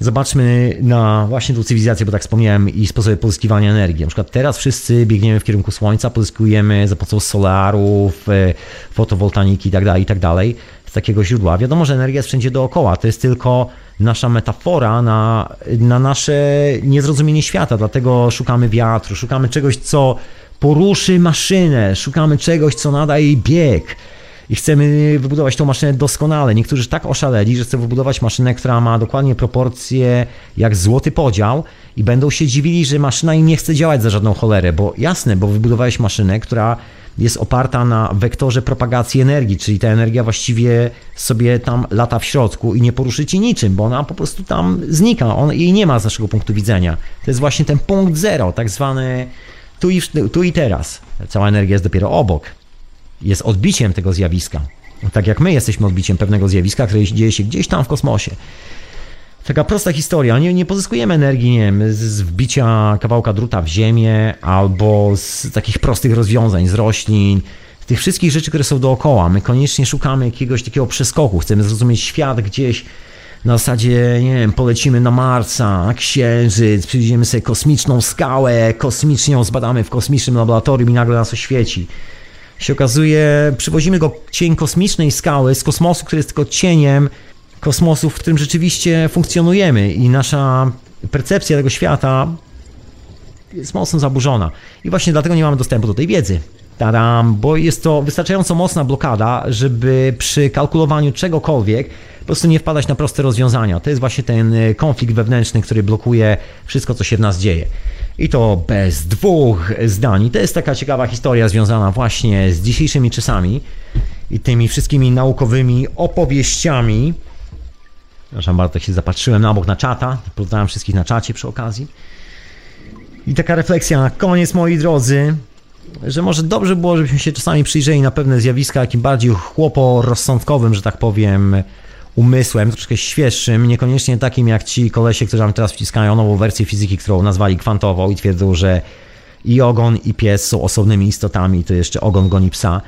Zobaczmy na właśnie tą cywilizację, bo tak wspomniałem, i sposoby pozyskiwania energii. Na przykład teraz wszyscy biegniemy w kierunku Słońca, pozyskujemy za pomocą solarów, e, fotowoltaniki itd., tak itd. Tak z takiego źródła. Wiadomo, że energia jest wszędzie dookoła. To jest tylko nasza metafora na, na nasze niezrozumienie świata, dlatego szukamy wiatru, szukamy czegoś, co poruszy maszynę, szukamy czegoś, co nada jej bieg. I chcemy wybudować tą maszynę doskonale. Niektórzy tak oszaleli, że chcą wybudować maszynę, która ma dokładnie proporcje jak złoty podział i będą się dziwili, że maszyna im nie chce działać za żadną cholerę, bo jasne, bo wybudowałeś maszynę, która jest oparta na wektorze propagacji energii, czyli ta energia właściwie sobie tam lata w środku i nie poruszy ci niczym, bo ona po prostu tam znika, on, jej nie ma z naszego punktu widzenia. To jest właśnie ten punkt zero, tak zwany tu i, tu i teraz. Cała energia jest dopiero obok jest odbiciem tego zjawiska. Tak jak my jesteśmy odbiciem pewnego zjawiska, które dzieje się gdzieś tam w kosmosie. Taka prosta historia. Nie, nie pozyskujemy energii, nie wiem, z wbicia kawałka druta w ziemię albo z takich prostych rozwiązań, z roślin, z tych wszystkich rzeczy, które są dookoła. My koniecznie szukamy jakiegoś takiego przeskoku. Chcemy zrozumieć świat gdzieś na zasadzie, nie wiem, polecimy na Marsa, Księżyc, przyjdziemy sobie kosmiczną skałę, kosmicznie ją zbadamy w kosmicznym laboratorium i nagle nas oświeci się okazuje, przywozimy go cień kosmicznej skały z kosmosu, który jest tylko cieniem kosmosu, w którym rzeczywiście funkcjonujemy i nasza percepcja tego świata jest mocno zaburzona. I właśnie dlatego nie mamy dostępu do tej wiedzy. Tadam, bo jest to wystarczająco mocna blokada, żeby przy kalkulowaniu czegokolwiek po prostu nie wpadać na proste rozwiązania. To jest właśnie ten konflikt wewnętrzny, który blokuje wszystko, co się w nas dzieje. I to bez dwóch zdań. I to jest taka ciekawa historia związana właśnie z dzisiejszymi czasami i tymi wszystkimi naukowymi opowieściami. Przepraszam bardzo, się zapatrzyłem na bok na czata. Pozdrawiam wszystkich na czacie przy okazji. I taka refleksja na koniec, moi drodzy, że może dobrze było, żebyśmy się czasami przyjrzeli na pewne zjawiska jakim bardziej chłoporozsądkowym, że tak powiem, umysłem, troszkę świeższym, niekoniecznie takim jak ci kolesie, którzy nam teraz wciskają nową wersję fizyki, którą nazwali kwantową i twierdzą, że i ogon i pies są osobnymi istotami, to jeszcze ogon goni psa,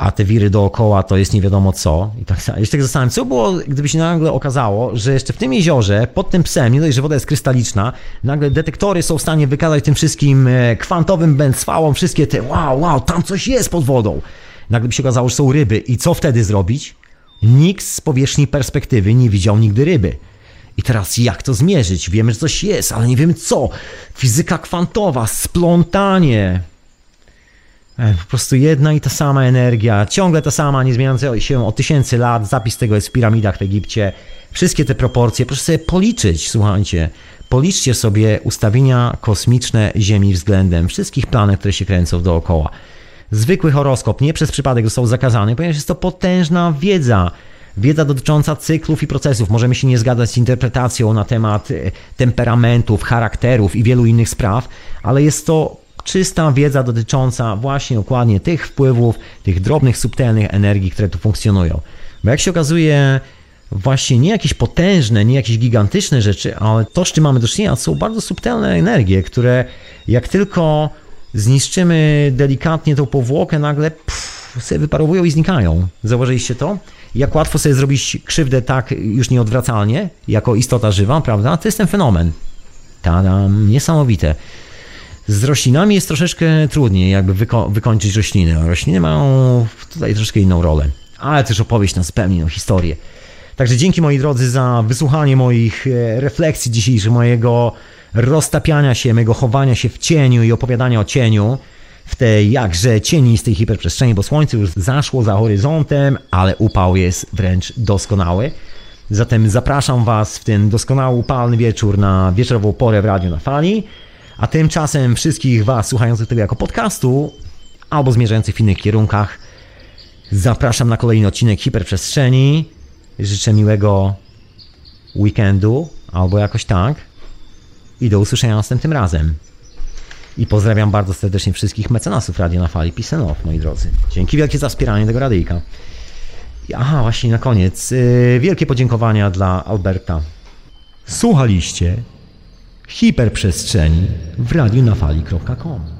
a te wiry dookoła to jest nie wiadomo co. I tak. Jeszcze tak zastanawiam, co było, gdyby się nagle okazało, że jeszcze w tym jeziorze, pod tym psem, nie dość, że woda jest krystaliczna, nagle detektory są w stanie wykazać tym wszystkim e, kwantowym bęcwałom wszystkie te wow, wow, tam coś jest pod wodą. Nagle by się okazało, że są ryby i co wtedy zrobić? Nikt z powierzchni perspektywy nie widział nigdy ryby. I teraz jak to zmierzyć? Wiemy, że coś jest, ale nie wiemy co. Fizyka kwantowa, splątanie. E, Po prostu jedna i ta sama energia, ciągle ta sama, nie zmieniająca się od tysięcy lat. Zapis tego jest w piramidach w Egipcie. Wszystkie te proporcje, proszę sobie policzyć, słuchajcie. Policzcie sobie ustawienia kosmiczne Ziemi względem wszystkich planet, które się kręcą dookoła. Zwykły horoskop nie przez przypadek został zakazany, ponieważ jest to potężna wiedza. Wiedza dotycząca cyklów i procesów. Możemy się nie zgadzać z interpretacją na temat e, temperamentów, charakterów i wielu innych spraw, ale jest to czysta wiedza dotycząca właśnie dokładnie tych wpływów, tych drobnych, subtelnych energii, które tu funkcjonują. Bo jak się okazuje, właśnie nie jakieś potężne, nie jakieś gigantyczne rzeczy, ale to, z czym mamy do czynienia, są bardzo subtelne energie, które jak tylko zniszczymy delikatnie tą powłokę, nagle pff, sobie wyparowują i znikają. Zauważyliście to? Jak łatwo sobie zrobić krzywdę tak już nieodwracalnie, jako istota żywa, prawda? To jest ten fenomen. Tadam, niesamowite. Z roślinami jest troszeczkę trudniej jakby wyko- wykończyć rośliny. Rośliny mają tutaj troszkę inną rolę. Ale też opowieść nas pełni inną historię. Także dzięki moi drodzy za wysłuchanie moich e, refleksji dzisiejszych, mojego roztapiania się, mojego chowania się w cieniu i opowiadania o cieniu w tej jakże cienistej hiperprzestrzeni, bo słońce już zaszło za horyzontem, ale upał jest wręcz doskonały. Zatem zapraszam Was w ten doskonały, upalny wieczór na wieczorową porę w Radiu na Fali. A tymczasem wszystkich Was słuchających tego jako podcastu albo zmierzających w innych kierunkach zapraszam na kolejny odcinek Hiperprzestrzeni. Życzę miłego weekendu albo jakoś tak. I do usłyszenia następnym razem. I pozdrawiam bardzo serdecznie wszystkich mecenasów Radio na Fali Pisenow, moi drodzy. Dzięki wielkie za wspieranie tego radyjka. Aha, właśnie na koniec. Yy, wielkie podziękowania dla Alberta. Słuchaliście hiperprzestrzeni w radiu na fali.com.